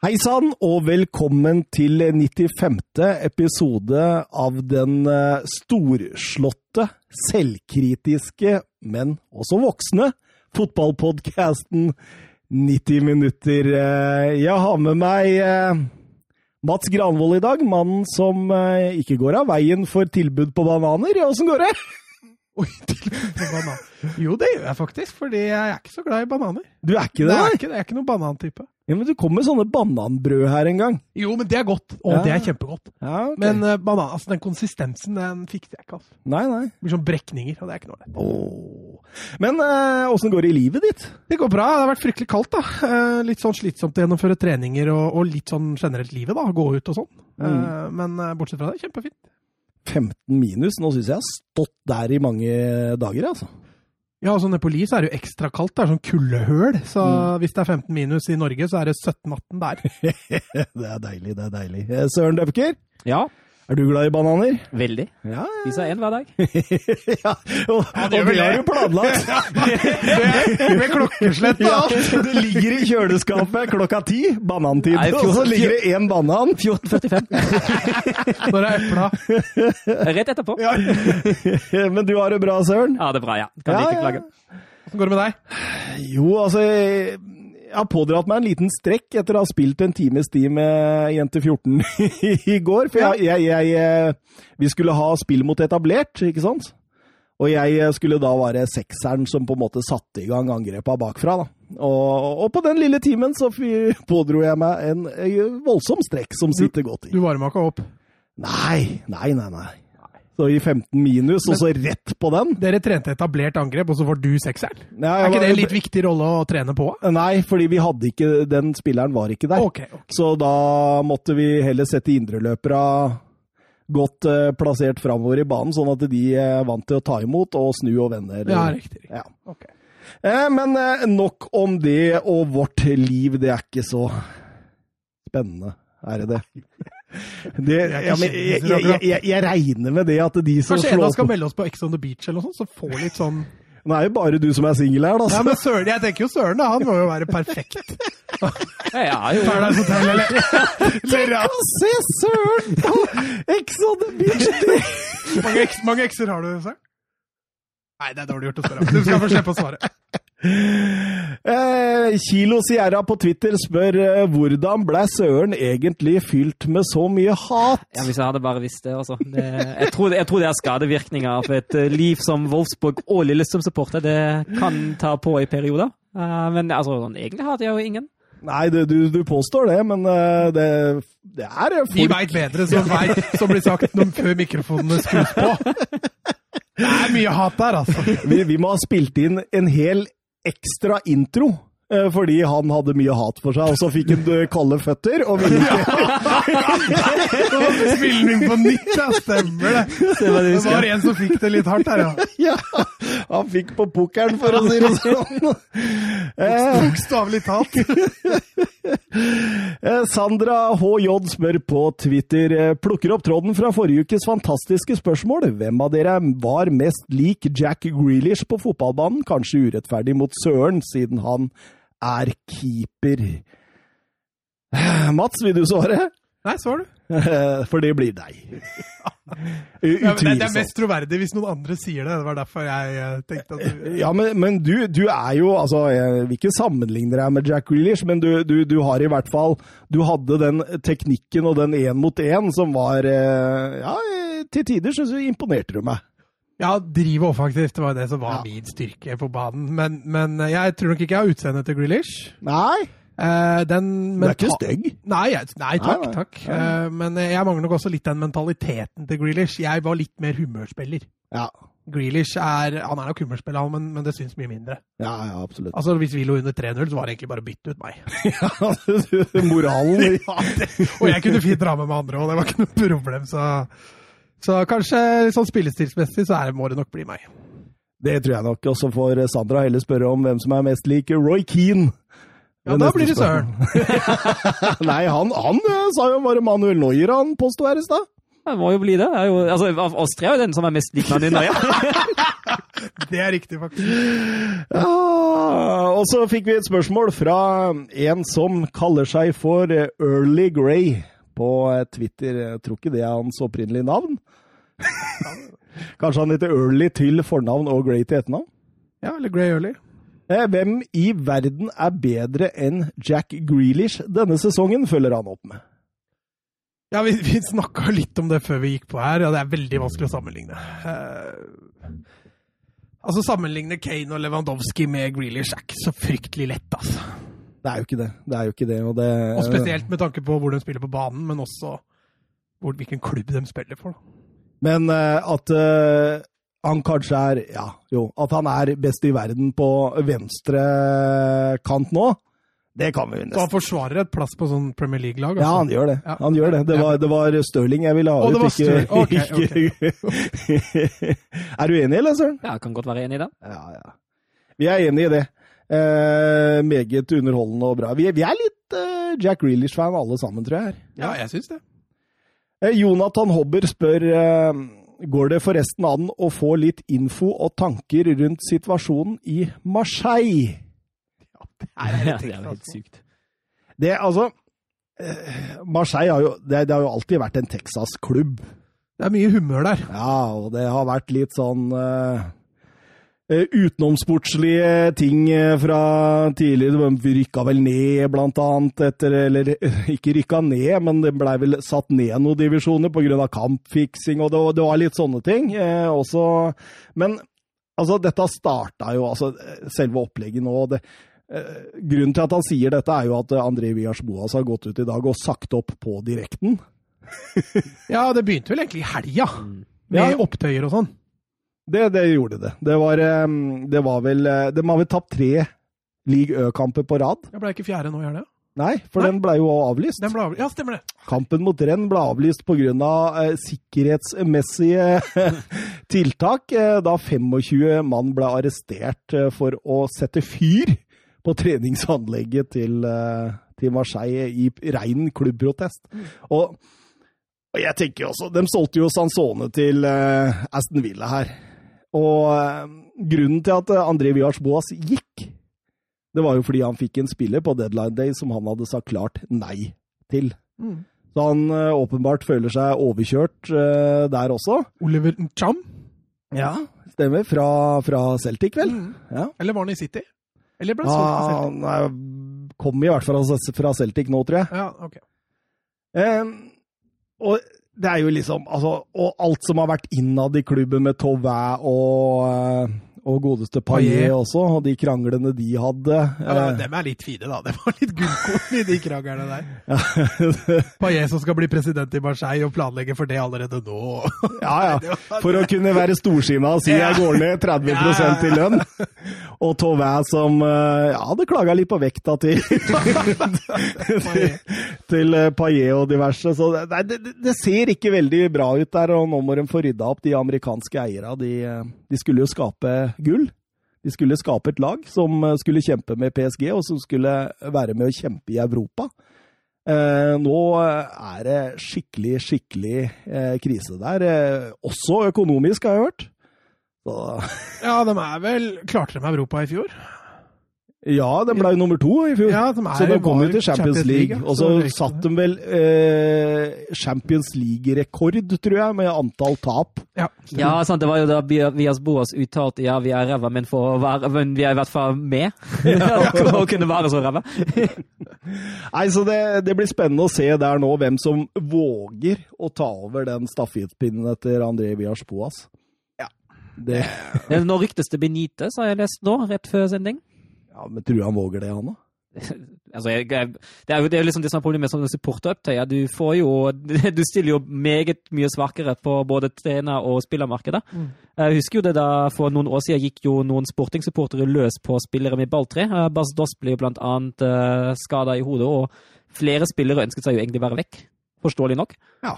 Hei sann, og velkommen til 95. episode av den eh, storslåtte, selvkritiske, men også voksne fotballpodkasten 90 minutter. Eh, Jeg har med meg eh, Mats Granvold i dag, mannen som ikke går av veien for tilbud på bananer. Åssen går det? Oi. Jo, det gjør jeg faktisk, fordi jeg er ikke så glad i bananer. Du er ikke Det Jeg er ikke, jeg er ikke noen banantype. Ja, men du kom med sånne bananbrød her en gang. Jo, men det er godt. Og Ja. det er kjempegodt. Ja, okay. Men uh, banan, altså den konsistensen, den fikser jeg ikke. altså. Nei, nei. Det blir sånn brekninger, og det er ikke noe lett. Men åssen uh, går det i livet ditt? Det går bra. Det har vært fryktelig kaldt, da. Uh, Litt sånn slitsomt å gjennomføre treninger og, og litt sånn generelt livet, da. Gå ut og sånn. Eh, Men eh, bortsett fra det, kjempefint. 15 minus. Nå syns jeg jeg har stått der i mange dager, altså. Ja, altså så nede på Li så er det jo ekstra kaldt. Det er sånn kuldehøl. Så Mm. hvis det er 15 minus i Norge, så er det 17-18 der. det er deilig, det er deilig. Eh, Søren Døpker, Ja, er du glad i bananer? veldig. Ja, Spiser én hver dag. ja. Og, og det har det. du planlagt. Med klokkeslett og alt. Det ligger i kjøleskapet klokka ti, banantid, Nei, og så ligger det én banan. 14.45. Når er epla? Rett etterpå. Ja. Men du har det bra, Søren? Ja, det er bra, ja. Kan Ja, ikke ja. klage. Hvordan går det med deg? Jo, altså Jeg har pådratt meg en liten strekk etter å ha spilt en times tid med Jente 14 i går. For jeg, jeg, jeg eh, Vi skulle ha spill mot etablert, ikke sant? Og jeg eh, skulle da være sekseren som på en måte satte i gang angrepa bakfra. da. Og, og på den lille timen så pådro jeg meg en eh, voldsom strekk som sitter godt i. Du varma ikke opp. Nei, nei, nei. nei. Så i 15 minus, og så rett på den. Dere trente etablert angrep, og så får du sekseren. Ja, Er ikke det en litt viktig rolle å trene på? Nei, fordi vi hadde ikke Den spilleren var ikke der. Okay, okay. Så da måtte vi heller sette indreløpera godt uh, plassert framover i banen, sånn at de er vant til å ta imot og snu og vende. Ja, riktig. riktig. Ja. Okay. Eh, men eh, nok om det og vårt liv. Det er ikke så spennende, er det det? det ja, men jeg, jeg, jeg, jeg, jeg regner med det at de som Kanskje en av oss skal melde oss på Ex on the Beach eller noe sånt, så får litt sånn Nå er jo bare du som er singel her, da. Ja, men Søren, jeg tenker jo Søren, da. Han må jo være perfekt. Ja, er jo. Tenk ja. Se søren! på Ex on the beach! mange, mange ekser har du, Søren? Nei, det er dårlig gjort å spørre. Du skal få slippe å svare. Eh, Kilo Sierra på Twitter spør eh, hvordan ble Søren egentlig fylt med så mye hat? Ja, Hvis jeg hadde bare visst det, altså. Det, jeg, tror, jeg tror det er skadevirkninger av et eh, liv som Wolfsburg og Lillestrøm-supporter. Det kan ta på i perioder. Eh, men altså, sånn, egentlig hater jeg jo ingen. Nei, det, du, du påstår det, men det, det er folk De folk veit bedre, som, vet, som blir sagt når, før mikrofonene skrus på. Det er mye hat der, altså. vi, vi må ha spilt inn en hel ekstra intro. Eh, Fordi han hadde mye hat for seg, og så fikk han eh, kalde føtter. Og vi... Spilling på nytt, ja. Stemmer det. Det var en som fikk det litt hardt her, ja. Ja, han fikk på pukkelen, for å si det sånn. Eh, Bokstavelig talt. Eh, Sandra HJ spør på Twitter plukker opp tråden fra forrige ukes fantastiske spørsmål. Hvem av dere var mest lik Jack Grealish på fotballbanen? Kanskje urettferdig mot Søren, siden han er keeper. Mats, vil du svare? Nei, svar du. For det blir deg. Ja, det, er mest troverdig hvis noen andre sier det. Det var derfor jeg eh, tenkte at du Ja, men, men du, du er jo altså, Jeg vil ikke sammenligne deg med Jack Grealish, men du, du, du har i hvert fall Du hadde den teknikken og den én mot én som var eh, Ja, til tider så imponerte du meg. Ja, drive offensivt var det som var Ja. min styrke på banen. Men, men jeg tror nok ikke jeg har utseendet til Grealish. Nei, Uh, den du er ikke stygg. Nei, nei, takk. Nei, nei. takk. Eh, men jeg mangler nok også litt den mentaliteten til Grealish. Jeg var litt mer humørspiller. Ja, Grealish er han er nok humørspiller, men, men det syns mye mindre. ja, ja absolutt. Altså, Hvis vi lå under 3-0, så var det egentlig bare å bytte ut meg. Ja, Moralen Ja, det, og jeg kunne fint dra med meg andre, og det var ikke noe problem. Så, så kanskje sånn spillestilsmessig så er, må det nok bli meg. Det tror jeg nok. Og så får Sandra heller spørre om hvem som er mest lik Roy Keane. Ja, da blir det Søren. Nei, han, han eh, sa jo bare Manuel Neuer han påsto her i stad. det må jo bli det. det er jo, altså, av oss tre er jo den som er mest lik Nanina, Neuer. Det er riktig, faktisk. Ja, og så fikk vi et spørsmål fra en som kaller seg for Early Grey på Twitter. Jeg tror ikke det er hans opprinnelige navn. Kanskje han heter Early til fornavn og Grey til etternavn? Ja, eller Grey Early. Eh, Hvem i verden er bedre enn Jack Grealish denne sesongen, følger han opp med. Ja, vi, vi snakka litt om det før vi gikk på her, og det er veldig vanskelig å sammenligne. Uh, altså, sammenligne Kane og Lewandowski med Grealish er ikke så fryktelig lett, altså. Det er jo ikke det. Det er jo ikke det. Og, det, Og spesielt med tanke på hvor de spiller på banen, men også hvor, hvilken klubb de spiller for. da. Men eh, at eh, han kanskje er Ja, jo. At han er best i verden på venstre kant nå, det kan vi jo Så nesten han forsvarer et plass på sånn Premier League-lag? Ja, han gjør det. Ja. Han gjør det. Det var, det var Stirling jeg ville ha ut, var okay, Ok, ikke- er du enig, eller, Søren? ja, jeg kan godt være enig i det. Ja, ja. Vi er enig i det. Eh, meget underholdende og bra. Vi, vi er litt eh, Jack Grealish-fan alle sammen, tror jeg. her. Ja, jeg syns det. Eh, Jonathan Hobber spør eh, Går det forresten an å få litt info og tanker rundt situasjonen i Marseille? Ja, det er jo helt sykt. Det, altså eh, Marseille har jo, det, det har jo alltid vært en Texas-klubb. Det er mye humør der. Ja, og det har vært litt sånn eh, utenomsportslige ting eh, fra tidligere. De rykka vel ned, blant annet, etter Eller eh, ikke rykka ned, men det blei vel satt ned noen divisjoner pga. kampfiksing, og det, det var litt sånne ting eh, også. Men altså, dette starta jo, altså selve opplegget nå. det eh, Grunnen til at han sier dette, er jo at eh, André Vias Boas har gått ut i dag og sagt opp på direkten. Ja, det begynte vel egentlig i helga, med Ja. opptøyer og sånn. Det, det gjorde det. Det var, det var vel eh, De har vel tapt tre League Ø-kamper på rad? Jeg ble ikke fjerde nå, gjør det? Nei, for Nei. den ble jo avlyst. Den ble avlyst. Ja, stemmer det. Kampen mot Renn ble avlyst pga. Eh, sikkerhetsmessige tiltak, eh, da 25 mann ble arrestert eh, for å sette fyr på treningsanlegget til, eh, til Marseille i rein klubbprotest. Og, og jeg tenker jo også De solgte jo Sansone til eh, Aston Villa her. Og eh, grunnen til at eh, André Viars Boas gikk, det var jo fordi han fikk en spiller på deadline day som han hadde sagt klart nei til. Mm. Så han eh, åpenbart føler seg overkjørt uh, der også. Oliver Cham? Ja, stemmer. Fra, fra Celtic, vel? Mm. Ja. Eller var han i City? Eller ble han solgt til Celtic? Er- kom i hvert fall fra Celtic nå, tror jeg. Ja, ok. Um, og det er jo liksom altså, Og alt som har vært innad i klubben med Tauvin og, eh, og godeste Paillet også, og de kranglene de hadde. Ja, eh, Dem er litt fine, da. Det var litt gullkorn i de kranglene der. ja, Paillet som skal bli president i Marseille og planlegger for det allerede nå. ja. ja. For å kunne være storsinna og si jeg går ned 30 ja, i lønn. Og Tauvin som eh, ja, hadde klaga litt på vekta til til til Paillet og diverse. Så det, det, det ser ikke veldig bra ut der, og nå må de få rydda opp de amerikanske eierne. De, eh, de skulle jo skape gull. De skulle skape et lag som eh, skulle kjempe med PSG, og som skulle være med å kjempe i Europa. Eh, nå er det skikkelig, skikkelig eh, krise der. Eh, også økonomisk, har jeg hørt. Så, Ja, de er vel Klarte de Europa i fjor? Ja, de ble jo nummer to i fjor. Ja, de så de kom jo til Champions League, League. og så satt de vel eh, Champions League-rekord, tror jeg, med antall tap. Ja, Ja, sant, det var jo da Vias Boas uttalte ja, vi er ræva, men, men vi er i hvert fall med. å kunne være så ræva. Nei, så det, det blir spennende å se der nå hvem som våger å ta over den stafettpinnen etter André Vias Boas. Ja. Det, Det er Nå ryktes det Benitez, har jeg lest nå, rett før sending. Ja, men tror du han våger det, han da? Altså, jeg, jeg, det er jo det er liksom det som er problemet med supporteropptøyer. Du får jo Du stiller jo meget mye svakere på både trener- og spillermarkedet. Mm. Jeg husker jo det da For noen år siden gikk jo noen sportingsupportere løs på spillere med balltre. Eh, Bas Doss ble jo blant annet uh, skada i hodet, og flere spillere ønsket seg jo egentlig å være vekk. Forståelig nok. Ja.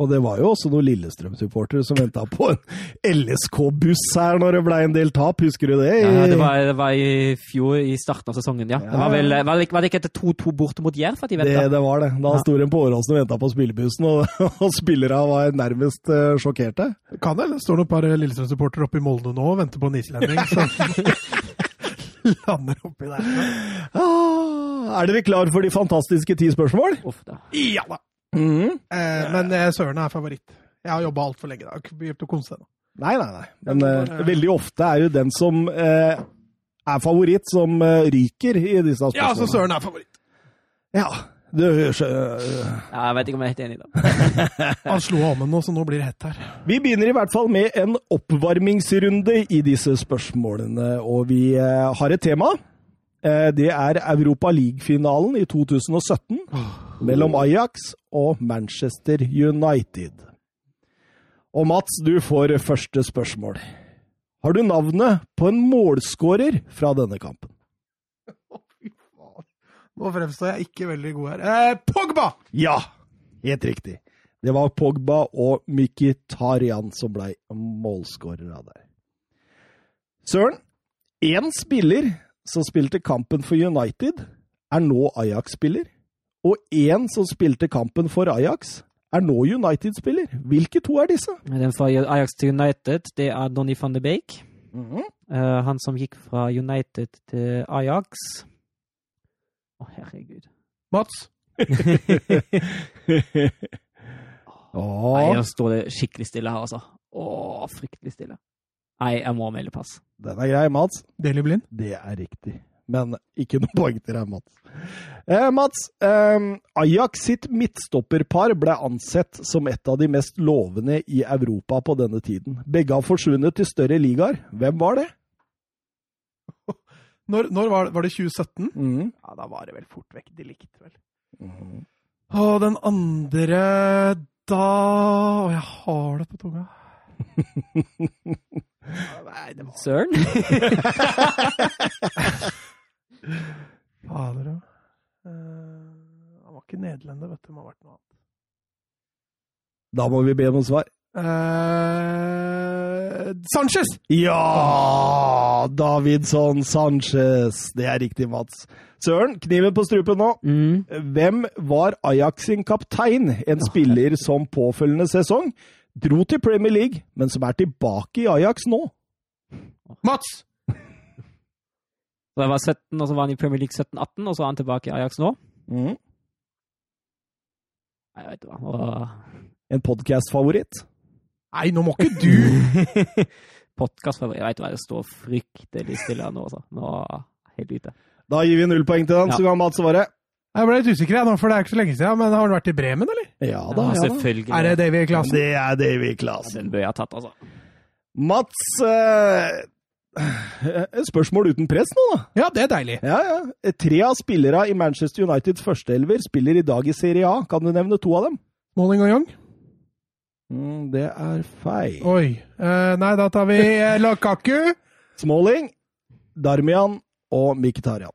Og det var jo også noen Lillestrøm-supportere som venta på en LSK-buss her når det ble en del tap, husker du det? Ja, det var, det var i fjor, i starten av sesongen, ja. Ja. Det var, vel, var, det, ikke- var det ikke etter 2-2 borte mot Jerv at de det, venta? det var det. Da Ja. sto de på Åråsen og venta på spillebussen, og, og spillerne var nærmest uh, sjokkerte. Kan det? Det står noen par Lillestrøm-supportere oppe i Molde nå og venter på en islending som lander oppi der. Ah, er dere klar for de fantastiske ti spørsmål? Uff da. Ja da! Mhm. Eh, men eh, Søren er favoritt. Jeg har jobba altfor lenge. Jeg har begynt å konse ennå. Nei, nei, nei. Men eh, veldig ofte er jo den som eh, er favoritt, som eh, ryker i disse spørsmålene. Ja, så Søren er favoritt. Ja, du, skjø- Ja, jeg vet ikke om jeg er helt enig, da. Han slo av med noe, så nå blir det hett her. Vi begynner i hvert fall med en oppvarmingsrunde i disse spørsmålene, og vi eh, har et tema. Eh, det er Europa League-finalen i 2017 mellom Ajax og Manchester United. Og Mats, du får første spørsmål. Har du navnet på en målskårer fra denne kampen? Nå fremstår jeg ikke veldig god her. Eh, Pogba! Ja, helt riktig. Det var Pogba og Mkhitaryan som ble målskårere der. Søren, én spiller som spilte kampen for United, er nå Ajax-spiller. Og én som spilte kampen for Ajax, er nå United-spiller. Hvilke to er disse? Den fra Ajax til United, det er Donny van de Beek. uh, han som gikk fra United til Ajax. Å, herregud. Mats. Nei, nå står det skikkelig stille her, altså. Å, fryktelig stille. Nei, jeg må melde pass. den er grei, Mats. Deli Blind. Det er riktig. Men ikke noe poeng til deg, Mats. Eh, Mats, eh, Ajax sitt midtstopperpar ble ansett som et av de mest lovende i Europa på denne tiden. Begge har forsvunnet til større ligaer. Hvem var det? Når, når var, det, var det 2017? Mm. Ja, da var det vel fort vekk. De likte vel. Og den andre da Å, jeg har det på tunga. Nei, det var Søren? Fader, ja. Uh, han var ikke nederlender, vet du. Det må ha vært noe annet. Da må vi be om svar. Uh, Sanchez! Ja! Davidson Sanchez. Det er riktig, Mats. Søren, kniven på strupen nå. Mm. Hvem var Ajax sin kaptein? En spiller som påfølgende sesong dro til Premier League, men som er tilbake i Ajax nå. Mats! Så jeg var 17, og så var han i Premier League 17-18, og så er han tilbake i Ajax nå. Mm. Jeg vet ikke hva. En podcast-favoritt. Nei, nå må ikke du! Podkastfavoritt. Jeg vet hva, det står fryktelig stille nå, altså. Nå helt ute. Da gir vi null poeng til den, Ja. så kan Mats svare. Jeg ble litt usikker, jeg, nå, for det er ikke så lenge siden. Men har du vært i Bremen, eller? Ja da, Ja, ja da. selvfølgelig. Er det Davy Klasen? Det er Davy Ja, Den bør jeg ha tatt, altså. Mats eh, Spørsmål uten press nå, da. Ja, det er deilig. Ja, ja. Tre av spillerne i Manchester Uniteds førsteelver spiller i dag i Serie A. Kan du nevne to av dem? Smalling og Young? Mm, det er feil. Oi. Eh, nei, da tar vi eh, Lakaku. Smalling, Darmian og Mkhitaryan.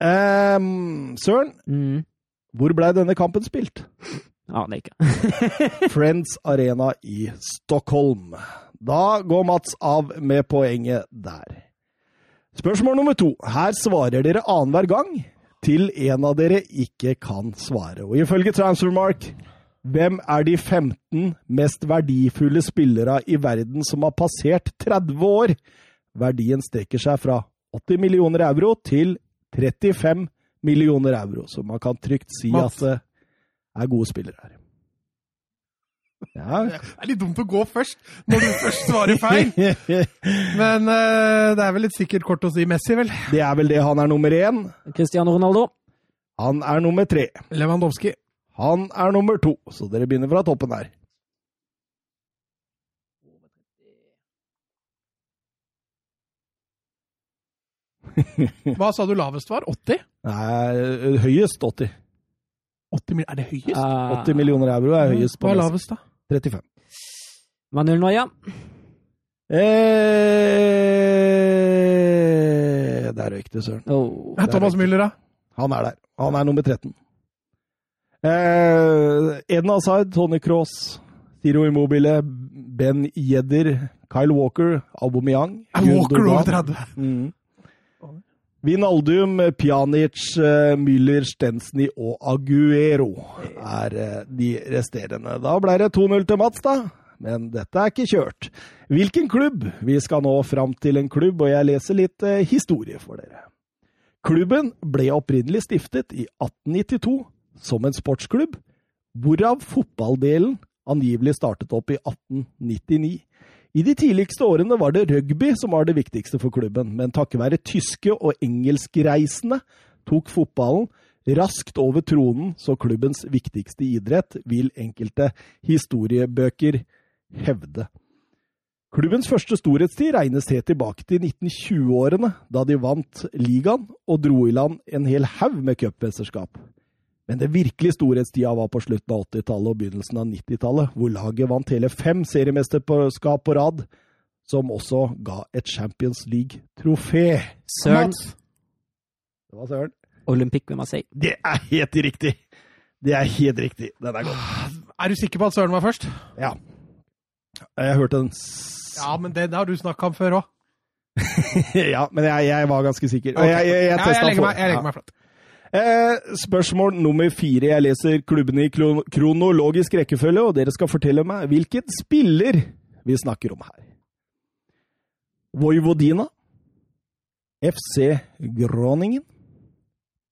Ehm, Søren, Mm. hvor blei denne kampen spilt? Aner ikke. Friends Arena i Stockholm. Da går Mats av med poenget der. Spørsmål nummer to. Her svarer dere annenhver gang til en av dere ikke kan svare. Og ifølge Transfermark, hvem er de 15 mest verdifulle spillere i verden som har passert 30 år? Verdien strekker seg fra 80 millioner euro til 35 millioner euro, så man kan trygt si Mats. at det er gode spillere her. Ja, Det er litt dumt å gå først, når du først svarer feil. Men eh, det er vel et sikkert kort å si Messi, vel. Det er vel det han er nummer én. Cristiano Ronaldo. Han er nummer tre. Lewandowski. Han er nummer to, så dere begynner fra toppen her. Hva sa du lavest var? 80? Nei, høyest 80. 80 er det høyest? Uh, 80 millioner euro er høyest på Hva er lavest, da? 35. Manuel Noya. Eh, der røyk det, søren. Oh. Er Thomas Müller, da? Han er der. Han er nummer 13. Eh, Eden Asaid, Tony Cross, Tiro Immobile, Ben Jedder, Kyle Walker, Aubameyang Walker over 30. Mm. Vinaldum, Pjanic, eh, Müller, Stensny og Aguero er eh, de resterende. Da ble det 2-0 til Mats, da. Men dette er ikke kjørt. Hvilken klubb? Vi skal nå fram til en klubb, og jeg leser litt eh, historie for dere. Klubben ble opprinnelig stiftet i 1892 som en sportsklubb, hvorav fotballdelen angivelig startet opp i 1899. I de tidligste årene var det rugby som var det viktigste for klubben, men takket være tyske og engelskreisende tok fotballen raskt over tronen som klubbens viktigste idrett, vil enkelte historiebøker hevde. Klubbens første storhetstid regnes helt tilbake til 1920-årene, da de vant ligaen og dro i land en hel haug med cupmesterskap. Men det virkelig storhetstida var på slutten av 80-tallet og begynnelsen av 90-tallet, hvor laget vant hele fem seriemesterskap på rad, som også ga et Champions League-trofé. Søren Det var søren. Olympique med Marseille. Det er helt riktig! Det er helt riktig. Den er god. er du sikker på at Søren var først? Ja. Jeg hørte den s- Ja, men det, det har du snakka om før òg. Ja, men jeg, jeg var ganske sikker. Og jeg, jeg, jeg, jeg, legger meg, jeg legger Ja. meg flatt. Eh, spørsmål nummer fire. Jeg leser klubbene i kronologisk rekkefølge, og dere skal fortelle meg hvilken spiller vi snakker om her. Vojvodina, FC Groningen,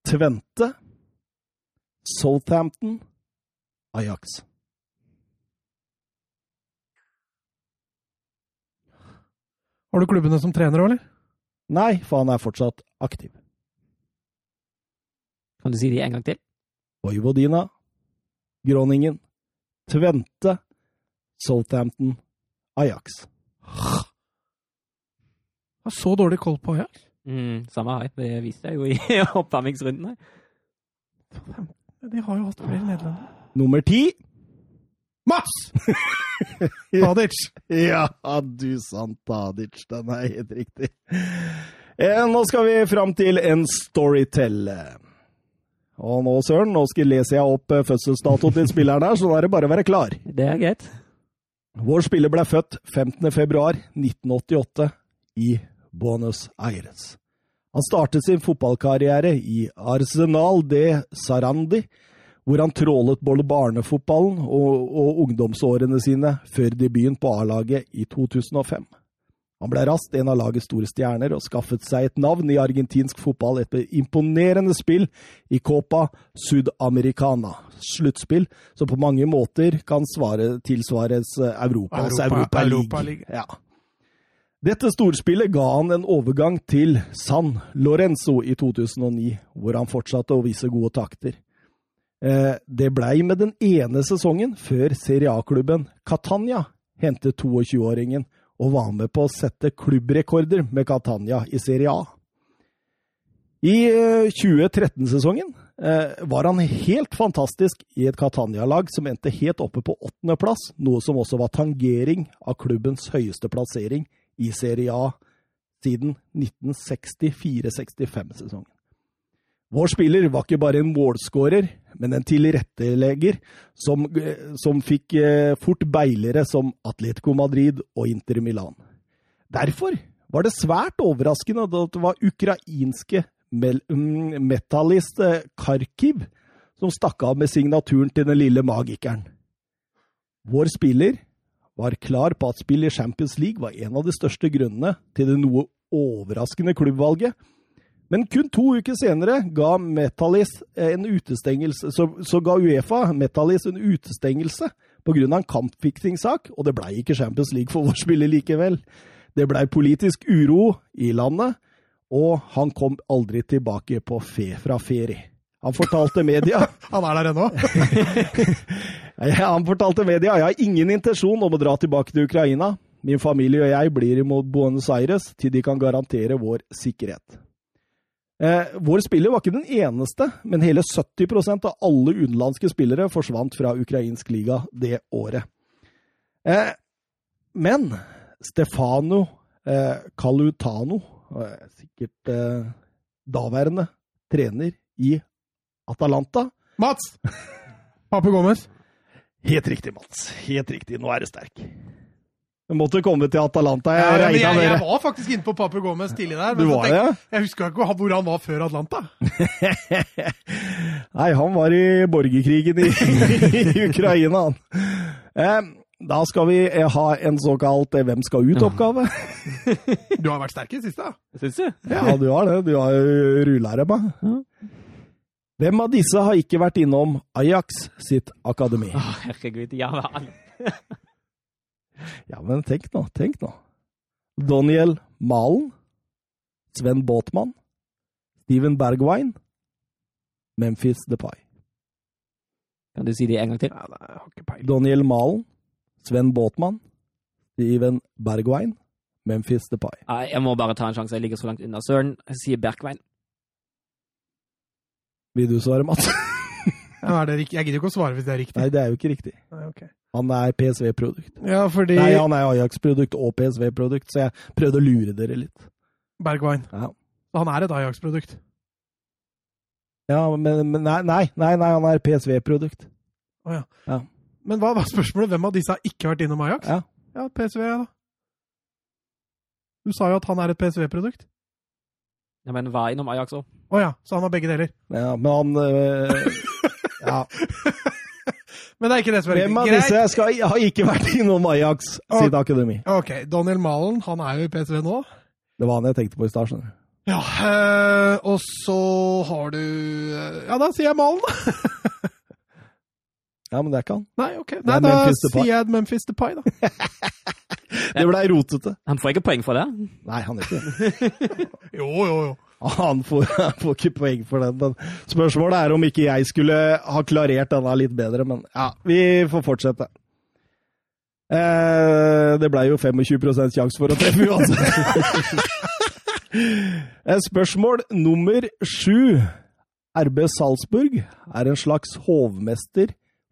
Tvente, Southampton, Ajax. Har du klubbene som trener òg, eller? Nei, for han er fortsatt aktiv. Kan du si de en gang til? Vojvodina, Groningen, Tvente, Southampton, Ajax. Har så dårlig koll på Ajax. Mm, samme her. Det viste jeg jo i oppvarmingsrunden. her. De har jo hatt flere nederlendere. Nummer ti. Mats! Tadic. Ja, du sant, Tadic. Den er helt riktig. Eh, nå skal vi fram til en storytell. Og nå, Søren, nå skal leser jeg opp eh, fødselsdatoen til spilleren her, så da er det bare å være klar. Det er greit. Vår spiller ble født 15. februar 1988 i Buenos Aires. Han startet sin fotballkarriere i Arsenal de Sarandi, hvor han trålet både barnefotballen og, og ungdomsårene sine før debuten på A-laget i 2005. Han ble raskt en av lagets store stjerner og skaffet seg et navn i argentinsk fotball etter imponerende spill i Copa Sudamericana, sluttspill som på mange måter kan svare, tilsvares eh, Europas Europa- Europa, League. Ja. Dette storspillet ga han en overgang til San Lorenzo i 2009, hvor han fortsatte å vise gode takter. Eh, Det blei med den ene sesongen før Serie A-klubben Catania hentet 22-åringen og var med på å sette klubbrekorder med Catania i Serie A. I eh, 2013-sesongen eh, var han helt fantastisk i et Catania-lag som endte helt oppe på åttendeplass, noe som også var tangering av klubbens høyeste plassering i Serie A siden 1964-65-sesongen. Vår spiller var ikke bare en målskårer, men en tilrettelegger som, som fikk eh, fort beilere som Atletico Madrid og Inter Milan. Derfor var det svært overraskende at det var ukrainske metalist mm, metallist eh, Kharkiv som stakk av med signaturen til den lille magikeren. Vår spiller var klar på at spill i Champions League var en av de største grunnene til det noe overraskende klubbvalget, men kun to uker senere ga Metallis en utestengelse, så, så ga Uefa Metallis en utestengelse pga. en kampfiksingssak, og det blei ikke Champions League for vår spiller likevel. Det blei politisk uro i landet, og han kom aldri tilbake på fe fra ferie. Han fortalte media Han er der ennå. Han fortalte media jeg har ingen intensjon om å dra tilbake til Ukraina. Min familie og jeg blir i Buenos Aires til de kan garantere vår sikkerhet. Eh, vår spiller var ikke den eneste, men hele 70% av alle utenlandske spillere forsvant fra ukrainsk liga det året. Eh, men Stefano eh, Calutano, eh, sikkert eh, daværende trener i Atalanta, Mats! Pape Gomez. Helt riktig, Mats. Helt riktig. Nå er det sterk. Du måtte komme til Atalanta. Jeg ja, jeg, jeg var faktisk inne på Papu Gomez tidlig der. Du men så var tenkte- ja. Jeg husker ikke hvor han var før Atlanta. Nei, han var i borgerkrigen i, i Ukraina, han. Eh, da skal vi eh, ha en såkalt eh, Hvem skal ut-oppgave. Du har vært sterk i det siste. da. Syns du? Ja, du har det. Du har rulla dem, da. Hvem av disse har ikke vært innom Ajax sitt akademi? Å, herregud. Ja vel. Ja, men tenk nå, tenk nå. Daniel Malen, Sven Båtmann, Steven Bergwijn, Memphis Depay. Kan du si det en gang til? Ja, nei, jeg har ikke peiling. Daniel Malen, Sven Båtmann, Steven Bergwijn, Memphis Depay. Nei, jeg må bare ta en sjanse. Jeg ligger så langt unna. Søren jeg sier Bergwijn. Vil du svare, Mats? Ja? Jeg gidder ikke å svare hvis det er riktig. Nei, det er jo ikke riktig. Nei, ok. Han er PSV-produkt. Ja, fordi Nei, han er Ajax-produkt og PSV-produkt, så jeg prøvde å lure dere litt. Bergwijn. Ja. Han er et Ajax-produkt. Ja, men, men nei, nei, nei, nei, han er PSV-produkt. Å ja. Ja. Men hva var spørsmålet? Hvem av disse har ikke vært innom Ajax? Ja. Ja, PSV, ja da. Du sa jo at han er et PSV-produkt. Ja, men hva er innom Ajax òg. Å ja, så han har begge deler. Ja, men han øh, Ja. Men det er ikke det som er Hvem av disse skal, har ikke vært innom Ajax sitt akademi? Ok, Daniel Malen, han er jo i PSV nå. Det var han jeg tenkte på i stad. Ja, øh, og så har du eh, Ja, da sier jeg Malen, da. Ja, men det er ikke han. Nei, ok. Nei, da sier jeg Memphis Depay, da. Det blei rotete. Han får ikke poeng for det. Nei, han gjør ikke det. Jo, jo, jo. Han får, får ikke poeng for den. Men spørsmålet er om ikke jeg skulle ha klarert denne litt bedre, men ja, vi får fortsette. Eh, det blei jo 25% sjanse for å treffe uansett. Eh, Spørsmål nummer sju. RB Salzburg er en slags hovmester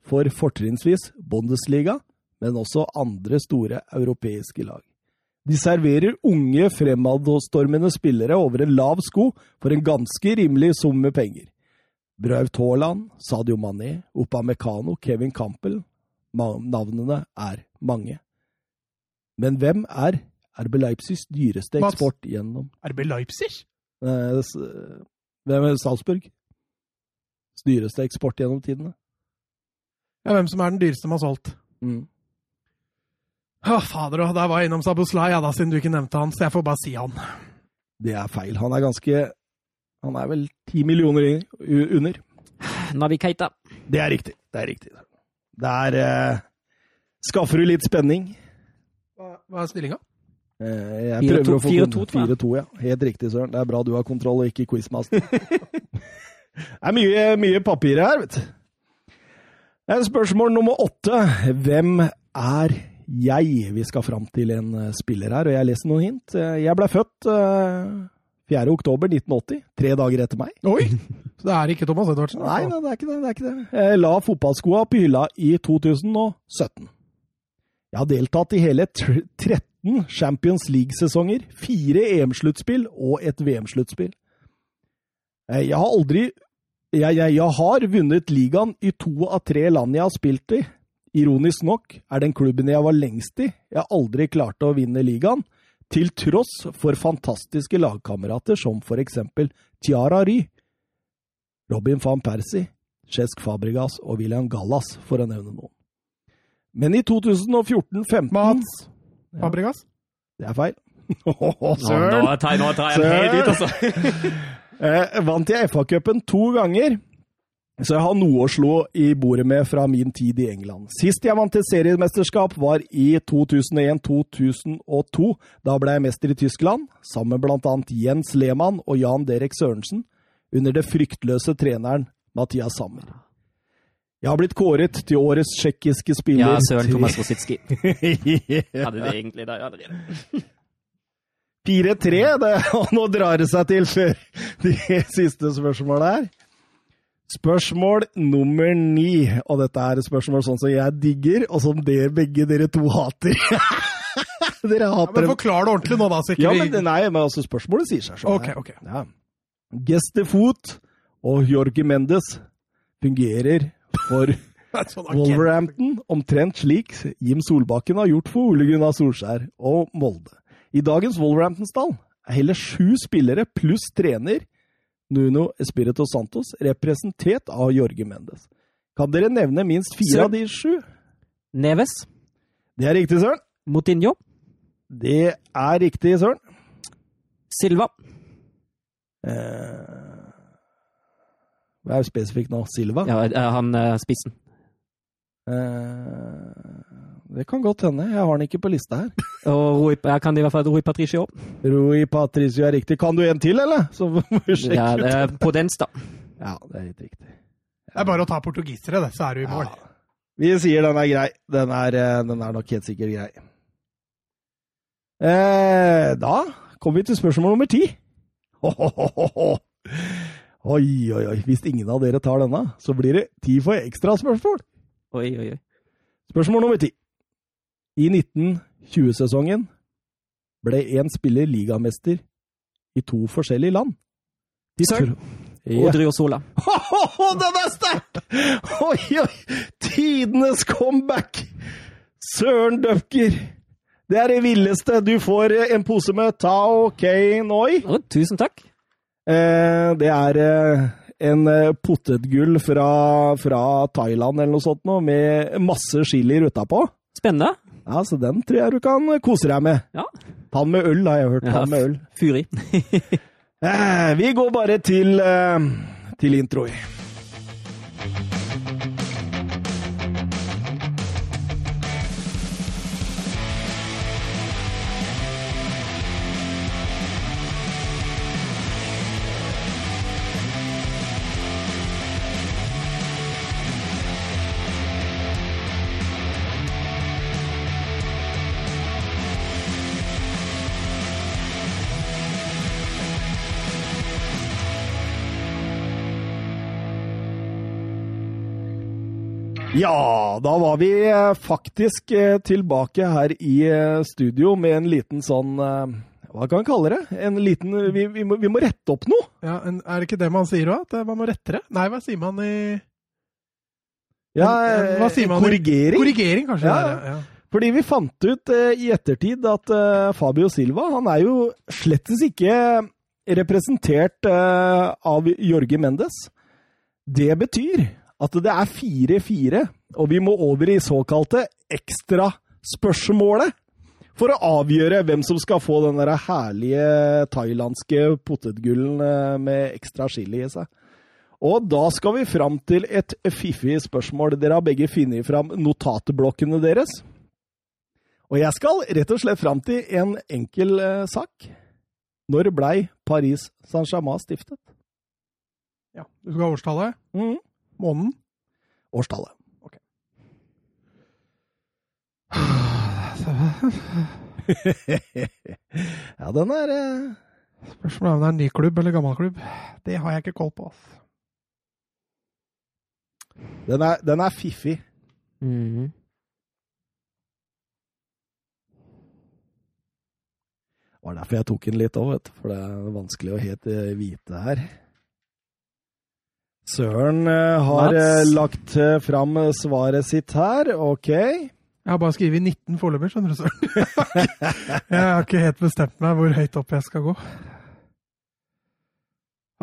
for fortrinnsvis Bundesliga, men også andre store europeiske lag. De serverer unge, fremadstormende spillere over en lav sko for en ganske rimelig sum med penger. Braut Haaland, Sadio Mané, Upamecano, Kevin Campbell Navnene er mange. Men hvem er RB Leipzigs dyreste Mats. eksport gjennom RB Leipzig? eh, Hvem er Salzburg? Dyreste eksport gjennom tidene? Ja, hvem som er den dyreste man har solgt? Mm. Å, fader, òg, der var jeg innom Saboslai, ja da, siden du ikke nevnte han, så jeg får bare si han. Det er feil. Han er ganske Han er vel ti millioner under. Navi Keita. Det er riktig. Det er riktig. Der eh, skaffer du litt spenning. Hva, hva er stillinga? Eh, jeg 4-2, prøver å få 4-2, kon- tror jeg. 4-2, ja. Helt riktig, Søren. Det er bra du har kontroll og ikke quizmaster. det er mye, mye papir her, vet du. Spørsmål nummer åtte. Hvem er jeg? Vi skal fram til en eh, spiller her, og jeg leser noen hint. Eh, Jeg ble født eh, 4. oktober 1980, tre dager etter meg. Oi! Så det er ikke Thomas Edvardsen? Nei, nei, det er ikke det. det, er ikke det. Jeg la fotballskoa på hylla i 2017. Jeg har deltatt i hele tr- 13 Champions League-sesonger, fire EM-sluttspill og et VM-sluttspill. Eh, Jeg har aldri jeg, jeg, jeg har vunnet ligaen i to av tre land jeg har spilt i. Ironisk nok er den klubben jeg var lengst i. Jeg aldri klarte å vinne ligaen, til tross for fantastiske lagkamerater som for eksempel Tiara Ry, Robin van Persie, Cesc Fabregas og William Gallas, for å nevne noen. Men i 2014-15 Mats Fabregas? Det er feil. Nå, Søren! nå tar jeg nå helt ut, altså. Eh, vant jeg FA-cupen to ganger, så jeg har noe å slå i bordet med fra min tid i England. Sist jeg vant et seriemesterskap var i 2001-2002. Da ble jeg mester i Tyskland, sammen med annet Jens Lehmann og Jan Derek Sørensen, under det fryktløse treneren Mathias Sammer. Jeg har blitt kåret til årets tsjekkiske spiller. Ja, Søren til- Thomas Rositski. Ja. Hadde det egentlig der allerede. 4-3, det- og nå drar det seg til før de siste spørsmålene her. Spørsmål nummer ni, og dette er et spørsmål sånn som jeg digger, og som dere, begge dere to hater. dere Ja, hater men dem. Forklar det ordentlig nå, da. så ikke Ja, vi... men, nei, men altså, spørsmålet sier seg sånn Ok, ok. Ja. Gestefot og Jorge Mendes fungerer for Sånn. Wolverhampton omtrent slik Jim Solbakken har gjort for Ole Gunnar Solskjær og Molde. I dagens Wolverhampton-stall er heller sju spillere pluss trener Nuno Espirito Santos representert av Jorge Mendes. Kan dere nevne minst fire Søren. av de sju? Neves. Det er riktig, Søren. Motinho. Det er riktig, Søren. Silva. Eh, Hva er spesifikt nå? Silva? Ja, eh, han eh, spissen. Eh, det kan godt hende. Jeg har den ikke på lista her. Og Rui, jeg kan i hvert fall Rui Patricio. Rui Patricio er riktig. Kan du en til, eller? Så må vi sjekke Ja, det ut. er Podens, da. Ja, det er helt riktig. Det er bare å ta portugisere, det, så er du i mål. Ja. Vi sier den er grei. Den er, eh, den er nok helt sikkert grei. Eh, da kommer vi til spørsmål nummer ti. Oi, oi, oi. Hvis ingen av dere tar denne, så blir det ti for ekstra spørsmål. Oi, oi, oi. Spørsmål nummer ti. I 1920-sesongen ble én spiller ligamester i to forskjellige land. De Sir. og Ja. Odrio Sola. Ho-ho-ho, den er sterk! Oi, oi! Tidenes comeback! Søren døkker. Det er det villeste. Du får en pose med Tao Kei Noi. Å, tusen takk. Eh, det er eh, en eh, potetgull fra, fra Thailand eller noe sånt noe, med masse chilier utapå. Spennende. Ja, så den tror jeg du kan kose deg med. Ja. Pann med øl, har jeg hørt. Pann med øl. Furi. Eh, vi går bare til, eh, til intro. Ja, da var vi eh, faktisk eh, tilbake her i eh, studio med en liten sånn Hva kan vi kalle det? En liten Vi, vi, må, vi må rette opp noe! Ja, en, er det ikke det man sier òg? At man må rette det? Nei, hva sier man i Ja, en, eh, man i- korrigering. Korrigering, kanskje? Ja, det er ja. Fordi vi fant ut i ettertid at Fabio Silva han er jo slettes ikke representert av Jorge Mendes. Det betyr at det er 4-4, og vi må over i såkalte ekstraspørsmålet for å avgjøre hvem som skal få den der herlige thailandske potetgullen eh, med ekstra chili i seg. Og da skal vi fram til et fiffig spørsmål. Dere har begge funnet fram notatblokkene deres. Og jeg skal rett og slett fram til en enkel eh, sak. Når blei Paris Saint-Germain stiftet? ja. Du skal ha årstallet? Mm. Måneden? Årstallet. ja, den er eh, Spørsmålet er om det er en ny klubb eller gammel klubb. Det har jeg ikke koll på. ass. Den er, den er fiffig. Mhm. Det var derfor jeg tok den litt òg. For det er vanskelig å helt eh, vite her. Søren eh, har Mats? eh, lagt eh, fram svaret sitt her. Ok. Jeg har bare skrevet 19 foreløpig, skjønner du, Søren. jeg har ikke helt bestemt meg hvor høyt opp jeg skal gå.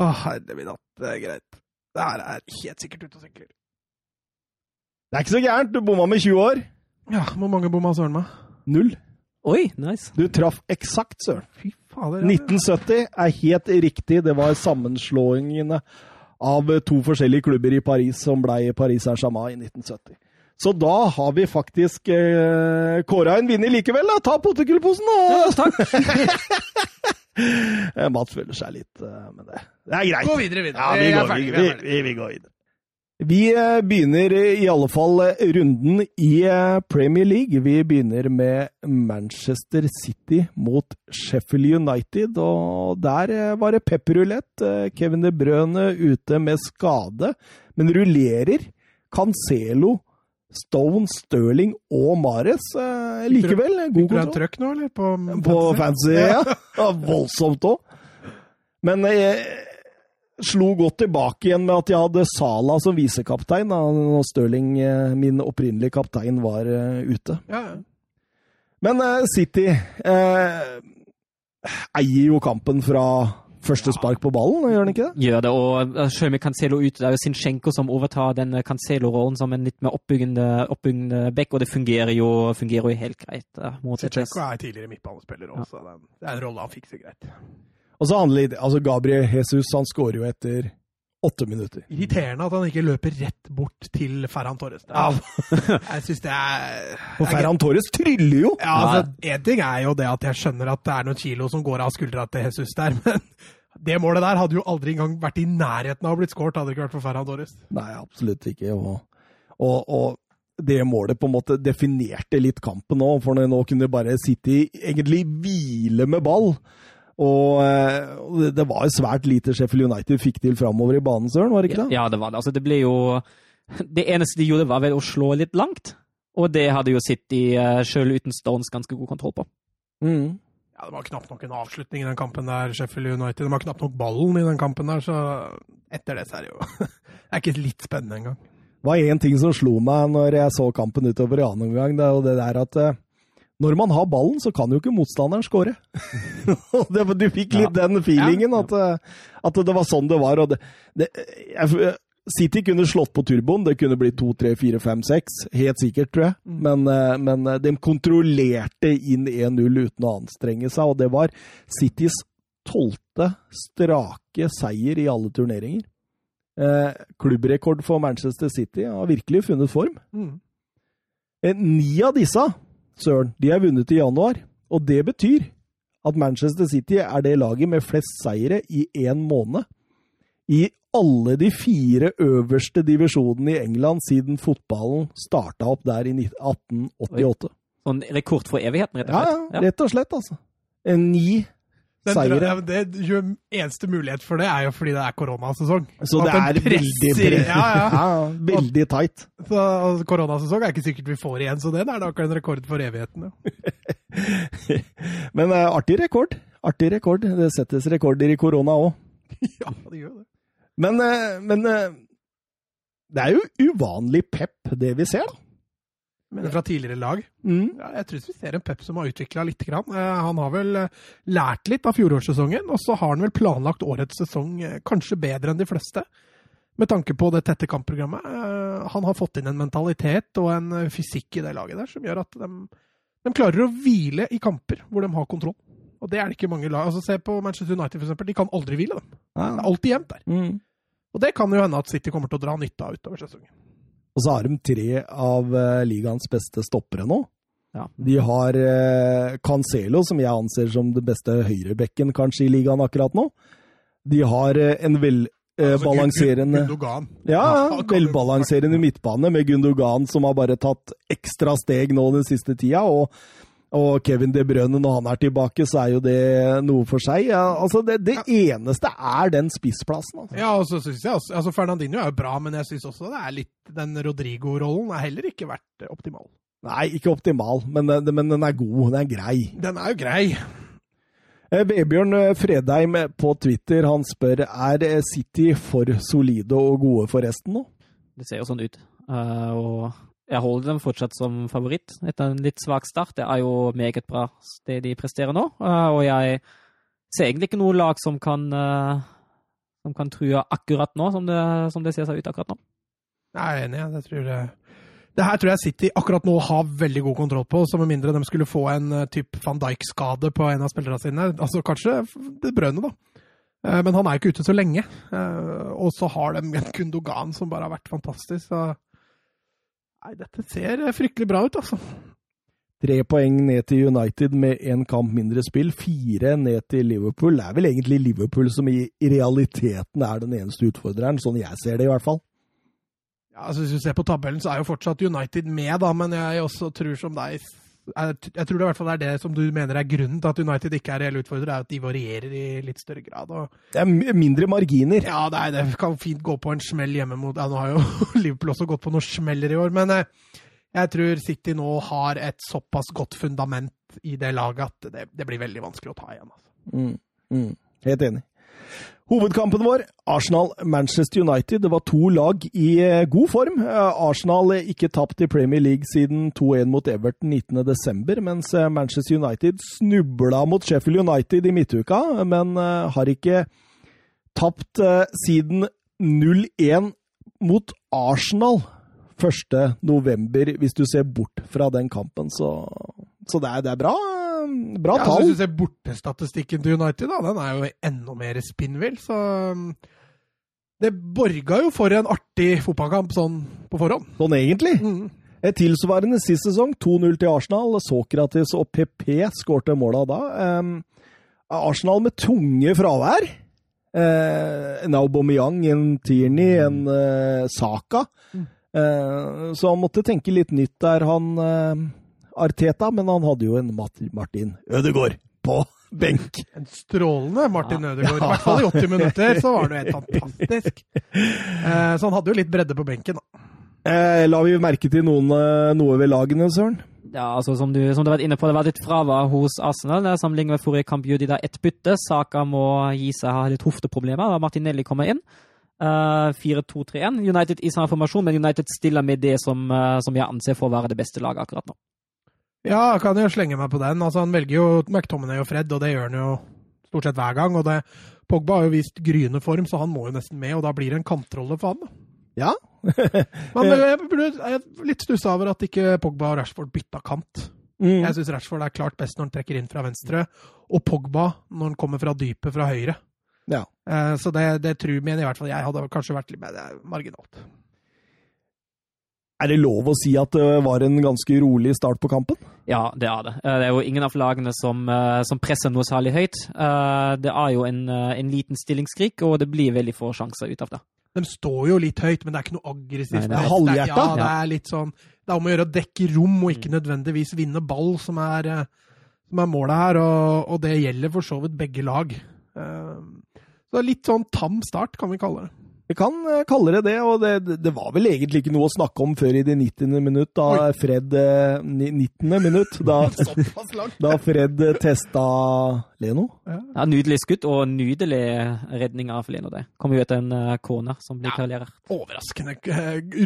Å, herre min hatt, det er greit. Det her er helt sikkert ute og sykler. Det er ikke så gærent. Du bomma med 20 år. Ja, hvor mange bomma Søren med? Null. Oi, nice. Du traff eksakt, Søren. Fy fader. ja. 1970 er helt riktig. Det var sammenslåingene av to forskjellige klubber i Paris som ble Paris Saint-Germain i 1970. Så da har vi faktisk eh, kåra en vinner likevel. da. Ta potetgullposen, da! Ja, takk. Eh, Mats føler seg litt eh, med det. Det er greit. Gå videre, videre. Ja, vi går, vi, vi, vi går videre. Vi eh, begynner eh, i alle fall eh, runden i Premier League. Vi begynner med Manchester City mot Sheffield United. Og der var det pepperrulett. Eh, Kevin De Brøne ute med skade, men rullerer. Cancelo, Stone, Stirling og Mares likevel. God Fikk du en trøkk nå, eller? På, På fancy, ja. ja. Voldsomt òg. Men eh, slo godt tilbake igjen med at jeg hadde Sala som visekaptein, når Stirling, eh, min opprinnelige kaptein, var eh, ute. Ja, ja. Men eh, City eh, eier jo kampen fra første spark på ballen, gjør den ikke det? Gjør det, og selv med Cancelo ute, det er jo Sinchenko som overtar den Cancelo-rollen som en litt mer oppbyggende, oppbyggende back, og det fungerer jo, fungerer jo helt greit. mot er tidligere midtbanespiller også. så Det er en rolle han fikser greit. Og så handler altså Gabriel Jesus han skårer jo etter åtte minutter. Irriterende at han ikke løper rett bort til Ferran Torres. Ja, Jeg synes det er for Ferran Torres tryller jo! Ja, altså, En ting er jo det at jeg skjønner at det er noen kilo som går av skuldra til Jesus der, men det målet der hadde jo aldri engang vært i nærheten av å blitt skåret, hadde det ikke vært for Ferran Torres. Nei, absolutt ikke. Og, og, og det målet på en måte definerte litt kampen nå, for nå kunne bare City egentlig hvile med ball. Og eh, det- det var jo svært lite Sheffield United fikk til framover i banen, Søren, var det ikke det? Ja, det var det. Altså, det ble jo Det eneste de gjorde, var vel å slå litt langt. Og det hadde jo City uh, sjøl uten Stones ganske god kontroll på. Mm. Ja, Det var knapt nok en avslutning i den kampen der, Sheffield United. De har knapt nok ballen i den kampen der, så etter det så er det jo Det er ikke litt spennende engang. Det var én ting som slo meg når jeg så kampen utover i annen omgang, det er jo det der at eh, når man har ballen, så kan jo ikke motstanderen skåre. Du fikk litt den feelingen, at, eh, at det var sånn det var. Det, det, jeg, City kunne slått på turboen, det kunne blitt 2, 3, 4, 5, 6. Helt sikkert, tror jeg. Men, eh, men eh, de kontrollerte inn 1-0 uten å anstrenge seg, og det var Citys tolvte strake seier i alle turneringer. Eh, klubbrekord for Manchester City har virkelig funnet form. Mm. Eh, Ni av disse, Søren, de er vunnet i januar. Og det betyr at Manchester City er det laget med flest seire i én måned. I alle de fire øverste divisjonene i England siden fotballen starta opp der i 1888. Sånn rekord for evigheten, rett og slett. ja, rett og slett, altså. En Ni seire. ja, det eneste mulighet for det er jo fordi det er koronasesong. Så det er veldig, presser- Ja, ja. veldig tight. Så altså, Koronasesong er ikke sikkert vi får igjen, så den er nok en rekord for evigheten. Men uh, artig rekord. Artig rekord. Det settes rekorder i korona òg. ja, det gjør det. Men, uh, men uh, det er jo uvanlig pep, det vi ser, da. Men fra tidligere lag. Mm. Ja, jeg tror vi ser en Pep som har utvikla litt. Grann. Eh, Han har vel eh, lært litt av fjorårssesongen, og så har han vel planlagt årets sesong eh, kanskje bedre enn de fleste. Med tanke på det tette kampprogrammet. Han har fått inn en mentalitet og en fysikk i det laget der som gjør at de, de klarer å hvile i kamper hvor de har kontroll. Og det er det ikke mange lag. Altså, se på Manchester United, eksempel. De kan aldri hvile, dem. Det er alltid jevnt der. Mm. Og det kan jo hende at City kommer til å dra nytte av utover sesongen. Og så har de tre av uh, ligaens beste stoppere nå. Ja. De har uh, Cancelo, som jeg anser som det beste høyrebekken kanskje i ligaen akkurat nå. De har uh, en velbalanserende Altså, Gundogan. Ja, velbalanserende midtbane med Gundogan, som har bare tatt ekstra steg nå den siste tida. Og, og Kevin De Bruyne, når han er tilbake, så er jo det noe for seg. Ja, altså det, det eneste er den spissplassen. Altså. Ja, og så synes jeg også, altså Fernandinho er jo bra, men jeg syns også det er litt Den Rodrigo-rollen har heller ikke vært optimal. Nei, ikke optimal, men, men den er god. Den er grei. Den er jo grei. Eh, Vebjørn eh, Fredheim på Twitter han spør er eh, City for solide og gode for resten nå. Det ser jo sånn ut. Eh, og jeg holder dem fortsatt som favoritt etter en litt svak start. Det er jo meget bra det de presterer nå. Eh, og jeg ser egentlig ikke noe lag som kan, eh, som kan true akkurat nå, som det, som det ser seg ut akkurat nå. Jeg er enig. jeg. Det, tror jeg, det her tror jeg City akkurat nå har veldig god kontroll på, så med mindre de skulle få en uh, type van Dijk-skade på en av spillerne sine. Altså kanskje det brønnet, da. Eh, men han er jo ikke ute så lenge. Eh, og så har de en Gundogan som bare har vært fantastisk. Så Nei, dette ser eh, fryktelig bra ut, altså. Tre poeng ned til United med én kamp mindre spill. Fire ned til Liverpool. Det er vel egentlig Liverpool som i realiteten er den eneste utfordreren, sånn jeg ser det i hvert fall. Ja, altså Hvis du ser på tabellen, så er jo fortsatt United med, da, men jeg også tror som deg Jeg, tror det i hvert fall er det som du mener er grunnen til at United ikke er reell utfordrer, er at de varierer i litt større grad. og Det er mindre marginer. Ja, det, er, det kan fint gå på en smell hjemme mot ja, Nå har jo Liverpool også gått på noen smeller i år, men eh, jeg tror City nå har et såpass godt fundament i det laget at det, det blir veldig vanskelig å ta igjen. Altså. Mm, mm, helt enig. Hovedkampen vår, Arsenal-Manchester United. Det var to lag i eh, god form. Eh, Arsenal ikke tapt i Premier League siden 2-1 mot Everton 19.12., mens eh, Manchester United snubla mot Sheffield United i midtuka, men har ikke tapt siden 0-1 mot Arsenal 1.11., hvis du ser bort fra den kampen. Så, så det, er, det er bra bra ja, tall. Altså, hvis du ser bortestatistikken til United, da, den er jo enda mer spinnvill. Så um, det borga jo for en artig fotballkamp sånn på forhånd. Sånn egentlig. Mm. Et tilsvarende sist sesong, 2-0 til Arsenal. Sokrates og PP skårte måla da. Um, Arsenal med tunge fravær. Uh, en Aubameyang, en Tierney, en uh, Saka. Mm. Uh, så han måtte tenke litt nytt der, han uh, Arteta, men han hadde jo en Martin Ødegaard på benk. En strålende Martin ja. Ødegaard. I hvert fall i 80 minutter så var det helt fantastisk. Eh, så han hadde jo litt bredde på benken, da. Eh, la vi merke til noen, eh, noe ved lagene, Søren? Ja, altså som du, som du har vært inne på, det var litt fravær hos Arsenal. Sammenlignet med forrige kamp gjorde de da ett bytte. Saka må gi seg ha litt hofteproblemer da Martinelli kommer inn. Uh, 4-2-3-1. United i samme formasjon, men United stiller med det som, uh, som jeg anser for å være det beste laget akkurat nå. Ja, jeg kan jo slenge meg på den. Altså, han velger jo McTominay og Fred, og det gjør han jo stort sett hver gang. og det, Pogba har jo vist gryende form, så han må jo nesten med, og da blir det en kantrolle for han. Ja. Men jeg, jeg er litt stussa over at ikke Pogba og Rashford bytta kant. Mm. Jeg syns Rashford er klart best når han trekker inn fra venstre, og Pogba når han kommer fra dypet fra høyre. Ja. Eh, så det, det tror jeg i hvert fall jeg hadde kanskje vært litt mer marginalt. Er det lov å si at det var en ganske rolig start på kampen? Ja, det er det. Eh, det er jo ingen av lagene som, eh, som presser noe særlig høyt. Eh, det er jo en, en liten stillingskrig, og det blir veldig få sjanser ut av det. De står jo litt høyt, men det er ikke noe aggressivt. det er halvhjerta. Ja, det er litt sånn Det er om å gjøre å dekke rom, og ikke nødvendigvis vinne ball, som er, som er målet her. Og, og, det gjelder for så vidt begge lag. Så det er litt sånn tam start, kan vi kalle det. Vi kan eh, kalle det det, og det, det, var vel egentlig ikke noe å snakke om før i det 90. minutt, da Oi. Fred 19. Eh, minutt, da, da Fred eh, testa Leno. Ja, Nydelig skudd og nydelig redning av Leno. det. Kommer jo etter en corner som blir ja. Overraskende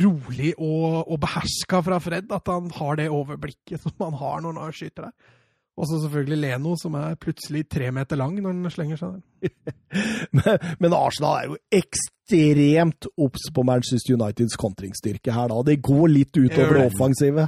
rolig og, og beherska fra Fred, at han har det overblikket som han har når han skyter der. Og så selvfølgelig Leno, som er plutselig tre meter lang når han slenger seg der. men, men, Arsenal er jo ekstremt obs på Manchester Uniteds kontringsstyrke her, da. Det går litt utover det offensive.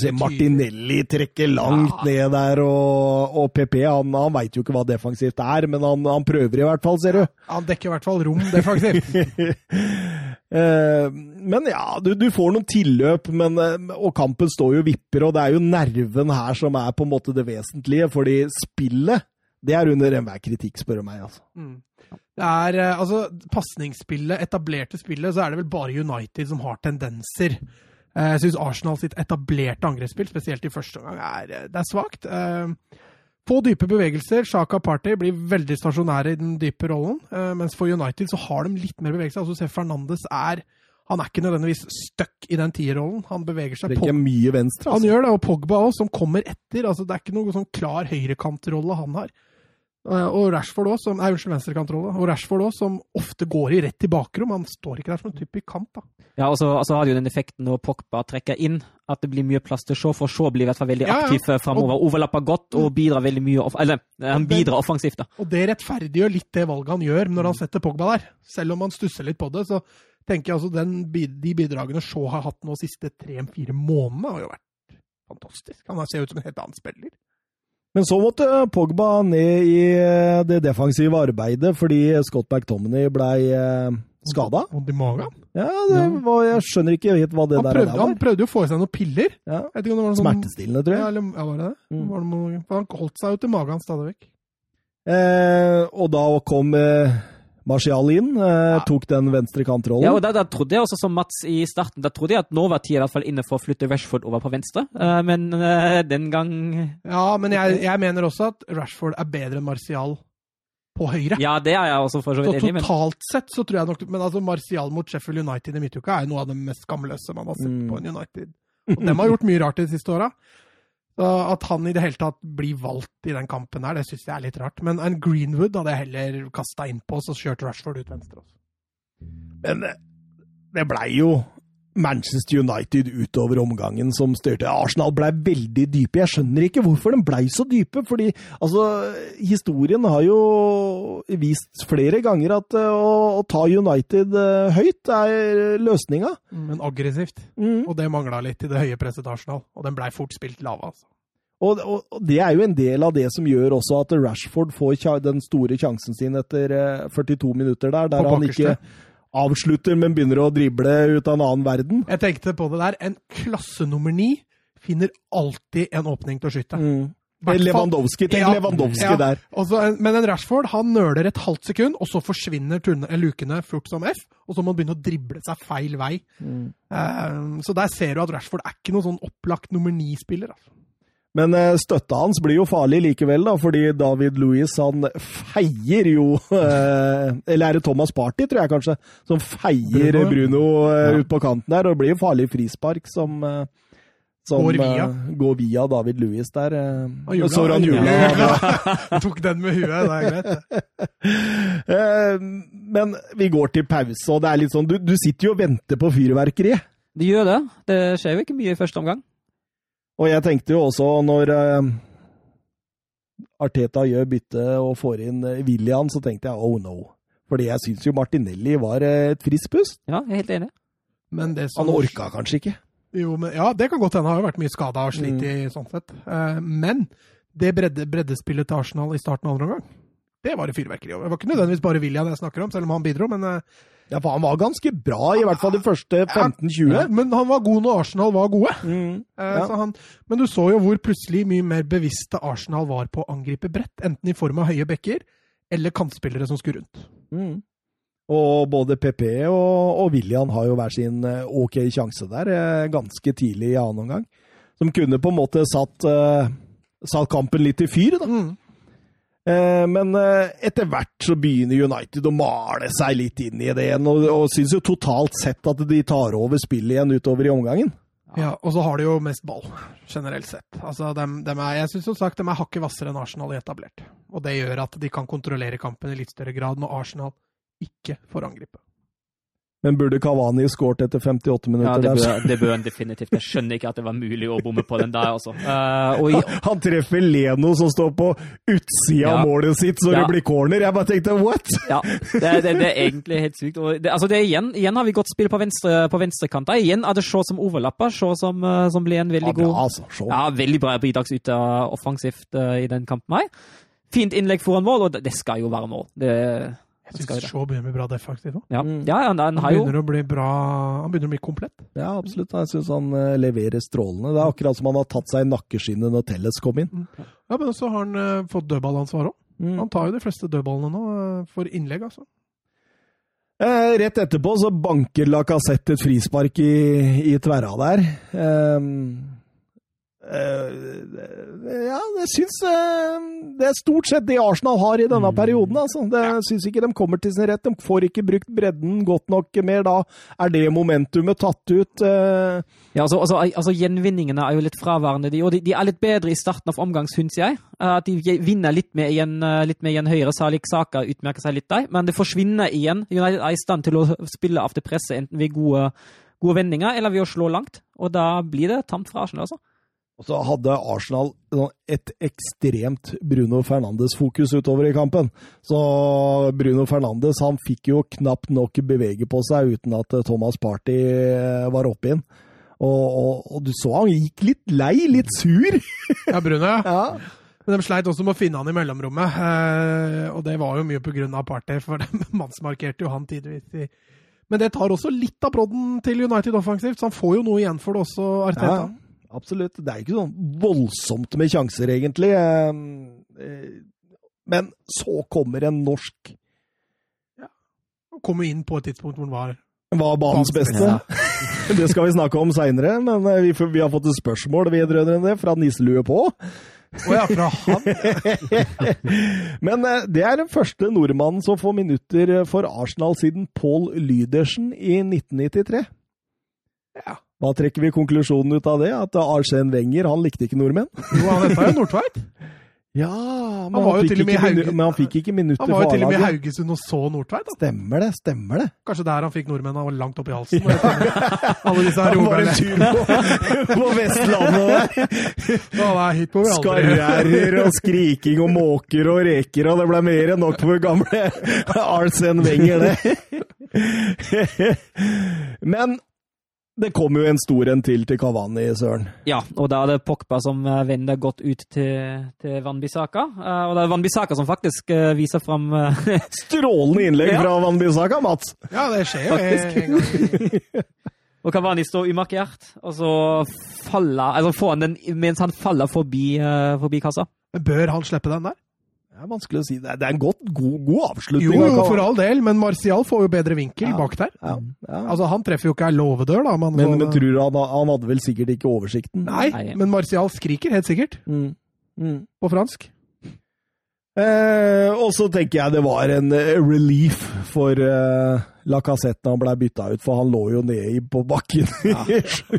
Se Martinelli trekker langt ja. ned der, og, og PP han, han veit jo ikke hva defensivt er, men han, han, prøver i hvert fall, ser du. Han dekker i hvert fall rom defensivt. Eh, men ja, du, du, får noen tilløp, men, eh, og kampen står jo vipper, og det er jo nerven her som er på en måte det vesentlige, fordi spillet det er under enhver kritikk, spør du meg. altså. Mm. Det er, eh, altså, Pasningsspillet, etablerte spillet, så er det vel bare United som har tendenser. Jeg syns Arsenal sitt etablerte angrepsspill, spesielt i første omgang, er, det er svakt. Få dype bevegelser. Shaka Party blir veldig stasjonære i den dype rollen. Uh, mens for United så har de litt mer bevegelse. Altså, se Fernandes er han er ikke nødvendigvis stuck i den tierrollen. Han beveger seg er ikke mye venstre, altså. Han gjør det, og Pogba òg, som kommer etter. altså Det er ikke noen sånn klar høyrekantrolle han har. Eh, og Rashford også, som, nei, unnskyld, venstrekantrolle. Og Rashford òg, som ofte går i rett i bakrom. Han står ikke der som en type i kant. da. Ja, og så har det jo den effekten når Pogba trekker inn, at det blir mye plass til Shaw, for Shaw blir i hvert fall veldig ja, aktiv ja. framover. Overlapper godt og mm. bidrar veldig mye Eller, han bidrar offensivt, da. Og det rettferdiggjør litt det valget han gjør når han setter Pogba der. Selv om han stusser litt på det, så tenker jeg altså den, de bidragene Shaw har hatt nå de siste tre-fire månedene, har jo vært fantastisk. Han ser ut som en helt annen spiller. Men så måtte Pogba ned i eh, det defensive arbeidet fordi Scott McTominay blei eh, skada. Vondt i magen? Ja, var, jeg skjønner ikke helt hva det han der prøvde, er. Han prøvde jo å få i seg noen piller. Ja. Noen Smertestillende, tror jeg. Ja, eller, ja var det det? Mm. Var det noe, han holdt seg jo til magen stadig vekk. Eh, og da kom eh, Martial inn, eh, tok den venstre kantrollen. Ja, og da, da, trodde jeg også som Mats i starten, da trodde jeg at nå var tida i hvert fall inne for å flytte Rashford over på venstre, eh, men eh, den gang Ja, men jeg, jeg, mener også at Rashford er bedre enn Martial på høyre. Ja, det er jeg også for så vidt enig i. Men... Totalt sett så tror jeg nok Men altså, Martial mot Sheffield United i midtuka er jo noe av det mest skamløse man har sett mm. på en United. Og dem har gjort mye rart de siste åra. At han i det hele tatt blir valgt i den kampen her, det syns jeg er litt rart. Men en Greenwood hadde jeg heller kasta innpå, så kjørte Rashford ut venstre. også. Men eh, det blei jo Manchester United utover omgangen som styrte. Arsenal blei veldig dype. Jeg skjønner ikke hvorfor de blei så dype. fordi altså, historien har jo vist flere ganger at å, å, ta United uh, høyt er løsninga. Men aggressivt. Mm. Og det mangla litt i det høye presset Arsenal. Og den blei fort spilt lave, altså. Og, og, og, det er jo en del av det som gjør også at Rashford får den store sjansen sin etter uh, 42 minutter der, der han ikke avslutter, men begynner å drible ut av en annen verden. Jeg tenkte på det der. En klasse nummer ni finner alltid en åpning til å skyte. Mm. Lewandowski. Tenk Ja, Lewandowski ja. der. Også, men en Rashford han nøler et halvt sekund, og så forsvinner eh, lukene fort som F. Og så må han begynne å drible seg feil vei. Eh, så der ser du at Rashford er ikke noen sånn opplagt nummer ni-spiller. Altså. Men eh, støtta hans blir jo farlig likevel, da, fordi David Louis han feier jo eh, Eller er det Thomas Party, tror jeg kanskje, som feier Bruno, Bruno, ja. eh, ut på kanten der. Og det blir jo farlig frispark som, som Går via. går via David Louis der. Og Så han jula. tok den med huet, det er greit. Men vi går til pause, og det er litt sånn Du, du sitter jo og venter på fyrverkeriet. Det gjør det. Det skjer jo ikke mye i første omgang. Og jeg tenkte jo også når eh, Arteta gjør bytte og får inn eh, William, så tenkte jeg oh no. Fordi jeg syns jo Martinelli var eh, et friskt pust. Ja, jeg er helt enig. Men det som, Han orka kanskje ikke. Jo, men, ja, det kan godt hende. Han har jo vært mye skada og slitt i sånn sett. Eh, men det bredde, breddespillet til Arsenal i starten av andre omgang, det var det fyrverkeri over. Det var ikke nødvendigvis bare William jeg snakker om, selv om han bidro, men eh, Ja, for han var ganske bra, i hvert fall de første 15-20. Ja, men han var god når Arsenal var gode. Mm. Eh, Ja. så han, men du så jo hvor plutselig mye mer bevisste Arsenal var på å angripe bredt. Enten i form av høye bekker eller kantspillere som skulle rundt. Mm. Og både PP og, og William har jo hver sin eh, ok sjanse der, eh, ganske tidlig i annen omgang. Som kunne på en måte satt, satt kampen litt i fyr, da. Eh, Men eh, etter hvert så begynner United å male seg litt inn i det igjen, og, og syns jo totalt sett at de tar over spillet igjen utover i omgangen. Ja, Og så har de jo mest ball, generelt sett. Altså, dem, dem er, jeg syns som sagt de er hakket hvassere enn Arsenal i etablert. Og det gjør at de kan kontrollere kampen i litt større grad når Arsenal ikke får angripe. Men burde Kavani skåret etter 58 Ja, minutter det der? bør, det bør han definitivt. Jeg skjønner ikke at det var mulig å bomme på den der, altså. Uh, og i, Han treffer Leno som står på utsida Ja. av målet sitt, så Ja. det blir corner. Jeg bare tenkte what?! ja, det, det, det er egentlig helt sykt. Og det, altså det er igjen, igjen har vi godt spill på, venstre, på venstrekant. Igjen er det Shaw som overlapper. Shaw som, eh, som blir en veldig Ja, bra, god altså. Ja, veldig bra bidragsyter offensivt uh, i den kampen her. Fint innlegg foran mål, og det, det skal jo være mål. Det, Jeg syns. Shaw begynner å bli bra defensivt òg. ja. Mm. ja, han, han Han har jo begynner å bli bra Han begynner å bli komplett. Ja, absolutt. Jeg syns han eh, leverer strålende. Det er akkurat som han har tatt seg i nakkeskinnet når Telles kom inn. Ja, Men så har han uh, fått dødballansvar òg. Mm. Han tar jo de fleste dødballene nå uh, for innlegg, altså. Eh, rett etterpå så banker Lacassette et frispark i, i tverra der. Ehm, eh, ja, jeg syns eh, det er stort sett det Arsenal har i denne perioden. Altså. Det syns ikke de kommer til sin rett. De får ikke brukt bredden godt nok mer da. Er det momentumet tatt ut? Eh, Ja, altså, altså, altså Gjenvinningene er jo litt fraværende, de, og de, de er litt bedre i starten av omgang, syns jeg. Eh, At de vinner litt mer igjen, eh, litt mer igjen høyre. Salik Saka utmerker seg litt der, men det forsvinner igjen. United er i stand til å spille av det presset, enten ved gode, gode vendinger eller ved å slå langt. Og da blir det tamt fra Arsenal, altså. Og så hadde Arsenal et ekstremt Bruno Fernandes-fokus utover i kampen. Så Bruno Fernandes han fikk jo knapt nok bevege på seg uten at Thomas Party eh, var oppe inn. Og, og, og du så han gikk litt lei, litt sur. Ja, Bruno, ja. Men de sleit også med å finne han i mellomrommet. Eh, og det var jo mye pga. Party, for de mannsmarkerte jo han tidvis. i Men det tar også litt av brodden til United offensivt, så han får jo noe igjen for det også, Arteta. Ja, absolutt. Det er ikke sånn voldsomt med sjanser, egentlig. Eh, eh, Men så kommer en norsk Han kom inn på et tidspunkt hvor han var var banens beste. Ja. Det skal vi snakke om seinere, men eh, vi, vi har fått et spørsmål vedrørende det fra Nisselue på. Å ja, fra han? Men det er den første nordmannen som får minutter for Arsenal siden Paul Lydersen i 1993. Ja. Hva trekker vi konklusjonen ut av det? At Arsen Wenger han likte ikke nordmenn? Jo, han henta jo Nordtveit. Ja, men Han han, fikk Hauge- men han fikk ikke minutter Han var jo til og med i Haugesund og så Nordtveit. da. Stemmer det, stemmer det. Kanskje der han fikk nordmennene var langt opp i halsen. Alle disse her Han var en tur på, på Vestlandet der. Ja. Skarrgjerder og skriking og måker og reker, og det ble mer enn nok for gamle Arsen Wenger, det. Men det kom jo en stor en til til Kavani, Søren. Ja, og da er det Pogba som eh, vender godt ut til, til Van Bissaka. Eh, og det er Van Bissaka som faktisk eh, viser fram Strålende innlegg Ja. fra Van Bissaka, Mats. Ja, det skjer jo gang. Og Kavani står umarkert, og så faller Altså får han den mens han faller forbi, forbi kassa. Men bør han slippe den der? Det er vanskelig å si. Det er, det er en godt, god, god avslutning. Jo, jo, for all del, men Martial får jo bedre vinkel Ja. bak der. Ja, ja. Altså, Han treffer jo ikke ei låvedør, da. Men, Men, så- men tror du han, han hadde vel sikkert ikke oversikten? Nei, Nei. men Martial skriker helt sikkert Mm. Mm. på fransk. Eh, og så tenker jeg det var en eh, relief for eh, Lacassette når han ble bytta ut, for han lå jo nede på bakken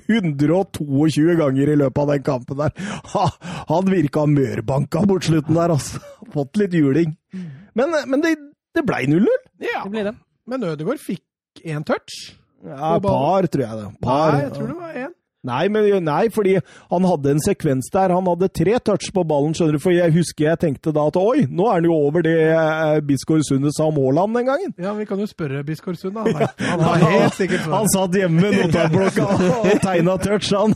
122 ganger i løpet av den kampen der. Ha, han virka mørbanka mot slutten der, altså. Fått litt juling. Men, men det, det blei 0-0. Ja, Det ble det. men Ødegaard fikk én touch. Ja, par, tror jeg det. Par. Nei, jeg tror det var én. Nei, men, nei, fordi han hadde en sekvens der. Han hadde tre touch på ballen, skjønner du. For jeg husker jeg tenkte da at oi, nå er han jo over det eh, Bisgaard Sunde sa om Haaland den gangen. Ja, vi kan jo spørre Biskår Sunde. Han Han har helt sikkert svar. Han satt hjemme med notatblokka og tegna touch, han.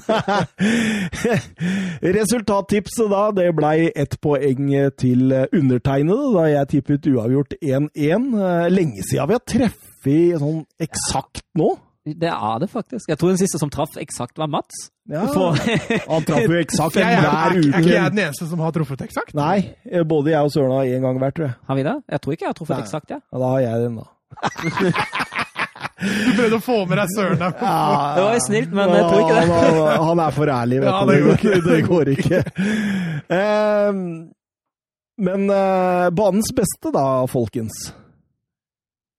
Resultattipset da, det blei ett poeng til undertegnede da jeg tippet uavgjort 1-1. Eh, Lenge siden vi har treffet sånn eksakt nå. Det er det faktisk. Jeg tror den siste som traff eksakt, var Mats. Ja, For, han traff jo eksakt hver er, er, ikke jeg den eneste som har truffet eksakt? Nei, både jeg og Søren har én gang hver, tror jeg. har vi det? Jeg tror ikke jeg har truffet Nei. eksakt, ja. Ja, da har jeg den, da. Du prøvde å få med deg Søren der. Det var snilt, men jeg tror ikke det. Han, han, han er for ærlig, vet Ja, du. det går ikke. Det går ikke. Um, men uh, banens beste, da, folkens.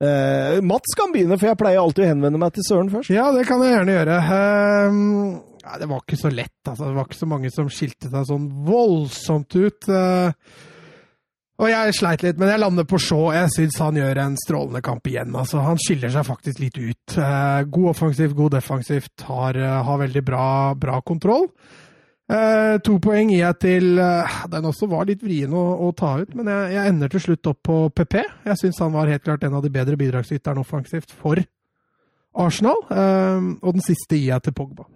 Eh, Mats kan begynne, for jeg pleier alltid å henvende meg til Søren først. Ja, det kan jeg gjerne gjøre. Uh, ja, det var ikke så lett, altså. Det var ikke så mange som skilte seg sånn voldsomt ut. Uh, og jeg sleit litt, men jeg lander på Shaw. Jeg syns han gjør en strålende kamp igjen. Altså, han skiller seg faktisk litt ut. Eh, god offensivt, god defensivt. Har, har veldig bra, bra kontroll. Eh, to poeng gir jeg til eh, Den også var litt vrien å, å ta ut, men jeg, jeg ender til slutt opp på PP. Jeg syns han var helt klart en av de bedre bidragsyterne offensivt for Arsenal. Eh, og den siste gir jeg til Pogba.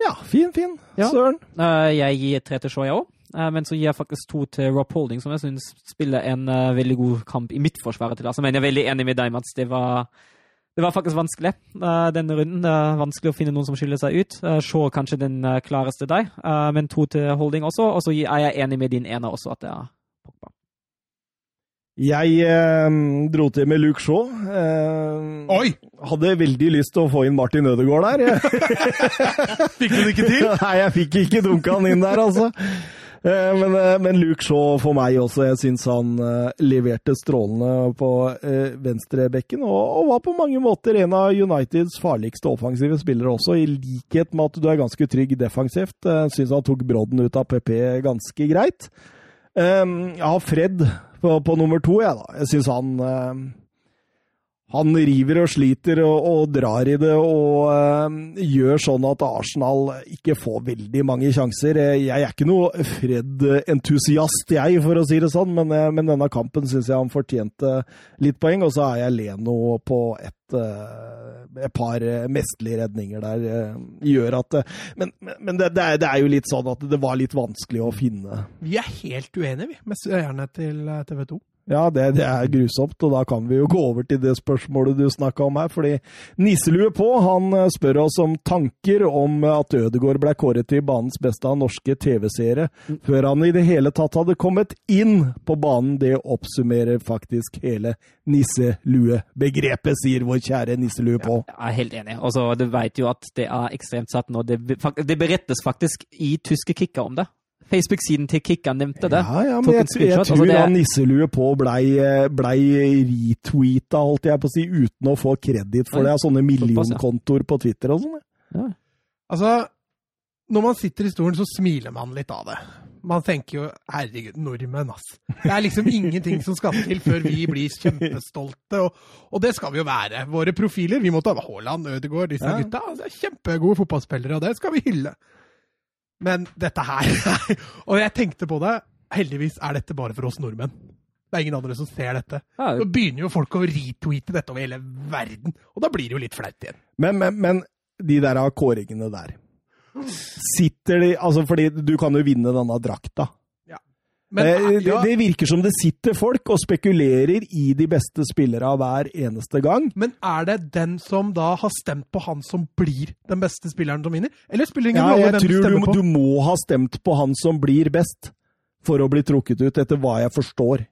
Ja, fin, fin. Ja. Søren. Uh, Jeg gir tre til Shaw, jeg òg. Men så gir jeg faktisk to til Rob Holding, som jeg syns spiller en uh, veldig god kamp i midtforsvaret til Arsenal. Men jeg er veldig enig med deg, Mats. Det var, det var faktisk vanskelig eh, denne runden. Det er vanskelig å finne noen som skiller seg ut. Se Shaw kanskje den eh, klareste deg, eh, men to til Holding også. Og så er jeg enig med din ene også, at det er Pogba. Jeg eh, dro til med Luke Shaw. Eh, Oi! hadde veldig lyst til å få inn Martin Ødegaard der. Fikk du det ikke til? Nei, jeg fikk ikke dunka han inn der, altså. Eh, Men, eh, men Luke Shaw for meg også. Jeg syns han eh, leverte strålende på venstrebekken. Og, og var på mange måter en av Uniteds farligste offensive spillere også, i likhet med at du er ganske trygg defensivt. Syns han tok brodden ut av PP ganske greit. Jeg har Fred på, på nummer to, jeg, da. Jeg syns han han river og sliter og, og drar i det og øh, gjør sånn at Arsenal ikke får veldig mange sjanser. Eh, Jeg er ikke noe Fred-entusiast, jeg, for å si det sånn, men, eh, men denne kampen syns jeg han fortjente litt poeng. Og så er jeg Leno på et, et par mesterlige redninger der. Gjør at Men, men- det, det, er, det er jo litt sånn at det var litt vanskelig å finne Vi er helt uenige, vi, med seerne til TV 2. Ja, det, det er grusomt, og da kan vi jo gå over til det spørsmålet du snakka om her. Fordi Nisselue på han eh, spør oss om tanker om at Ødegaard ble kåret til banens beste av norske TV-seere, før han i det hele tatt hadde kommet inn på banen. Det oppsummerer faktisk hele nisselue-begrepet, sier vår kjære Nisselue på. Jeg er helt enig. Altså, du vet jo at det er ekstremt satt nå. Det, det berettes faktisk i tyske kicker om det. Facebook-siden til Kicker nevnte det. Ja, ja, men jeg, jeg, jeg tror Altså, det- han Nisselue på blei blei retweeta, holdt jeg på å si, uten å få kreditt for det, av sånne millionkontoer på Twitter og sånn. ja. Altså, når man sitter i stolen, så smiler man litt av det. Man tenker jo 'herregud, nordmenn', ass. Det er liksom ingenting som skal til før vi blir kjempestolte, og, og det skal vi jo være. Våre profiler, vi må ta Haaland, Ødegaard, disse Ja. gutta. Altså, kjempegode fotballspillere, og det skal vi hylle. Men dette her Og jeg tenkte på det, heldigvis er dette bare for oss nordmenn. Det er ingen andre som ser dette. Ja, Så begynner jo folk å retweete dette over hele verden, og da blir det jo litt flaut igjen. Men, men, men de der kåringene der Sitter de Altså, fordi du kan jo vinne denne drakta. Men, Eh, det, det virker som det sitter folk og spekulerer i de beste spillerne hver eneste gang. men er det den som da har stemt på han som blir den beste spilleren som vinner? Eller spiller ingen Ja, rolle jeg hvem du tror du, stemmer på? du må ha stemt på han som blir best, for å bli trukket ut, etter hva jeg forstår.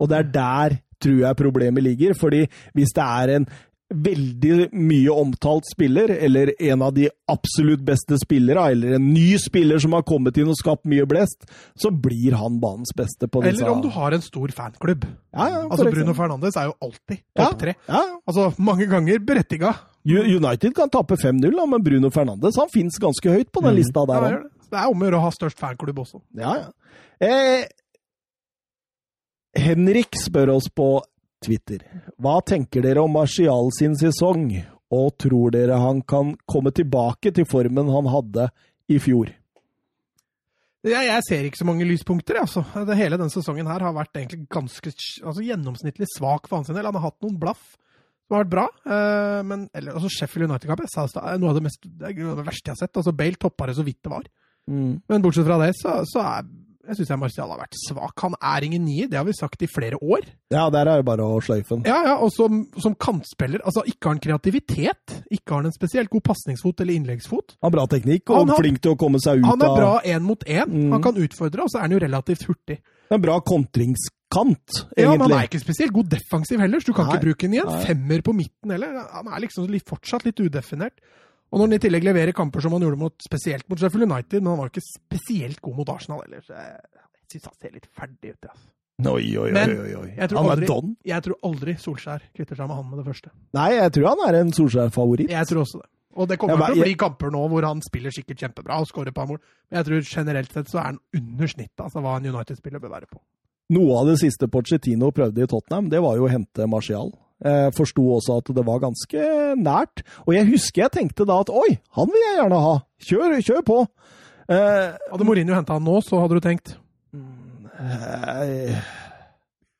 Og det er der tror jeg problemet ligger, fordi hvis det er en veldig mye omtalt spiller, eller en av de absolutt beste spillere, eller en ny spiller som har kommet inn og skapt mye blest, så blir han banens beste på disse Eller om du har en stor fanklubb. ja, ja, Altså Bruno. Fernandes er jo alltid Ja, topp tre. Ja, Altså mange ganger berettiga. United kan tape 5-0, da, men Bruno Fernandes han fins ganske høyt på den Mm. lista der. Så det er om å gjøre å ha størst fanklubb også. Ja, ja. Eh, Henrik spør oss på Twitter. Hva tenker dere om Martial sin sesong, og tror dere han kan komme tilbake til formen han hadde i fjor? Jeg, jeg ser ikke så mange lyspunkter. Altså. Det, hele denne sesongen her har vært egentlig ganske altså, gjennomsnittlig svak for hans del. Han har hatt noen blaff som har vært bra, eh, men eller, altså, Sheffield United-kamp jeg sa i stad, er noe av det, mest, det, det verste jeg har sett. Altså, Bale toppa det så vidt det var. Men bortsett fra det, så, så er jeg syns Martial har vært svak. Han er ingen nier, det har vi sagt i flere år. Ja, der er det bare å sløyfe den. Ja, ja, og som, som kantspiller, altså ikke har han kreativitet. Ikke har han en spesielt god pasningsfot eller innleggsfot. Han har bra teknikk og Han har- flink til å komme seg ut av Han er bra én mot én. Mm. Han kan utfordre, og så er han jo relativt hurtig. En bra kontringskant, Ja, men han er ikke spesielt god defensiv heller, så du kan Nei. ikke bruke den igjen. en Nei. femmer på midten heller. Han er liksom litt, fortsatt litt udefinert. Og når han i tillegg leverer kamper som han gjorde mot, spesielt mot Sheffield United, men han var jo ikke spesielt god mot Arsenal ellers. Jeg syns han ser litt ferdig ut. Ja. Oi, oi, oi, Men oi, oi. jeg tror aldri-. Jeg tror aldri Solskjær kvitter seg med han med det første. Nei, jeg tror han er en Solskjær-favoritt. Jeg tror også det. Og det kommer men til å jeg- bli kamper nå hvor han spiller sikkert kjempebra og skårer et par mål. Men jeg tror generelt sett så er han under snittet, altså hva en United-spiller bør være på. Noe av det siste Pochettino prøvde i Tottenham, det var jo å hente Martial. Jeg forsto også at det var ganske nært. Og jeg husker jeg tenkte da at oi, han vil jeg gjerne ha. Kjør, kjør på. Eh, Hadde Mourinho henta han nå, så hadde du tenkt eh,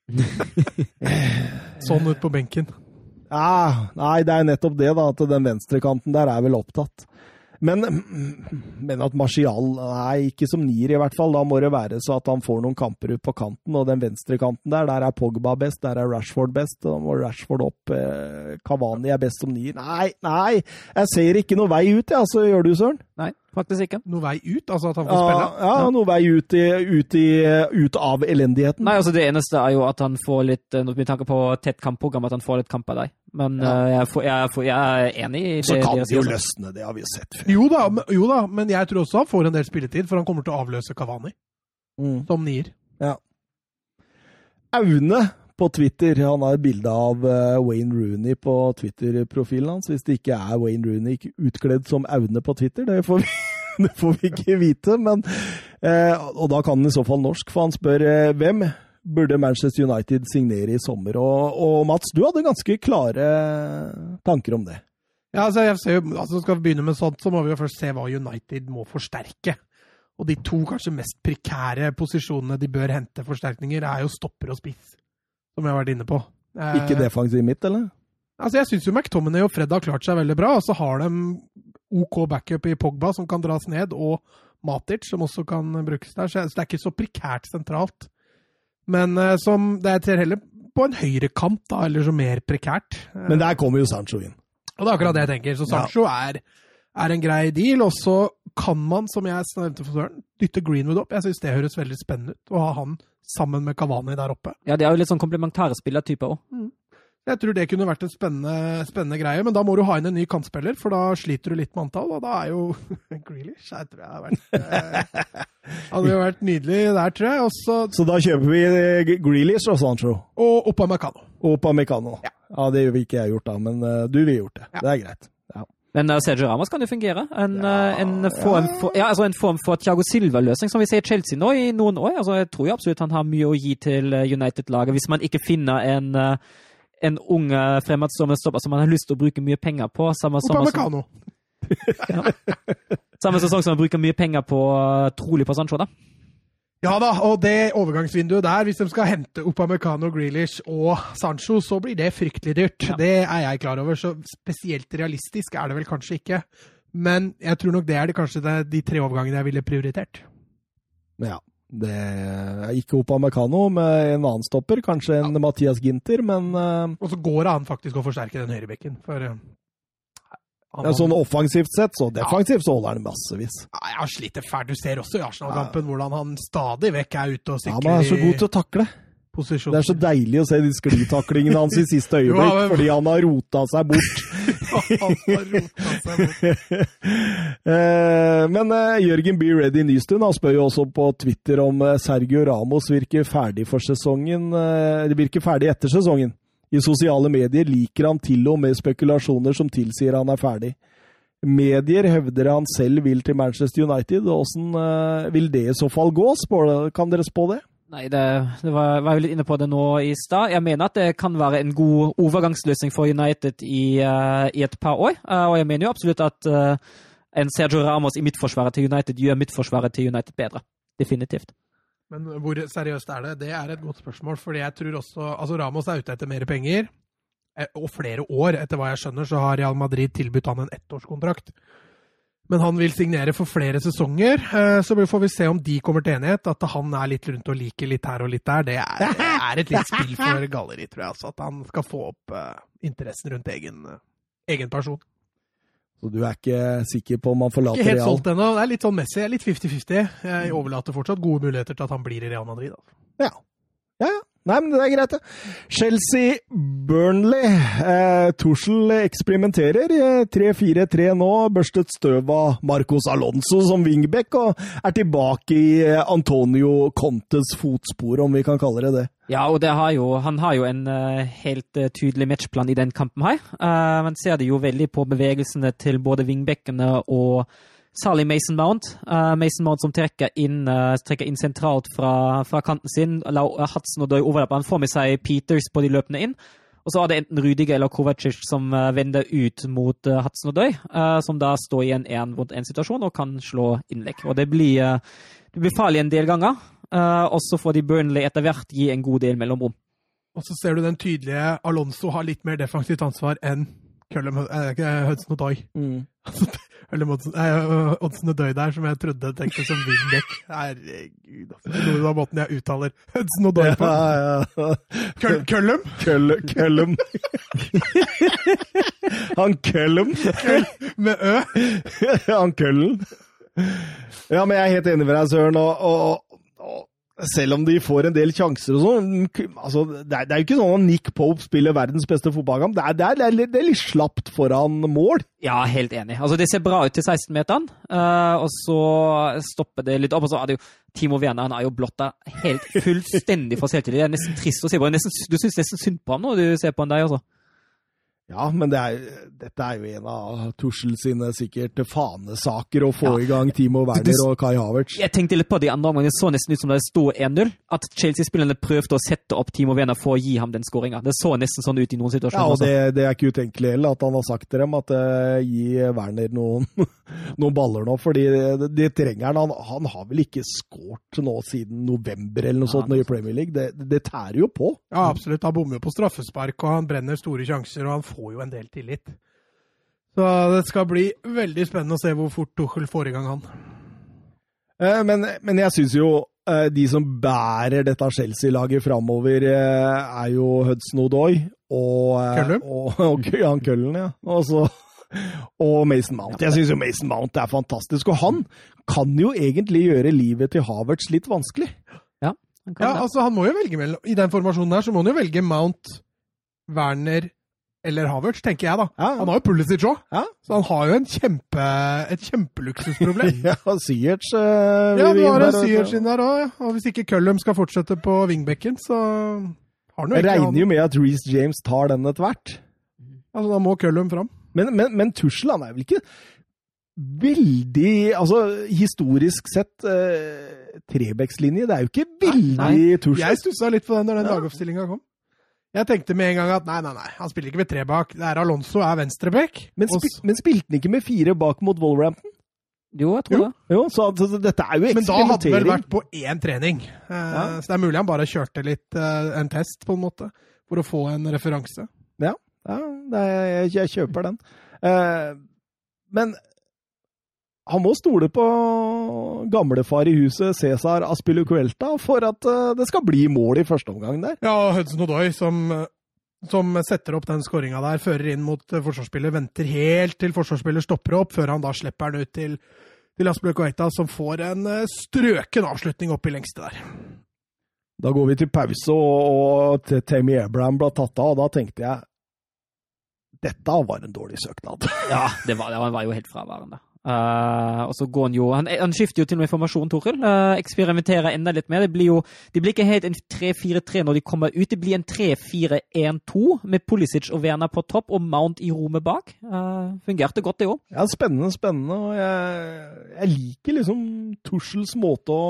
sånn ut på benken. ja, nei, det er nettopp det, da. At den venstrekanten der er vel opptatt. Men, men at Martial er ikke som nier, i hvert fall. Da må det være så at han får noen kamper ut på kanten. Og den venstre kanten der, der er Pogba best, der er Rashford best. Da må Rashford opp. Eh, Kavani er best som nier. Nei, nei! Jeg ser ikke noe vei ut, jeg. Altså, gjør du, Søren? Nei, faktisk ikke. Noe vei ut, altså at han får Ja, spille. ja, noe vei ut, i, ut, i, ut av elendigheten. Nei, altså Det eneste er jo at han får litt eh, Med tanke på tett kampprogram, at han får litt kamp av deg. Men Ja. eh, jeg, får, jeg, får, jeg er enig i det Så kan det jo løsne, det har vi jo sett før. Jo da, men, jo da, men jeg tror også han får en del spilletid, for han kommer til å avløse Kavani Mm. som nier. Ja. Aune på Twitter. Han har et bilde av eh, Wayne Rooney på Twitter-profilen hans. Hvis det ikke er Wayne Rooney utkledd som Aune på Twitter, det får vi, det får vi ikke vite. Men, eh, og da kan han i så fall norsk, for han spør eh, hvem burde Manchester United signere i sommer. Og, og Mats, du hadde ganske klare tanker om det. Ja, altså, jeg ser altså Skal vi begynne med sånt, så må vi jo først se hva United må forsterke. Og de to kanskje mest prekære posisjonene de bør hente forsterkninger, er jo stopper og spiss, som jeg har vært inne på. Eh, Ikke defensiv midt, eller? Altså, Jeg syns jo McTominay og Fred har klart seg veldig bra, og så har de OK backup i Pogba, som kan dras ned, og Matic, som også kan brukes der. Så det er ikke så prekært sentralt. Men eh, som det jeg ser heller på en høyrekant, da, eller så mer prekært. Eh, Men der kommer jo Sancho inn. og det er akkurat det jeg tenker. Så Sancho er, er en grei deal. Og så kan man, som jeg nevnte for Søren, dytte Greenwood opp. Jeg syns det høres veldig spennende ut å ha han sammen med Kavani der oppe. Ja, de er jo litt sånn komplementære spillertyper òg. Jeg tror det kunne vært en spennende, spennende greie, men da må du ha inn en ny kantspiller, for da sliter du litt med antall, og da er jo Grealish jeg tror jeg har vært, eh, hadde jo vært nydelig der, tror jeg. Også, Så da kjøper vi eh, Grealish og Sancho. og Oppa Meccano. Og Pamecano. Ja. Ja. det ville ikke jeg gjort da, men eh, du ville gjort det. Ja. Det er greit. Men uh, Sergio Ramos kan jo fungere. En, Ja, uh, en, form, for, ja, altså en form for Thiago Silva-løsning, som vi ser i Chelsea nå i noen år. Altså, jeg tror jo absolutt han har mye å gi til uh, United-laget, hvis man ikke finner en, en ung fremadstormende stopper som man har lyst til å bruke mye penger på. Samme, som, ja. samme sesong som man bruker mye penger på trolig på Sancho, da. Ja da, og det overgangsvinduet der, hvis de skal hente Upamecano, Grealish og Sancho, så blir det fryktelig dyrt. Ja. Det er jeg klar over, så spesielt realistisk er det vel kanskje ikke. Men jeg tror nok det er det, kanskje det, de tre overgangene jeg ville prioritert. Ja. Det er ikke Opamecano med en annen stopper, kanskje en Mathias Ginter, men uh... Og så går det an faktisk å forsterke den høyrebekken, for eh, er sånn offensivt sett, så defensivt så holder han massevis. Ja, jeg har slitt fælt. Du ser også i Arsenal-kampen hvordan han stadig vekk er ute og Ja, men han er så god til å takle. posisjon. Det er så deilig å se de sklitaklingene hans i siste Jo, øyeblikk, men- fordi han har rota seg bort. Han har rota seg bort. Eh, Men eh, Jørgen B. Ready Nystuen han spør jo også på Twitter om eh, Sergio Ramos virker ferdig for sesongen. Det virker ferdig etter sesongen. I sosiale medier liker han til og med spekulasjoner som tilsier han er ferdig. Medier hevder han selv vil til Manchester United. Åssen eh, vil det i så fall gå? Kan dere spå det? Nei, det, det var, var jo litt inne på det nå i stad. Jeg mener at det kan være en god overgangsløsning for United i, uh, i et par år. Uh, og jeg mener jo absolutt at uh, en Sergio Ramos i midtforsvaret til United gjør midtforsvaret til United bedre. Definitivt. Men hvor seriøst er det? Det er et godt spørsmål. fordi jeg tror også, altså Ramos er ute etter mer penger, eh, og flere år. Etter hva jeg skjønner, så har Real Madrid tilbudt han en ettårskontrakt. Men han vil signere for flere sesonger, eh, så får vi se om de kommer til enighet. At han er litt rundt og liker litt her og litt der, det er, er et litt spill for galleri, tror jeg. Altså, at han skal få opp eh, interessen rundt egen, egen person. Så du er ikke sikker på om han forlater Real? Ikke helt Real? solgt ennå. Det er litt sånn Messi. Jeg er Litt 50-50. Jeg overlater fortsatt gode muligheter til at han blir i Real Madrid. Da. Ja. Ja, ja. Nei, men det er greit, det. Chelsea-Burnley. Eh, Tussel eksperimenterer. Eh, 3-4-3 nå. Børstet støv av Marcos Alonso som wingback, og er tilbake i eh, Antonio Contes fotspor, om vi kan kalle det det. Ja, og har jo, han har jo en uh, helt uh, tydelig matchplan i den kampen her. Uh, man ser det jo veldig på bevegelsene til både wingbackene og særlig Mason Mount. Mason Mount som trekker inn, trekker inn sentralt fra, fra kanten sin. La Hudson og Døy overlappe. Han får med seg Peters på de løpende inn. Og så er det enten Rudiger eller Kovacic som vender ut mot Hudson og Døy, som da står i en én mot én-situasjon og kan slå innlegg. Og det blir, det blir farlig en del ganger. Eh, og så får de Burnley etter hvert gi en god del mellomrom. Og så ser du den tydelige Alonso har litt mer defensivt ansvar enn Cullum eh, Hudson og Doy. Eller Modsen- eh, og Doy der, som jeg trodde tenkte som wingback. Herregud, altså. Er noe av måten jeg uttaler Hudson og Doy på. Ja, ja. Cull- Cullum? Køllum. Han Køllum. Med Ø. Han Køllen. Ja, men jeg er helt enig med deg, Søren. Og, og, og selv om de får en del sjanser og sånn altså, det, er, det er jo ikke sånn at Nick Pope spiller verdens beste fotballkamp. Det er, det, det, er litt, slapt foran mål. Ja, helt enig. Altså, Det ser bra ut til 16-meteren, uh, og så stopper det litt opp. Og så er det jo Timo Werner han er jo blotta helt fullstendig for selvtillit. Det er nesten trist å se på. Nesten, du syns nesten synd på ham når du ser på han der, altså. Ja, men det er, dette er jo en av Tussel sine sikkert fanesaker å få Ja. i gang Timo Werner og Kai Havertz. Jeg tenkte litt på det andre omgang. Det så nesten ut som det sto 1-0. At Chelsea-spillerne prøvde å sette opp Timo Werner for å gi ham den skåringa. Det så nesten sånn ut i noen situasjoner. Ja, og det, det er ikke utenkelig heller at han har sagt til dem at uh, gi Werner noen, noen baller nå, fordi det, det trenger han. han. Han har vel ikke skåret nå siden november eller noe Ja, sånt nå i Premier League. Det, det tærer jo på. Ja, absolutt. Han bommer jo på straffespark, og han brenner store sjanser, og han får jo en del tillit. Så det skal bli veldig spennende å se hvor fort Tuchel får i gang han. Eh, Men, men jeg syns jo eh, de som bærer dette Chelsea-laget framover, eh, er jo Hudson Odoi og? Og, og Jan Køllen, ja. Også, og Mason Mount. Jeg syns jo Mason Mount er fantastisk. Og han kan jo egentlig gjøre livet til Havertz litt vanskelig. Han kan Ja, det. altså Han må jo velge mellom I den formasjonen der så må han jo velge Mount, Werner eller Havertz, tenker jeg, da. Ja, Han har jo Pulisic òg, ja. så han har jo en kjempe, et kjempeluksusproblem. ja Syerts uh, Ja, du har en Syers inn der òg. Og hvis ikke Cullum skal fortsette på wingbacken, så har han jo ikke Jeg regner jo med at Reece James tar den etter hvert. Altså, da må Cullum fram. Men, men, men Tussel han er vel ikke veldig Altså, historisk sett eh, Trebekslinje, det er jo ikke veldig Tussel. Jeg stussa litt på den når den Ja. lagoppstillinga kom. Jeg tenkte med en gang at nei, nei, nei, han spiller ikke med tre bak. Det er Alonso er venstrebekk. Men, spi, men spilte han ikke med fire bak mot Wolverhampton? Jo, jeg tror Jo. det. Jo, så, så, så dette er jo eksperimentering. men da hadde han vel vært på én trening. Uh, Ja. Så det er mulig han bare kjørte litt uh, en test, på en måte, for å få en referanse. Ja, det er, jeg, jeg kjøper den. Uh, men han må stole på gamlefar i huset, Cæsar Aspilicuelta, for at eh, det skal bli mål i første omgang der. Ja, Hudson Odoi, som, som setter opp den skåringa der, fører inn mot eh, forsvarsspiller, venter helt til forsvarsspiller stopper opp, før han da slipper den ut til, til Aspeløy som får en eh, strøken avslutning opp i lengste der. Da går vi til pause, og, og Tammy Abraham ble tatt av, og da tenkte jeg dette var en dårlig søknad. Ja, det var, det var jo helt fraværende. Eh, og så går han jo Han, han skifter jo til og med formasjon, Toril. Uh, eksperimenterer enda litt mer. Det blir jo Det blir ikke helt en 3-4-3 når de kommer ut. Det blir en 3-4-1-2 med Pulisic og Werner på topp og Mount i rommet bak. Uh, fungerte godt, det òg. Ja, spennende, spennende, og jeg, jeg liker liksom Tussels måte å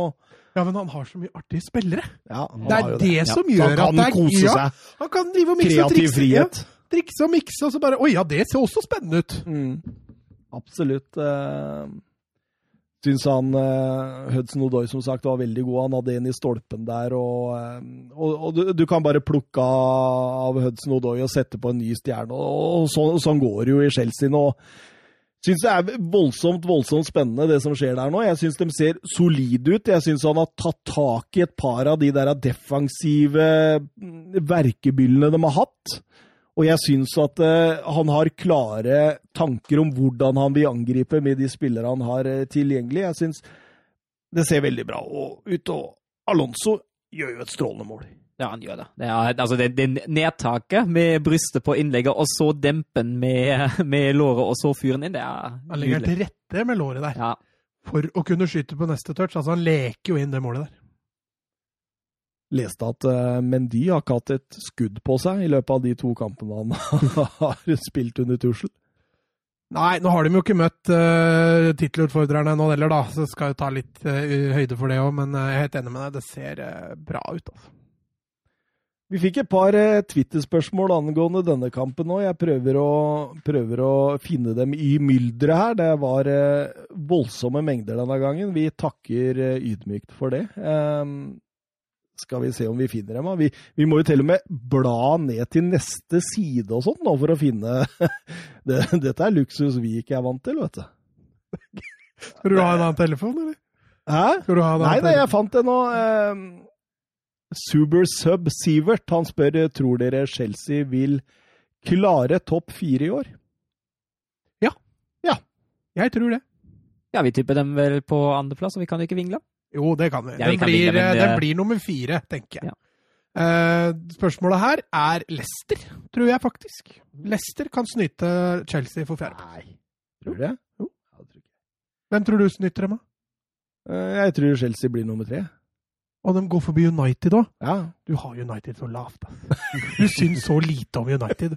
Ja, men han har så mye artige spillere. ja, han Det har er jo det, som Så gjør han kan at det er kose ja, seg. Han kan drive og mikse og Kreativ trikse. Ja, frihet. trikse og mikse, og så bare Oi, ja, det ser også spennende ut. Mm. Absolutt. Uh, Syns han uh, Hudson Odoi som sagt var veldig god. Han hadde en i stolpen der. Og, eh, og, og du, du kan bare plukke av Hudson Odoi og sette på en ny stjerne. Og, og så, sånn går det jo i Chelsea nå. Syns det er voldsomt voldsomt spennende, det som skjer der nå. Jeg syns de ser solide ut. Jeg syns han har tatt tak i et par av de der defensive mm, verkebyllene de har hatt. Og jeg syns at eh, han har klare tanker om hvordan han vil angripe med de spillere han har eh, tilgjengelig. Jeg syns det ser veldig bra ut. Og Alonso gjør jo et strålende mål. Ja, han gjør det. Det, er, altså det, det nedtaket med brystet på innlegget, og så dempen med, med låret, og så fyren inn, det er Han legger nydelig. til rette med låret der Ja. for å kunne skyte på neste touch. Altså, han leker jo inn det målet der. Leste at eh, Mendy har ikke hatt et skudd på seg i løpet av de to kampene han har spilt under Tussel. Nei, nå har de jo ikke møtt uh, tittelutfordrerne nå heller, da. Så skal jo ta litt uh, høyde for det òg, men jeg er helt enig med deg. Det ser uh, bra ut, altså. Vi fikk et par uh, Twitter-spørsmål angående denne kampen nå. Jeg prøver å, prøver å finne dem i mylderet her. Det var voldsomme mengder denne gangen. Vi takker ydmykt for det. Ehm, skal vi se om vi finner dem. Vi, vi må jo til og med bla ned til neste side og sånt for å finne det, Dette er luksus vi ikke er vant til, vet du. Skal du ha en annen telefon, eller? Hæ? Skal du ha en Nei, annen nei, jeg fant det nå. Eh, Suber Sub Sivert han spør tror dere Chelsea vil klare topp fire i år. Ja, Jeg tror det. ja, vi tipper dem vel på andreplass, og vi kan jo ikke vingle. Jo, det kan vi. Ja, Den, kan blir, vinne, men eh, den blir nummer fire, tenker jeg. Ja. Uh, spørsmålet her er Leicester, tror jeg faktisk. Leicester kan snyte Chelsea for fjerde. Nei. Tror du det? Jo. Ja, det. Hvem tror du snyter dem, da? Uh, Jeg tror Chelsea blir nummer tre. Og de går forbi United òg. Ja. Du har United så lavt, da. Du syns så lite om United.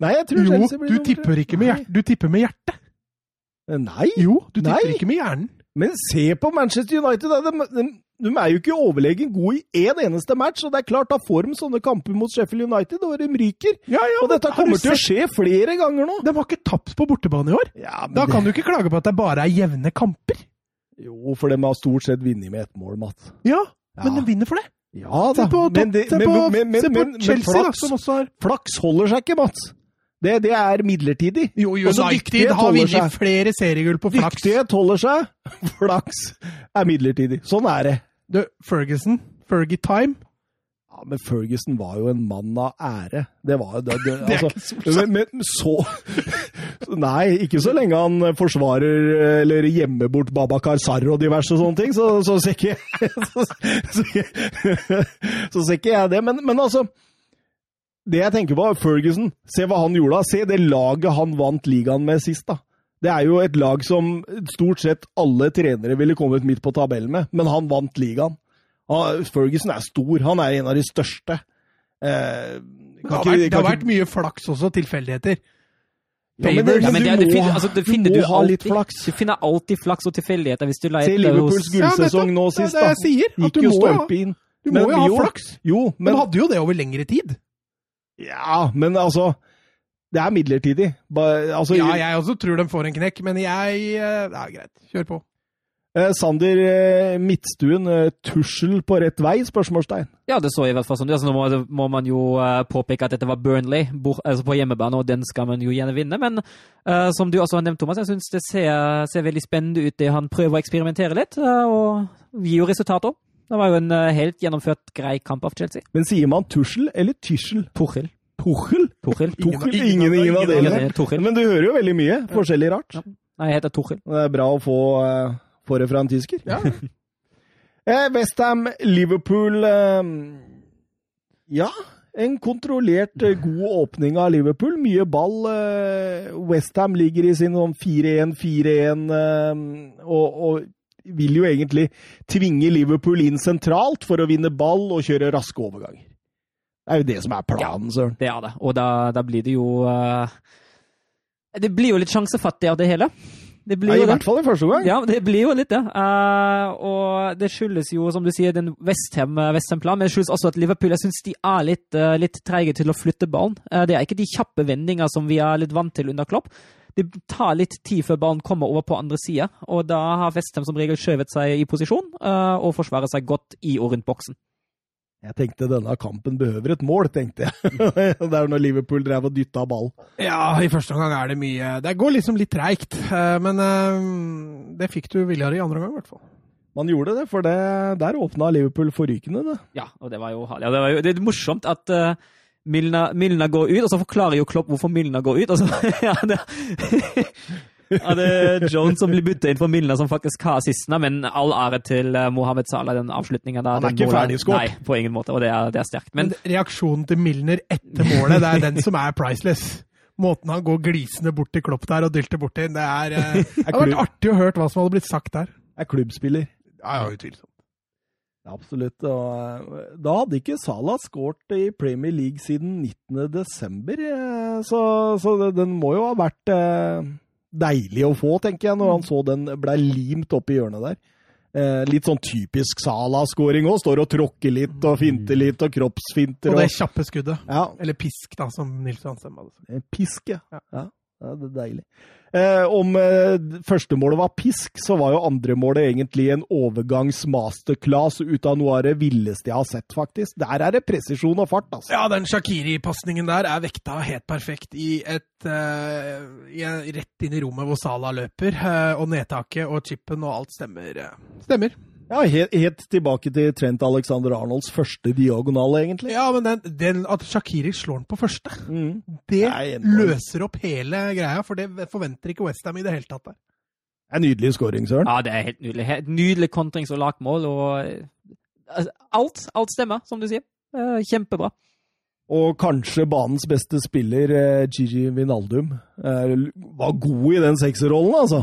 Nei, jeg tror Jo, Chelsea blir nummer tre. tipper ikke med hjertet. Du tipper med hjertet. Nei. Jo, du tipper Nei. ikke med hjernen. Men se på Manchester United. De, de, de er jo ikke overlegen gode i én eneste match. Og det er klart, da får de sånne kamper mot Sheffield United, og de ryker. Ja, ja, Og dette kommer til å skje flere ganger nå. De har ikke tapt på bortebane i år. Ja, Da det- kan du ikke klage på at det bare er jevne kamper. Jo, for de har stort sett vunnet med ett mål, Matt. Ja, men de vinner for det. Ja Se da, på, men, det, men, men, men, se på men, men Chelsea, da, som også har flaks holder seg ikke, Mats. Det, det er midlertidig. Jo, United har vunnet flere seriegull på flaks. Dyktighet holder seg, flaks er midlertidig. Sånn er det. Du, Ferguson, Fergie Time Ja, Men Ferguson var jo en mann av ære. Det var jo det, det, Det er altså, ikke så men, men så Nei, ikke så lenge han forsvarer eller gjemmer bort Babakar Sarr og diverse sånne ting, så, så ser ikke så, så, så ser ikke jeg det. Men, men altså Det jeg tenker på, Ferguson. Se hva han gjorde da. Se det laget han vant ligaen med sist, da. Det er jo et lag som stort sett alle trenere ville kommet midt på tabellen med, men han vant ligaen. Han- Ferguson er stor. Han er en av de største. Eh, Det har, ikke- vært, det har vært mye flaks også, tilfeldigheter. Ja, men det- Ja, men du det, det, må- altså, det du må du ha litt flaks. Du finner alltid flaks og tilfeldigheter hvis du Se leter Liverpools Ja, gullsesong nettopp. nå Det sist, det da. jeg sier, at Gikk du jo må stolpe inn. Du må Men jo ha flaks. Jo, Men men hadde jo det over lengre tid. Ja, men altså Det er midlertidig. Altså, Ja, jeg også tror de får en knekk, men jeg eh, Ja, greit. Kjør på. eh, Sander eh, Midtstuen, eh, tussel på rett vei? Spørsmålstegn. Ja, det så i hvert fall sånn ut. Altså, nå må, må man jo eh, påpeke at dette var Burnley bor, altså på hjemmebane, og den skal man jo gjerne vinne. Men eh, som du også har nevnt, Thomas, jeg syns det ser, ser veldig spennende ut det han prøver å eksperimentere litt, eh, og gir jo resultat òg. Det var jo en eh, helt gjennomført grei kamp av Chelsea. Men sier man tussel eller tyssel? Tuchel. Tuchel? Tuchel. Tuchel? Ingen- Ingen, ingen av delene. Men du hører jo veldig mye forskjellig rart. Ja. Nei, jeg heter Tuchel. Det er bra å få, uh, få det fra en tysker. Ja. Eh, Westham, Liverpool uh, Ja, en kontrollert uh, god åpning av Liverpool. Mye ball. Westham ligger i sin sånn 4-1-4-1 eh, og, og vil jo egentlig tvinge Liverpool inn sentralt for å vinne ball og kjøre raske overganger. Det er jo det som er planen, Søren. Det er det. Og da, da blir det jo uh, Det blir jo litt sjansefattig av det hele. Det blir Ja, I hvert fall i første gang. Ja, det blir jo litt det. Eh, og det skyldes jo, som du sier, den Westham-planen, Westham men det skyldes også at Liverpool jeg synes de er litt, uh, litt treige til å flytte ballen. Uh, det er ikke de kjappe vendinger som vi er litt vant til under Klopp. Det tar litt tid før ballen kommer over på andre sida, og da har Westham som regel skjøvet seg i posisjon uh, og forsvarer seg godt i og rundt boksen. Jeg tenkte denne kampen behøver et mål, tenkte jeg. det er når Liverpool drev og dytta ball. Ja, i første omgang er det mye Det går liksom litt treigt, eh, men eh, det fikk du viljere i andre omgang, i hvert fall. Man gjorde det, for det, der åpna Liverpool forrykende, det. Ja, og det var jo, ja, det var jo det er morsomt at uh, Milna, Milna går ut, og så forklarer jo Klopp hvorfor Milna går ut. Og så ja, det, ja, det er Jones som blir bytta inn for Milna, som faktisk har assisten, men all ære til uh, Mohammed Salah, den avslutninga der. Han er den ikke målet- ferdigskåret. Nei, på ingen måte, og det er, det er sterkt. Men Men reaksjonen til Milner etter målet, det er den som er priceless. Måten han går glisende bort til Klopp der og dylter bort til, det er eh, Det hadde vært artig å høre hva som hadde blitt sagt der. Er klubbspiller. Ja, ja, utvilsomt. Absolutt. Og eh, da hadde ikke Salah skåret i Premier League siden 19. desember, eh, så, så den må jo ha vært eh, deilig å få, tenker jeg, når han så den ble limt opp i hjørnet der. Eh, litt sånn typisk Salah-skåring òg. Står og tråkker litt og finter litt og kroppsfinter. Og det kjappe skuddet. ja, Eller pisk, da, som Nils Johansen hadde sagt. Pisk, ja. Ja. Ja. det er deilig. Eh, om eh, førstemålet var pisk, så var jo andremålet egentlig en overgangs-masterclass ut av noe av det villeste jeg har sett, faktisk. Der er det presisjon og fart, altså. Ja, den Shakiri-pasningen der er vekta helt perfekt i et eh, i, Rett inn i rommet hvor Salah løper, eh, og nedtaket og chipen og alt stemmer. eh, stemmer. Ja, helt, helt tilbake til Trent Alexander Arnolds første diagonale, egentlig. Ja, men den, den, at Shakiri slår den på første, Mm. det løser opp hele greia, for det forventer ikke Westham i det hele tatt der. En nydelig scoring, Søren. ja, det er helt nydelig. Helt nydelig kontrings- og lagmål, og eh, altså, alt, alt stemmer, som du sier. Eh, kjempebra. Og kanskje banens beste spiller, eh, Gigi Vinaldum, var god i den sekserrollen, altså.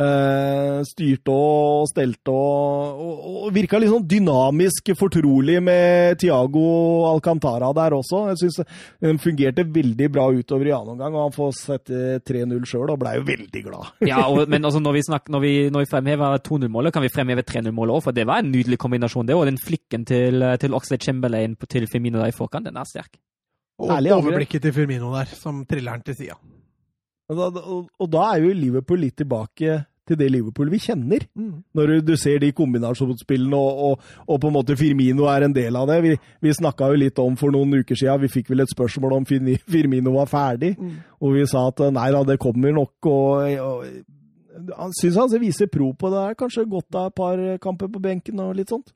Eh, styrte og stelte og, og, og virka litt sånn dynamisk fortrolig med Tiago Alcantara der også. Jeg syns den fungerte veldig bra utover i annen omgang, og han får sette 3-0 sjøl og blei jo veldig glad. Ja, og, men altså når vi, snakker, når vi, når vi fremhever 2-0-målet, kan vi fremheve 3-0-målet òg, for det var en nydelig kombinasjon, det. Og den flikken til, til Oxlade Chamberlain til Firmino der i forkant, den er sterk. Og Herlig overblikket til Firmino der, som triller han til sida. Og da, og, og da er jo Liverpool litt tilbake til det Liverpool vi kjenner. Når du, du ser de kombinasjonsspillene, og, og, og på en måte Firmino er en del av det. Vi, vi snakka jo litt om for noen uker siden, vi fikk vel et spørsmål om Firmino var ferdig. Og vi sa at nei da, det kommer nok. og, og han syns han viser pro på det. her, Kanskje godt av et par kamper på benken og litt sånt.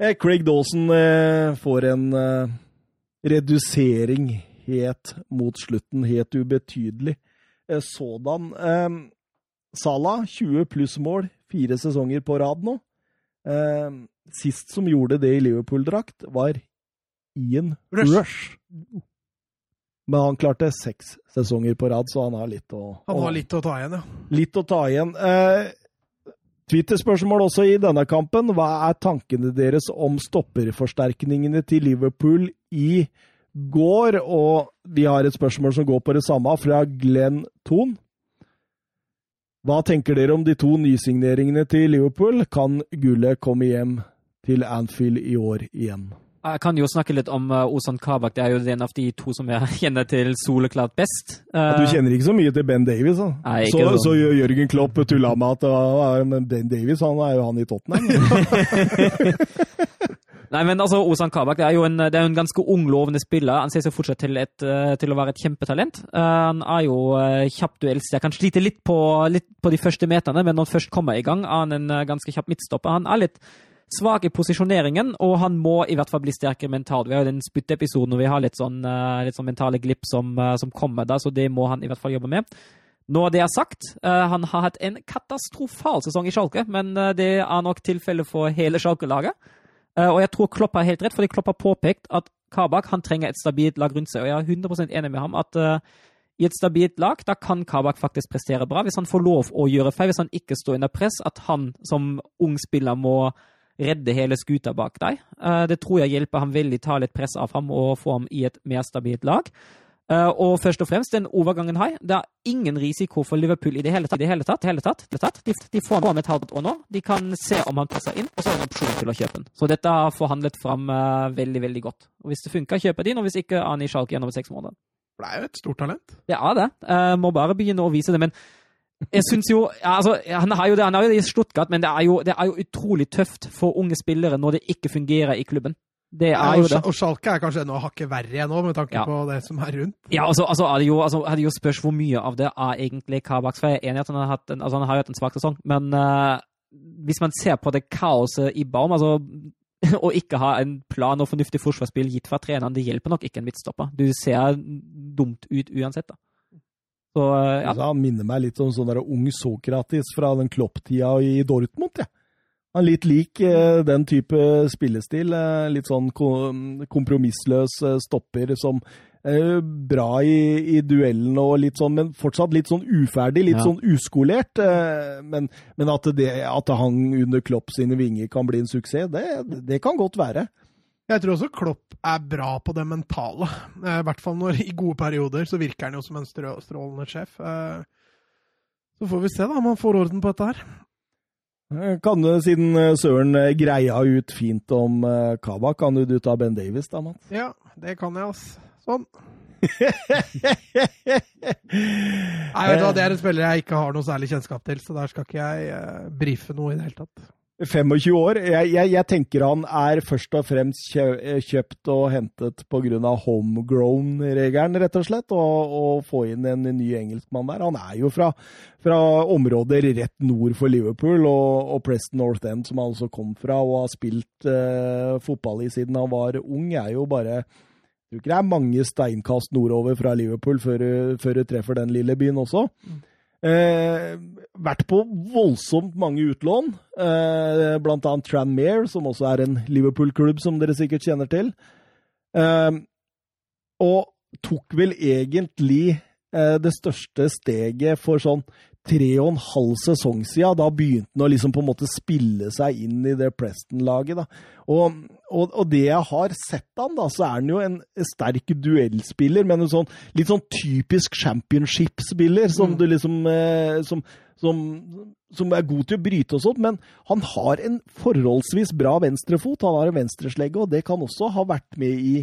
Eh, Craig Dawson eh, får en eh, redusering helt mot slutten, helt ubetydelig. Eh, sådan. Eh, Salah, 20 pluss-mål, fire sesonger på rad nå. Eh, sist som gjorde det i Liverpool-drakt, var Ian Rush. Rush. Men han klarte seks sesonger på rad, så han har litt å, Han har litt å ta igjen, ja. litt å ta igjen. Eh, Twitter-spørsmål også i denne kampen. Hva er tankene deres om stopperforsterkningene til Liverpool i går, og vi har et spørsmål som går på det samme, fra Glenn Thon. Hva tenker dere om de to nysigneringene til Liverpool? Kan gullet komme hjem til Anfield i år igjen? Jeg kan jo snakke litt om uh, Ozan Kabak. Det er jo en av de to som jeg kjenner til soleklart best. Du kjenner ikke så mye til Ben Davies? Da. Nei, så, så, så Jørgen Klopp tulla med at Ben Davies han er jo han i Tottenham. Nei, men altså, Ozan Kabak det er jo en, det er en ganske ung, lovende spiller. Han ser seg fortsatt til, et, til å være et kjempetalent. han er jo kjapp duellstjerne. Kan slite litt på, litt på de første meterne, men når han først kommer i gang, er han en ganske kjapp midtstopper. Han er litt svak i posisjoneringen, og han må i hvert fall bli sterkere mentalt. Vi har jo den spytteepisoden hvor vi har litt sånn, litt sånn mentale glipp som, som kommer da, så det må han i hvert fall jobbe med. Når det er sagt, han har hatt en katastrofal sesong i Schalke, men det er nok tilfellet for hele Schalke-laget. Uh, og jeg tror Klopp har helt rett, fordi Klopp har påpekt at Kabak han trenger et stabilt lag rundt seg. Og jeg er 100 enig med ham at i et stabilt lag da kan Kabak faktisk prestere bra. Hvis han får lov å gjøre feil, hvis han ikke står under press, at han som ung spiller må redde hele skuta bak deg. Det tror jeg hjelper ham veldig, ta litt press av ham og få ham i et mer stabilt lag. Uh, og først og fremst, den overgangen her, det er ingen risiko for Liverpool i det hele tatt. I det hele tatt, hele tatt, hele tatt. De, de, får ham et halvt år nå. De kan se om han passer inn, og så har de opsjon til å kjøpe den. Så dette har forhandlet fram uh, veldig, veldig godt. Og Hvis det funker, kjøper de den, og hvis ikke, er han i Schalke gjennom seks måneder. Det er jo et stort talent. Det er det. Uh, må bare begynne å vise det. Men jeg syns jo, altså, Han har jo det han har jo det i Stuttgart, men det er, jo, det er jo utrolig tøft for unge spillere når det ikke fungerer i klubben. Det er jo det. Og Schalke er kanskje enda hakket verre nå, med tanke ja. på det som er rundt. Ja, altså, altså er det jo, altså, er det jo spørs hvor mye av det er egentlig Kabaks. For jeg er enig i at han har, hatt en, altså, han har hatt en svak sesong, men uh, hvis man ser på det kaoset i Baum altså, Å ikke ha en plan og fornuftig forsvarsspill gitt fra treneren, det hjelper nok ikke en midtstopper. Du ser dumt ut uansett, da. Så, uh, ja. altså, han minner meg litt om sånn der ung Sokratis fra den Klopp-tida i Dortmund, jeg. Han er litt lik eh, den type spillestil. Eh, litt sånn kompromissløs eh, stopper som er bra i, i duellen og litt sånn, men fortsatt litt sånn uferdig, litt ja. sånn uskolert. Men, men at, det, at han under Klopp sine vinger kan bli en suksess, det, det kan godt være. Jeg tror også Klopp er bra på det mentale. I hvert fall når i gode perioder så virker han jo som en strålende sjef. Så får vi se da om han får orden på dette her. Kan du, siden eh, Søren eh, greia ut fint om uh, Kaba, kan du, du ta Ben Davis da, Mats? Ja, det kan jeg, ass. Sånn. Nei, vet du hva, Det er en spiller jeg ikke har noe særlig kjennskap til, så der skal ikke jeg uh, brife noe i det hele tatt. 25 år. Jeg, jeg, jeg, tenker han er først og fremst kjøpt og hentet pga. homegrown-regelen, rett og slett. Og, og, få inn en ny engelskmann der. Han er jo fra, fra områder rett nord for Liverpool og, og, Preston North End, som han altså kom fra og har spilt eh, fotball i siden han var ung. er jo bare jeg tror ikke det er mange steinkast nordover fra Liverpool før, før du treffer den lille byen også. Mm. Eh, vært på voldsomt mange utlån, eh, blant annet Tranmere, som også er en Liverpool-klubb som dere sikkert kjenner til. Eh, og tok vel egentlig eh, det største steget for sånn tre og en halv sesong siden. Da begynte han å liksom på en måte spille seg inn i det Preston-laget. Og, og, og, det jeg har sett han da, så er han jo en sterk duellspiller, men en sånn litt sånn typisk championship-spiller, som mm. du liksom eh, som, som, som, er god til å bryte og sånt, men han har en forholdsvis bra venstrefot. Han har en venstreslegge, og det kan også ha vært med i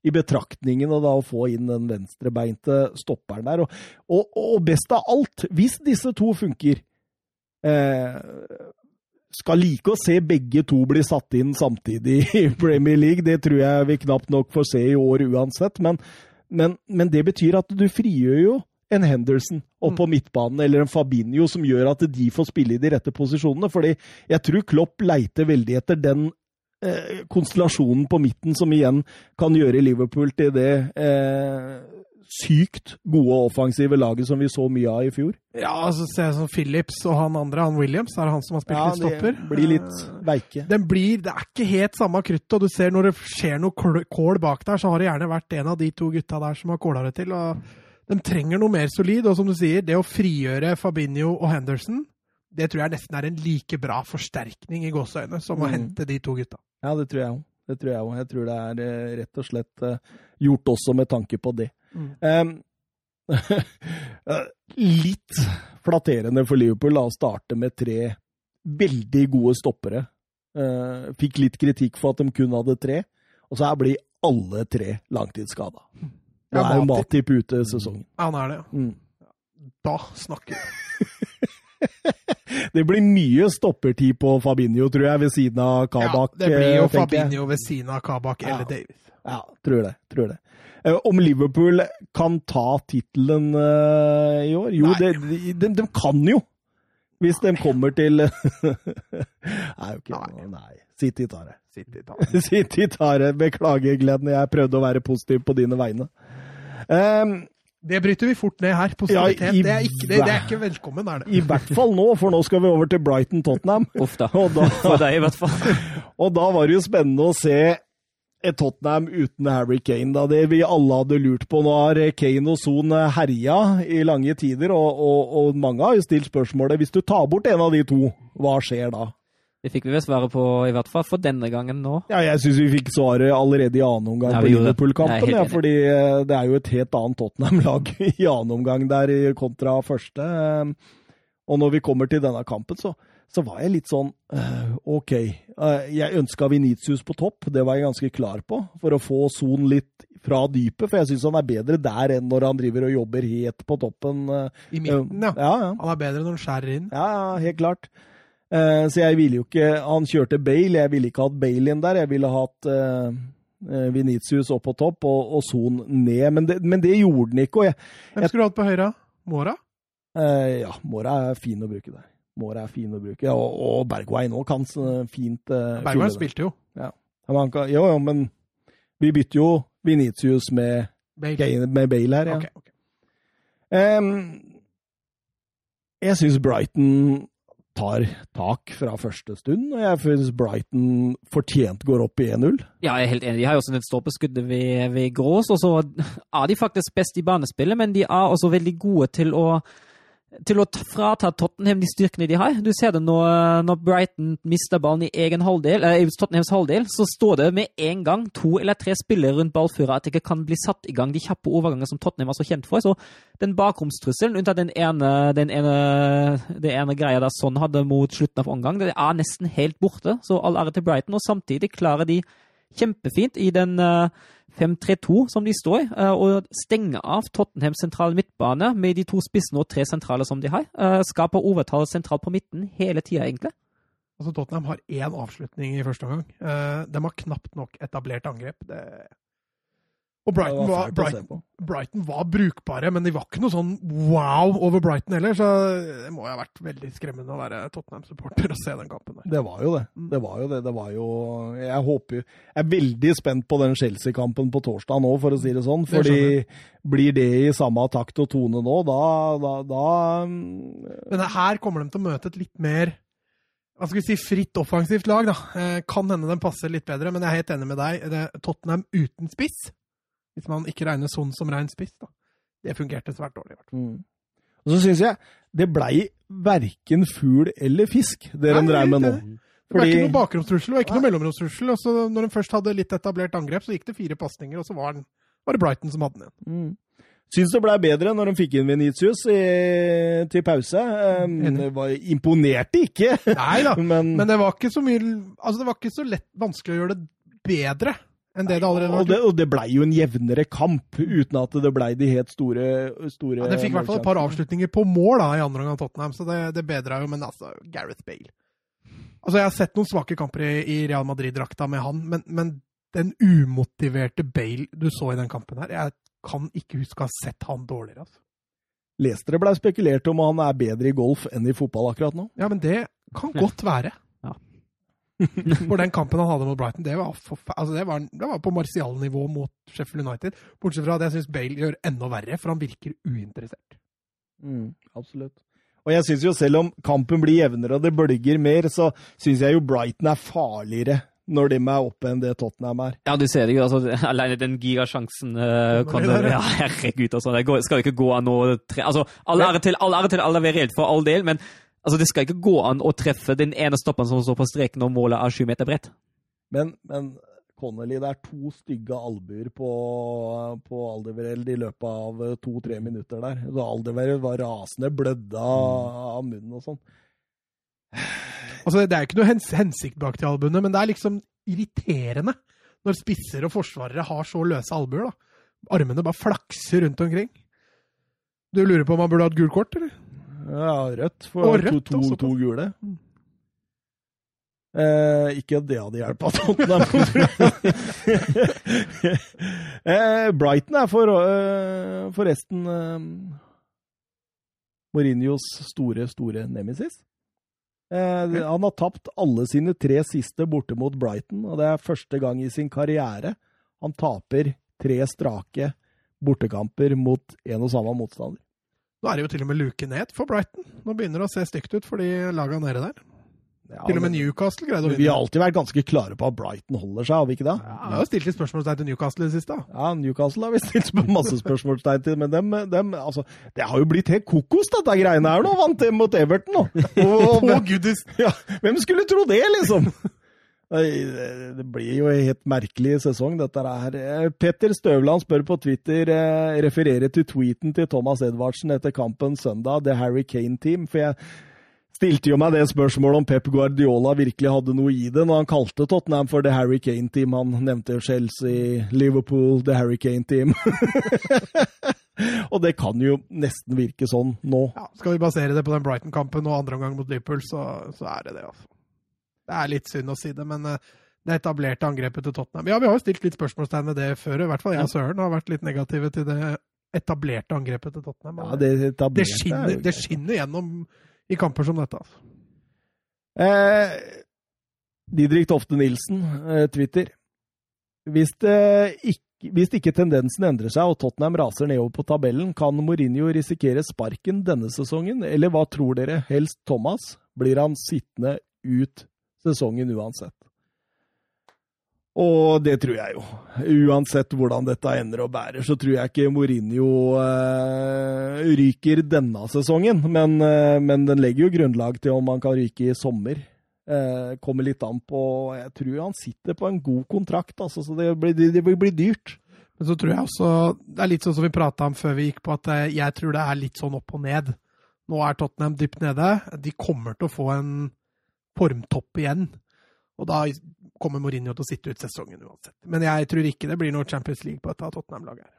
i betraktningen og da å få inn den venstrebeinte stopperen der. Og, og, og, best av alt, hvis disse to funker eh, Skal like å se begge to bli satt inn samtidig i Premier League. Det tror jeg vi knapt nok får se i år uansett. Men, men, men det betyr at du frigjør jo en Henderson opp på mm. midtbanen, eller en Fabinho, som gjør at de får spille i de rette posisjonene. fordi jeg tror Klopp leiter veldig etter den eh, konstellasjonen på midten som igjen kan gjøre Liverpool til det eh, sykt gode offensive laget som vi så mye av i fjor. Ja, altså se som Phillips og han andre, han Williams, er det han som har spilt ja, litt stopper? Ja, blir litt eh, veike. Den blir, det er ikke helt samme kruttet, og du ser når det skjer noe kål bak der, så har det gjerne vært en av de to gutta der som har kåla det til. og De trenger noe mer solid, og som du sier, det å frigjøre Fabinho og Henderson det tror jeg nesten er en like bra forsterkning i gåseøyne som å mm. hente de to gutta. Ja, det tror jeg òg. Det tror jeg òg. Jeg tror det er eh, rett og slett eh, gjort også med tanke på det. Mm. Um, litt flatterende for Liverpool å starte med tre veldig gode stoppere. Uh, fikk litt kritikk for at de kun hadde tre, og så her blir alle tre langtidsskada. Det Ja, er jo Matip. Ute sesongen. Ja, han er det, ja. Mm. Da snakker vi. Det blir mye stoppertid på Fabinho, tror jeg, ved siden av Kabak. Ja, det blir jo eh, jeg. Fabinho ved siden av Kabak Ja. eller Davis. Ja, tror det. Tror det. Eh, Om Liverpool kan ta tittelen eh, i år? Jo, det, de, de, de kan jo! Hvis de kommer til Nei, ok. Nei. Nei. City tar det. City tar City tar det. Beklager, Glenn. Jeg prøvde å være positiv på dine vegne. Um, Det bryter vi fort ned her. Positivitet. Ja, i det, er ikke, det, det er ikke velkommen, er det. I hvert fall nå, for nå skal vi over til Brighton-Tottenham. Uff da. Og da, For deg, i hvert fall. og da var det jo spennende å se et Tottenham uten Harry Kane. Da. Det vi alle hadde lurt på. Nå har Kane og Son herja i lange tider, og, og, og mange har jo stilt spørsmålet hvis du tar bort en av de to, hva skjer da? Det fikk vi vel svaret på, i hvert fall for denne gangen nå. Ja, jeg syns vi fikk svaret allerede i annen omgang Ja, på Liverpool-kampen. er Ja, fordi eh, det er jo et helt annet Tottenham-lag i annen omgang der kontra første. Eh, Og når vi kommer til denne kampen, så, så var jeg litt sånn eh, OK. Eh, Jeg ønska Venitius på topp, det var jeg ganske klar på, for å få Son litt fra dypet. For jeg syns han er bedre der enn når han driver og jobber helt på toppen. eh. I midten, ja. Ja, ja. Han er bedre når han skjærer inn. Ja, ja, helt klart. Eh, så jeg ville jo ikke Han kjørte Bale, jeg ville ikke hatt Bale inn der. Jeg ville hatt eh, eh, opp på topp og, og Son ned, men det, men det gjorde han ikke. Og jeg, Hvem skulle du hatt på høyre? Mora? ja, Mora er fin å bruke der. Mora er fin å bruke, ja, og, og Bergwijn òg kan så fint uh, Bergwijn spilte jo. Han kan, jo, jo, men vi bytter jo Vinicius med, Bale. Med Bale her, ja. Okay, okay. Um, jeg syns Brighton tar tak fra første stund, og jeg syns Brighton fortjent går opp i 1-0. Ja, jeg er helt enig. De har jo også et stolpeskudd ved, ved Grås, og så er de faktisk best i banespillet, men de er også veldig gode til å til å frata Tottenham de styrkene de har. Du ser det når, når Brighton mister ballen i egen halvdel, eh, Tottenhams halvdel, så står det med en gang to eller tre spillere rundt ballfører at det ikke kan bli satt i gang de kjappe overgangene som Tottenham er så kjent for. Så den bakromstrusselen, unntatt den ene, den ene, det ene greia der Son hadde mot slutten av omgang, det er nesten helt borte. Så all ære til Brighton, og samtidig klarer de kjempefint i den eh, 5-3-2 som de står i, eh, og stenge av Tottenham sentral midtbane med de to spissene og tre sentraler som de har. Eh, Skaper overtall sentralt på midten hele tida, egentlig. Altså, Tottenham har én avslutning i første omgang. Eh, de har knapt nok etablert angrep. Det... Og Brighton var, Brighton. Brighton var brukbare, men de var ikke noe sånn wow over Brighton heller. Så det må jo ha vært veldig skremmende å være Tottenham-supporter og se den kampen der. Det var jo det. Mm. Det var jo det. Det var jo Jeg håper Jeg er veldig spent på den Chelsea-kampen på torsdag nå, for å si det sånn. Fordi det blir det i samme takt og tone nå, da, da, da Men her kommer de til å møte et litt mer hva skal vi si, fritt offensivt lag. da. Eh, kan hende den passer litt bedre, men jeg er helt enig med deg. Tottenham uten spiss, hvis man ikke regner sånn som rein spiss, da. det fungerte svært dårlig. mm. Og så syns jeg det blei verken fugl eller fisk, det de dreiv med nå. det- var Fordi- ikke noe bakromstrussel og ikke noe mellomromstrussel. og så Når de først hadde litt etablert angrep, så gikk det fire pasninger, og så var, den, var det Brighton som hadde den igjen. Mm. Syns det blei bedre når de fikk inn Venitius i, til pause. Um, det var, imponerte ikke, Nei da, men, men det var ikke så mye Altså, det var ikke så lett vanskelig å gjøre det bedre enn det det allerede var. og, det, og det blei jo en jevnere kamp, uten at det blei de helt store, store Ja, det fikk i hvert fall et par avslutninger på mål da, i andre omgang av Tottenham, så det, det bedra jo. Men altså, Gareth Bale Altså, Jeg har sett noen svake kamper i, i Real Madrid-drakta med han, men, men den umotiverte Bale du så i den kampen her Jeg kan ikke huske å ha sett han dårligere. altså. Leste blei spekulert om han er bedre i golf enn i fotball akkurat nå. Ja, men det kan godt være. For den kampen han hadde mot Brighton, det var, altså det var, det var på martialnivå mot Sheffield United. Bortsett fra at jeg syns Bale gjør enda verre, for han virker uinteressert. Mm, absolutt. Og jeg syns jo selv om kampen blir jevnere og det bølger mer, så syns jeg jo Brighton er farligere når de er oppe enn det Tottenham er. Ja, du ser det jo. altså, Alene den gigasjansen uh, kan der, ja. Herregud, altså. Det går, skal jo ikke gå an å tre... Altså, all ære til all ære til Alderweireld for all del, men altså, det skal ikke gå an å treffe den ene stopperen som står på streken når målet er sju meter bredt. Men, men Connolly. Det er to stygge albuer på, på Aldevereld i løpet av to-tre minutter der. Så Aldevereld var rasende, blødde av, av munnen og sånn. Altså, Det er ikke noe hens hensikt bak de albuene, men det er liksom irriterende når spisser og forsvarere har så løse albuer. da. Armene bare flakser rundt omkring. Du lurer på om han burde hatt gult kort, eller? Ja, rødt. For Og rødt to, to, to gule. Mm. Eh, ikke at det hadde hjulpet Tottenham. eh, Brighton er for, eh, forresten eh, Mourinhos store, store nemesis. Eh, han har tapt alle sine tre siste borte mot Brighton, og det er første gang i sin karriere han taper tre strake bortekamper mot en og samme motstander. Nå er det jo til og med luke ned for Brighton. Nå begynner det å se stygt ut for de laga nede der. Ja, til og med Newcastle greide å vinne. Vi har alltid vært ganske klare på at Brighton holder seg, har vi ikke det? Ja, vi har jo stilt litt spørsmålstegn til Newcastle i det siste. Ja, Newcastle har vi stilt masse spørsmålstegn til, men dem, dem, altså, det har jo blitt helt kokos, dette greiene her nå, vant de mot Everton nå. Og, På goodies! ja, hvem skulle tro det, liksom? Det blir jo en helt merkelig sesong, dette her. Eh, Petter Støvland spør på Twitter, eh, refererer til tweeten til Thomas Edvardsen etter kampen søndag, The Harry Kane Team. For jeg stilte jo meg det spørsmålet om Pep Guardiola virkelig hadde noe i det, når han kalte Tottenham for The Harry Kane Team. Han nevnte jo Chelsea, Liverpool, The Harry Kane Team. Og det kan jo nesten virke sånn nå. Ja, skal vi basere det på den Brighton-kampen og andre omgang mot Liverpool, så, så er det det, altså. Det er litt synd å si det, men eh, det etablerte angrepet til Tottenham Ja, vi har jo stilt litt spørsmålstegn ved det før, i hvert fall jeg og Søren har vært litt negative til det etablerte angrepet til Tottenham. Ja, det, det, etablerte er skinner, det skinner gjennom i kamper som dette. altså. Eh, Didrik Tofte Nilsen, eh, Twitter. Hvis, det ikke, hvis ikke tendensen endrer seg og Tottenham raser nedover på tabellen, kan Mourinho risikere sparken denne sesongen, eller hva tror dere? Helst Thomas? Blir han sittende ut sesongen uansett? Og det tror jeg jo. Uansett hvordan dette ender og bærer, så tror jeg ikke Mourinho eh, ryker denne sesongen. Men, eh, men den legger jo grunnlag til om han kan ryke i sommer. Eh, kommer litt an på Jeg tror han sitter på en god kontrakt, altså, så det blir, det blir, dyrt. Men så tror jeg også Det er litt sånn som vi prata om før vi gikk på, at eh, jeg tror det er litt sånn opp og ned. Nå er Tottenham dypt nede. De kommer til å få en formtopp igjen. Og da kommer Mourinho til å sitte ut sesongen uansett. Men jeg tror ikke det blir noe Champions League på dette Tottenham-laget. her.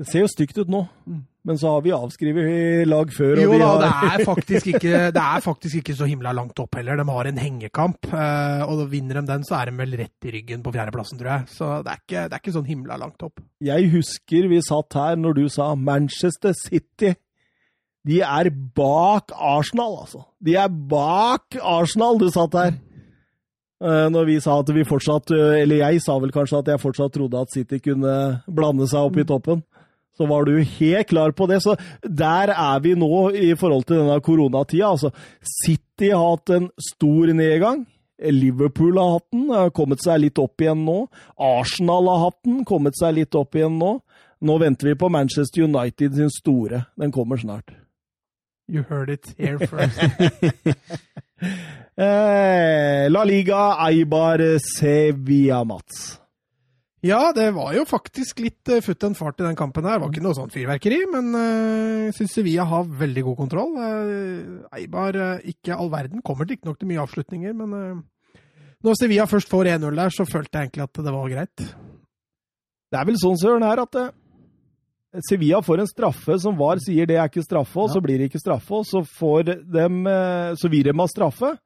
Det ser jo stygt ut nå, Mm. men så har vi avskrevet lag før. Jo vi da, har... det er, ikke, det er faktisk ikke så himla langt opp heller. De har en hengekamp, eh, og vinner de den, så er de vel rett i ryggen på fjerdeplassen, tror jeg. Så det er ikke, det er ikke sånn himla langt opp. Jeg husker vi satt her når du sa Manchester City. De er bak Arsenal, altså. De er bak Arsenal, du satt her. Eh, Når vi sa at vi fortsatt eh, Eller jeg sa vel kanskje at jeg fortsatt trodde at City kunne blande seg opp i toppen. Så var du helt klar på det. Så der er vi nå i forhold til denne koronatida. Altså, City har hatt en stor nedgang. Liverpool har hatt den, har kommet seg litt opp igjen nå. Arsenal har hatt den, kommet seg litt opp igjen nå. Nå venter vi på Manchester United sin store. Den kommer snart. You heard it here first. Eh, La Liga, Eibar, Sevilla, Mats. Ja, det var jo faktisk litt uh, futt en fart i den kampen her. Det var ikke noe sånn fyrverkeri, men uh, jeg syns Sevilla har veldig god kontroll. Uh, Eibar uh, ikke all verden. Kommer riktignok til mye avslutninger, men uh, når Sevilla først får 1-0 der, så følte jeg egentlig at det var greit. Det er vel sånn, Søren, her at eh, Sevilla får en straffe som VAR sier det er ikke straffe, og så blir det ikke straffe, og så får dem eh, Så ha straffe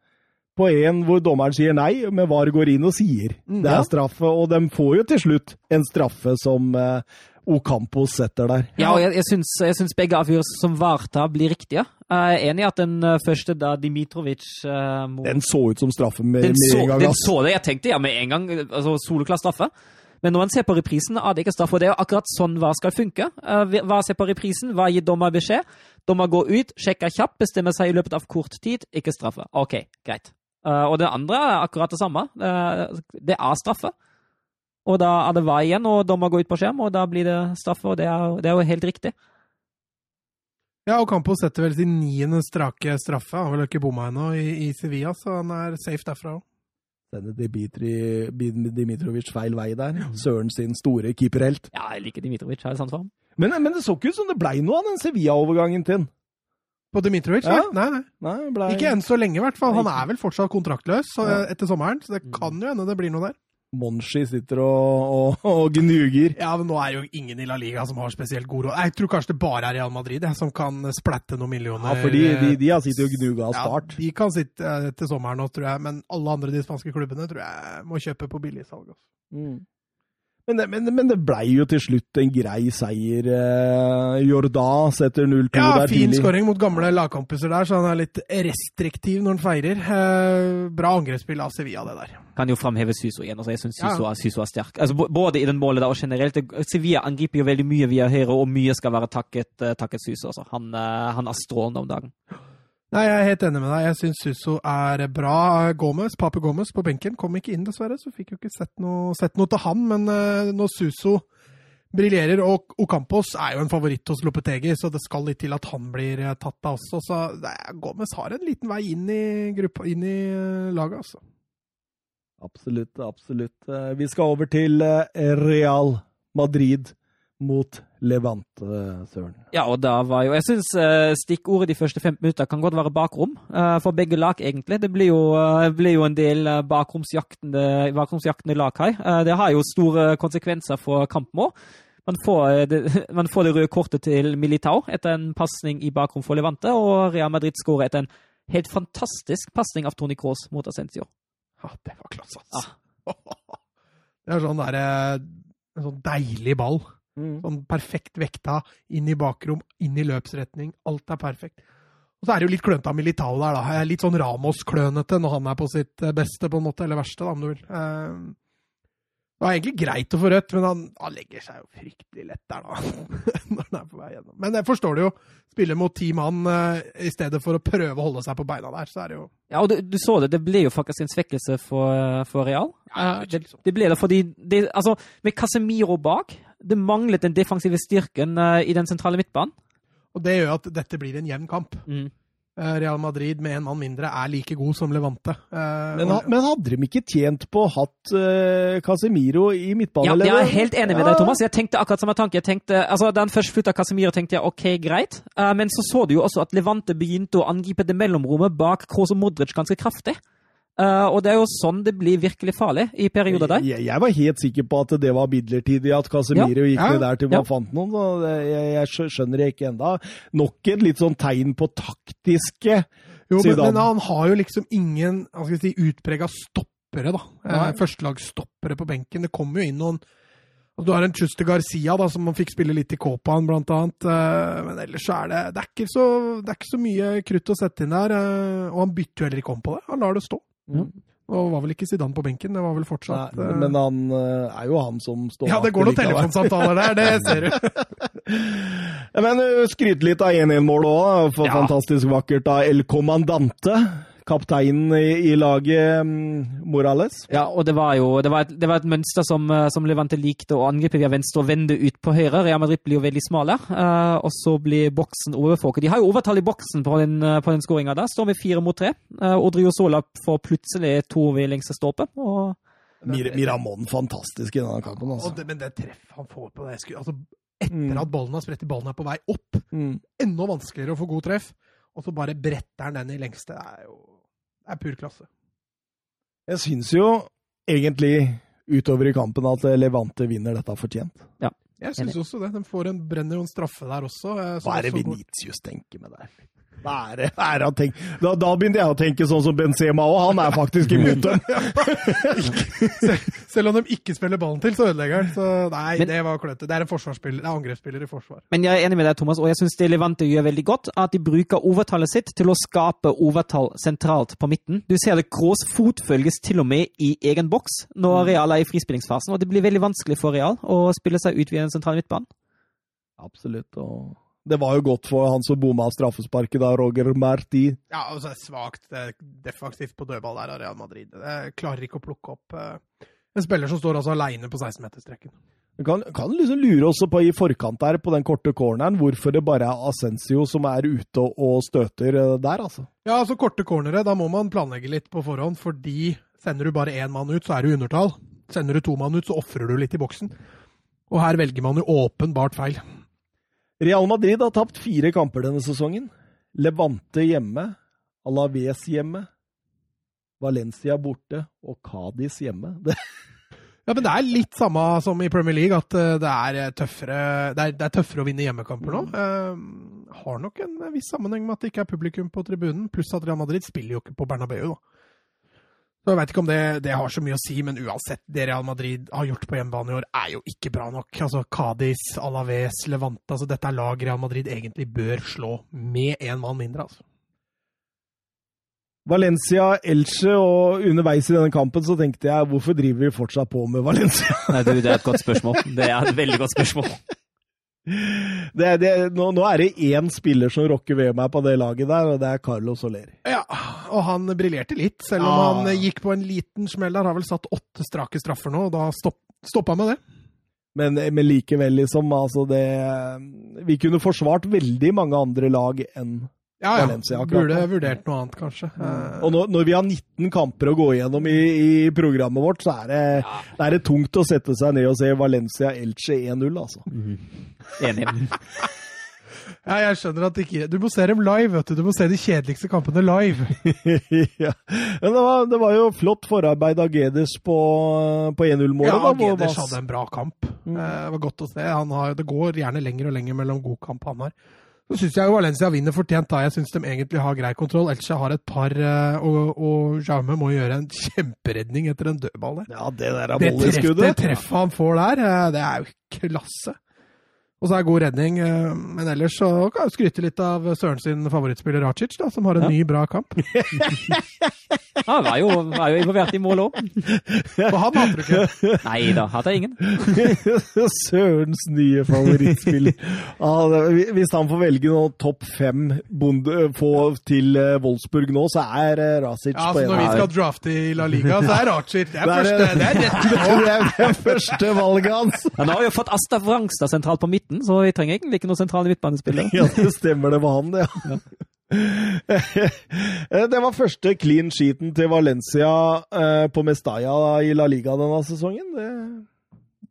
på en hvor dommeren sier nei, men VAR går inn og sier Mm, det er straffe, og de får jo til slutt en straffe som eh, Ocampos setter der. Ja, og jeg, jeg, syns, jeg syns begge avgjørelser som Varta blir riktige. Jeg er enig i at den eh, første, da Dimitrovic uh, mot Den så ut som straffe med, med så, en gang. den ass. så det. Jeg tenkte ja med en gang altså soleklar straffe. Men når man ser på reprisen, er det ikke straff. Og det er akkurat sånn hva skal funke. Eh, Hva ser på reprisen, hva gir dommer beskjed? Dommer går ut, sjekker kjapt, bestemmer seg i løpet av kort tid. Ikke straffe. OK, greit. Eh, Og det andre er akkurat det samme. Eh, Det er straffe. Og da er det hva igjen, og dommer går ut på skjerm, og da blir det straffe. Og det er, det er jo helt riktig. Ja, og Campos setter vel sin niende strake straffe. Han har vel ikke bomma ennå i, i Sevilla, så han er safe derfra òg. Denne Dimitri, Dimitrovic feil vei der. Søren sin store keeperhelt. Ja, jeg liker Dimitrovic, har jeg sant for ham. Men, men det så ikke ut som det blei noe av den Sevilla-overgangen til han. På Dimitrovic? Ja. Nei, nei. Nei, det ble... Ikke enn så lenge, i hvert fall. Han er vel fortsatt kontraktløs så, Ja. etter sommeren, så det kan jo hende det blir noe der. Monshi sitter og, og, og gnuger. Ja, men nå er det jo ingen i La Liga som har spesielt god råd. Jeg tror kanskje det bare er Real Madrid jeg, som kan splatte noen millioner. Ja, for de, de har sittet og gnuga av start. Ja, de kan sitte eh, til sommeren nå, tror jeg, men alle andre de spanske klubbene tror jeg må kjøpe på billigsalg. altså. Mm. Men, det- men, men det blei jo til slutt en grei seier. Eh, Jorda setter 0-2 Ja, der fin skåring mot gamle lagkompiser der, så han er litt restriktiv når han feirer. Eh, bra angrepsspill av Sevilla, det der. Kan jo framheve Suso igjen. altså Jeg syns Ja. Suso, er- Suso er sterk. Altså, både i den målet der og generelt. Sevilla angriper jo veldig mye via høyre, og mye skal være takket, eh, takket Suso. Altså. Han, eh, han er strålende om dagen. Nei, jeg er helt enig med deg. Jeg syns Suso er bra. Gomez, Pape Gomez på benken kom ikke inn, dessverre, så fikk jo ikke sett noe, sett noe til han. Men eh, når Suso briljerer, og Ocampos er jo en favoritt hos Lopetegi, så det skal litt til at han blir eh, tatt av også. Så er, Gomez har en liten vei inn i, gruppa, inn i eh, laget, altså. Absolutt, absolutt. Vi skal over til Real Madrid mot Levante, Søren. Ja, og da var jo Jeg syns stikkordet de første 15 minutter kan godt være bakrom. eh, for begge lag, egentlig. Det blir jo, eh, blir jo en del eh, bakromsjaktende, bakromsjaktende lag her. Eh, det har jo store konsekvenser for kampen òg. Man får, eh, det, man får det røde kortet til Militao etter en pasning i bakrom for Levante, og Real Madrid skårer etter en helt fantastisk pasning av Tony Cross mot Ascencio. Ja, det var klasse, altså. Det er sånn derre En sånn deilig ball. Sånn perfekt vekta, inn i bakrom, inn i løpsretning. Alt er perfekt. Og så er det jo litt klønete av Militao der, da. Litt sånn Ramos-klønete når han er på sitt eh, beste, på en måte. Eller verste, da, om du vil. Eh, Det var egentlig greit å få rødt, men han, han legger seg jo fryktelig lett der, da. Når han er på vei gjennom. Men jeg forstår det jo. Spiller mot ti mann eh, i stedet for å prøve å holde seg på beina der, så er det jo Ja, og du, du så det. Det ble jo faktisk en svekkelse for, for Real. Ja, Eh, det, det ble det fordi det, altså, Med Casemiro bak Det manglet den defensive styrken eh, i den sentrale midtbanen. Og det gjør at dette blir en jevn kamp. Mm. Eh, Real Madrid med en mann mindre er like god som Levante. Eh, Men, men hadde de ikke tjent på å hatt uh, Casemiro i Ja, midtbanen? jeg er helt enig med deg, Thomas. Jeg tenkte akkurat samme tanke. Jeg tenkte, altså, da han først flytta Casemiro, tenkte jeg OK, greit. Men så så du jo også at Levante begynte å angripe det mellomrommet bak Kroos og Modric ganske kraftig. Eh, og det er jo sånn det blir virkelig farlig i perioder der. Jeg, jeg var helt sikker på at det var midlertidig, at Casemiro gikk Ja, ned der til man ja. fant noen. og det, jeg, jeg skjønner det ikke enda. Nok et litt sånn tegn på taktiske Jo, men, men han har jo liksom ingen hva skal jeg si, utprega stoppere, da. Eh, Førstelagsstoppere på benken. Det kommer jo inn noen Du har en Chuster Garcia, da, som man fikk spille litt i Copaen, blant annet. Eh, men ellers er det det er, ikke så, det er ikke så mye krutt å sette inn der. og han bytter jo heller ikke om på det. Han lar det stå. Ja. Og var vel ikke Zidane på benken, det var vel fortsatt Nei, eh, Men han eh, er jo han som står Ja, det går noen telefonsamtaler der, det ser du. Men skryt skryte litt av 1-1-målet òg. Ja. Fantastisk vakkert av El Comandante. Kapteinen i, i laget, mm, Morales. Ja, og det var jo det var et, det var et mønster som, eh, som Levante likte å angripe via venstre og vende ut på høyre. Real Madrid blir jo veldig smale, uh, og så blir boksen overfolket. De har jo overtall i boksen på den, eh, på den skåringa der. Står med fire mot tre. Uh, Odriozola får plutselig to ved lengste stolpe. Og Mir Miramon fantastisk i denne kampen. Og Altså. det, men det treffet han får på det skuddet altså, Etter Mm. at ballen har spredt i ballen er på vei opp, Mm. enda vanskeligere å få god treff. Og så bare bretter han den i lengste. Det er jo er pur klasse. Jeg syns jo egentlig utover i kampen at Levante vinner dette fortjent. Jeg syns også det. De får en, brenner jo en straffe der også. Hva er det Venitius tenker med det? Være det han? Da, da begynte jeg å tenke sånn som Benzema òg, han er faktisk imot dem. Selv, selv om de ikke spiller ballen til, så ødelegger han. Så nei, Men- det var klønete. Det er en forsvarsspiller, det er angrepsspiller i forsvar. Men jeg er enig med deg, Thomas, og jeg syns det Levante gjør veldig godt, at de bruker overtallet sitt til å skape overtall sentralt på midten. Du ser det Kroos fotfølges til og med i egen boks når Real er i frispillingsfasen, og det blir veldig vanskelig for Real å spille seg ut via den sentrale midtbanen. Absolutt. og det var jo godt for han som bomma straffesparket da, Roger Marti. Ja, og så er det svakt defensivt på dødball der av Real Madrid. Det klarer ikke å plukke opp eh, en spiller som står altså aleine på 16-meterstreken. Du kan, kan liksom lure også på i forkant der, på den korte corneren, hvorfor det bare er Ascencio som er ute og, støter eh, der, altså. Ja, altså korte cornere, da må man planlegge litt på forhånd, fordi Sender du bare én mann ut, så er du undertall. Sender du to mann ut, så ofrer du litt i boksen. Og her velger man jo åpenbart feil. Real Madrid har tapt fire kamper denne sesongen. Levante hjemme, Alaves hjemme, Valencia borte og Cádiz hjemme. Det, Ja, men det er litt samme som i Premier League, at eh, det er eh, tøffere, det er, det er tøffere å vinne hjemmekamper nå. Uh, har nok en viss sammenheng med at det ikke er publikum på tribunen, pluss at Real Madrid spiller jo ikke på Bernabeu, da. Så jeg veit ikke om det, det har så mye å si, men uansett, det Real Madrid har gjort på hjemmebane i år, er jo ikke bra nok. Altså Cádiz, Alaves, Levante altså Dette er lag Real Madrid egentlig bør slå med én mann mindre, altså. Valencia, Elche, og underveis i denne kampen så tenkte jeg hvorfor driver vi fortsatt på med Valencia? Nei, du, det er et godt spørsmål. Det er et veldig godt spørsmål. Det, det, nå, nå, er det én spiller som rocker ved meg på det laget der, og det er Carlos Soler. Ja, og han briljerte litt, selv om Ja. han gikk på en liten smell der. Har vel satt åtte strake straffer nå, og da stopp, stoppa med det. Men, men likevel, liksom. Altså det Vi kunne forsvart veldig mange andre lag enn Ja, ja. Valencia akkurat Burde vurdert noe annet, kanskje. Mm. Og når, når vi har 19 kamper å gå igjennom i, i programmet vårt, så er det, er det tungt å sette seg ned og se Valencia Elche 1-0, altså. Enig. Ja, jeg skjønner at ikke Du må se dem live, vet du. Du må se de kjedeligste kampene live. ja. Men det var, det var jo flott forarbeid av Gedes på, på 1-0-målet. Ja, da, Gedes hadde en bra kamp. Mm. Eh, Det var godt å se. Han har, det går gjerne lenger og lenger mellom god kamp han har. Så syns jeg Valencia vinner fortjent, da. Jeg syns de egentlig har grei kontroll. Elche har et par, eh, og, og Jaume må gjøre en kjemperedning etter en dødball der. Ja, det der er Det, treff, det treffet han får der, eh, det er jo klasse. Og så er det god redning. eh, Men ellers så kan jeg skryte litt av Søren sin favorittspiller Racic, da, som har en Ja. ny, bra kamp. Han var jo, var jo involvert i mål òg. Og han hater du ikke. Nei da, hater jeg ingen. Sørens nye favorittspiller. Ah, hvis han får velge noe topp fem bonde, få til eh, Wolfsburg nå, så er eh, Rasic Ja, på så en når vi skal drafte i La Liga, så er Racic det er, Da er første, det er det på. det er det første valget hans. Han har jo fått Asta Wrangstad sentralt på midten, så vi trenger egentlig ikke noen sentrale midtbanespillere. Ja, det stemmer det var han, det. Ja. Det var første clean sheeten til Valencia eh, på Mestalla i La Liga denne sesongen. Det,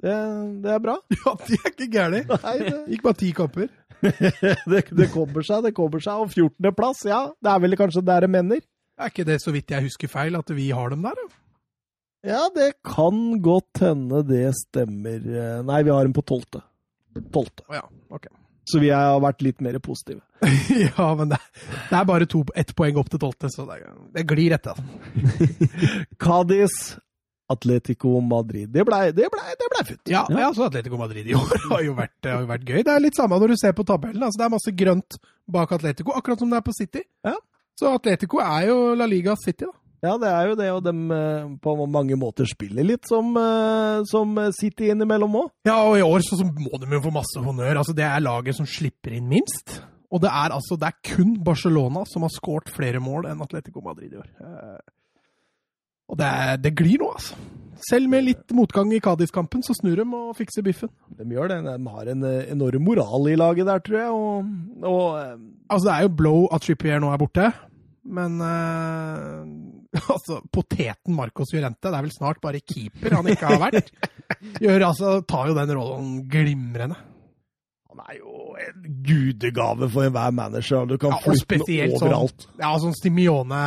det, det er bra. Ja, de er ikke gærne. Nei, det, Gikk bare ti kamper. det, det kommer seg, det kommer seg. Og 14.-plass, ja, det er vel kanskje der det mener. Er ikke det, så vidt jeg husker feil, at vi har dem der? da? Ja, det kan godt hende det stemmer. Nei, vi har dem på 12. 12. Å ja, ok. Så vi har vært litt mer positive. ja, men det, det er bare to, ett poeng opp til tolvte, så det, det glir etter. Altså. Cádiz, Atletico Madrid. Det blei ble, det ble futt. Ja, ja. så Atletico Madrid i år har jo, vært, har jo vært gøy. Det er litt samme når du ser på tabellen. Altså, det er masse grønt bak Atletico, akkurat som det er på City. Ja. Så Atletico er jo La Liga City, da. Ja, det er jo det, og de på mange måter spiller litt som, eh, som City innimellom òg. Ja, og i år så, så må de jo få masse honnør. Altså, det er laget som slipper inn minst. Og det er altså det er kun Barcelona som har skåret flere mål enn Atletico Madrid i år. Eh, Og det, er, det glir nå, altså. Selv med litt motgang i Cádiz-kampen, så snur de og fikser biffen. De gjør det. De har en eh, enorm moral i laget der, tror jeg. Og, og eh, Altså, det er jo blow at Trippier nå er borte, men eh, altså, poteten Marcos Llorente, det er vel snart bare keeper han ikke har vært, gjør altså, tar jo den rollen glimrende. han er jo en gudegave for enhver manager. Du kan Ja, flytte den spesielt overalt. sånn, ja, sånn Stimione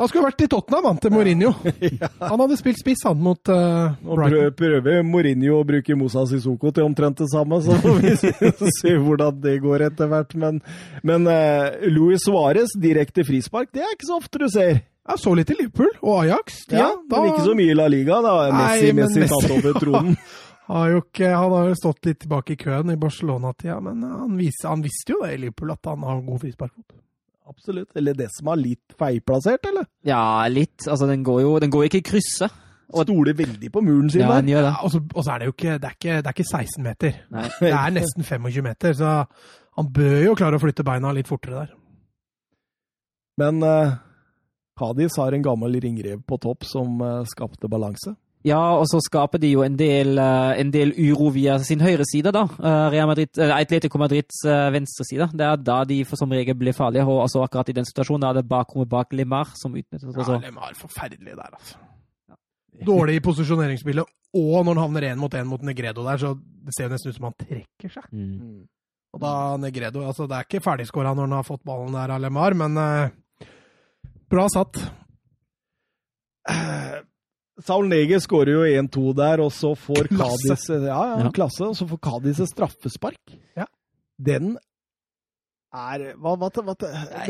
Han skulle vært i Tottenham, han, til Mourinho. Han hadde spilt spiss, han, mot uh, Nå prøver, prøver Mourinho å bruke Mosa Sissoko til omtrent det samme, så får vi se hvordan det går etter hvert. Men, men uh, Luis Suárez direkte frispark, det er ikke så ofte du ser. Jeg så litt i Liverpool og Ajax. Ja, men ikke så mye i La Liga. Da er Messi, Nei, men Messi Messi- tatt over tronen. Har jo ikke, han har jo stått litt tilbake i køen i Barcelona-tida, men han, vis, han visste jo det i Liverpool, at han har god frisparkfot. Absolutt. Eller det som er litt feilplassert, eller? Ja, litt. Altså, den går jo den går ikke i krysset. Og- Stoler veldig på muren sin Ja, der. Ja, og så er det jo ikke det, er ikke det er ikke 16 meter. Nei. Det er nesten 25 meter, så han bør jo klare å flytte beina litt fortere der. Men uh, Cádiz har en gammel ringrev på topp som eh, skapte balanse. Ja, og så skaper de jo en del, eh, en del uro via sin høyre side, da. Eh, Real Madrid, Atletico Madrids venstre side. Det er da de for som regel blir farlige. Og altså akkurat i den situasjonen er det bakrommet bak Lemar som utnyttes. Ja, Altså. Lemar forferdelig der, altså. Dårlig i posisjoneringsspillet, og når han havner én mot én mot Negredo der, så det ser jo nesten ut som han trekker seg. Mm. Og da Negredo altså Det er ikke ferdigskåra når han har fått ballen der av Lemar, men bra satt. Saul Nege skårer jo 1-2 der, og så får Kadis. Ja, ja, Ja. klasse, og så får Cádiz et straffespark. Ja. Den er hva, hva, hva,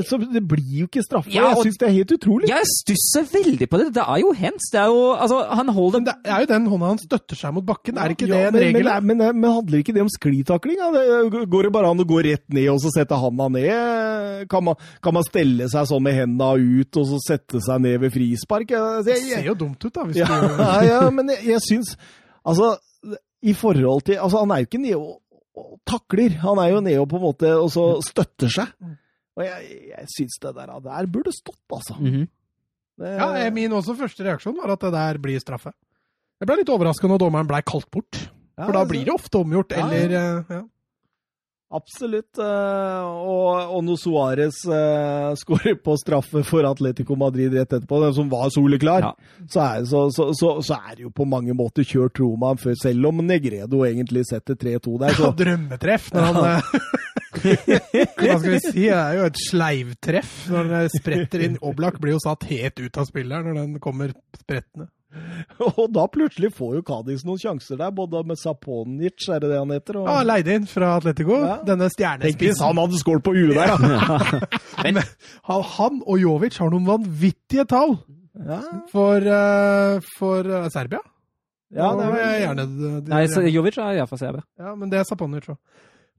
så Det blir jo ikke straffa. Ja, jeg syns det er helt utrolig. Jeg stusser veldig på det. Det er jo hands. Det er jo Altså, han holder det er jo den hånda han støtter seg mot bakken. Er ikke Ja, det en men, regel? Men, men, men handler ikke det om sklitakling? Det, går det bare an å gå rett ned og så sette handa ned? Kan man, kan man stelle seg sånn med henda ut og så sette seg ned ved frispark? Jeg, det jeg, ser jo dumt ut, da. Hvis ja, du det. ja, men jeg, jeg syns Altså, i forhold til Altså, han er jo ikke nede og, takler. Han er jo nede og på en måte og så støtter seg. Og jeg, jeg syns det der, der burde stått, altså. Mhm. Det, Ja, Min også første reaksjon var at det der blir straffe. Jeg ble litt overraska når dommeren blei kalt bort. ja, For da altså, blir det ofte omgjort, Ja, ja. eller eh, ja. Absolutt. eh, Og, og når Suárez uh, skårer på straffe for Atletico Madrid rett etterpå, den som var soleklar, Ja. så, er, så, så, så, så er det jo på mange måter kjørt Roma før, selv om Negredo egentlig setter 3-2 der. Så, Ja, drømmetreff når han ja. Hva skal vi si? Det er jo et sleivtreff når den spretter inn. Oblak blir jo satt helt ut av spilleren når den kommer sprettende. og da plutselig får jo Cádiz noen sjanser der, både med Saponic, er det det han heter? Og, Ja, Leid inn fra Atletico. Ja. Denne Tenk hvis stjernespissen. han hadde skål på huet der, da! Men han, og Jovic har noen vanvittige tall Ja, for, uh, for eh, Serbia. ja det vil er jeg gjerne de- Nei, så Jovic er iallfall CB. Ja, men det er Saponic òg.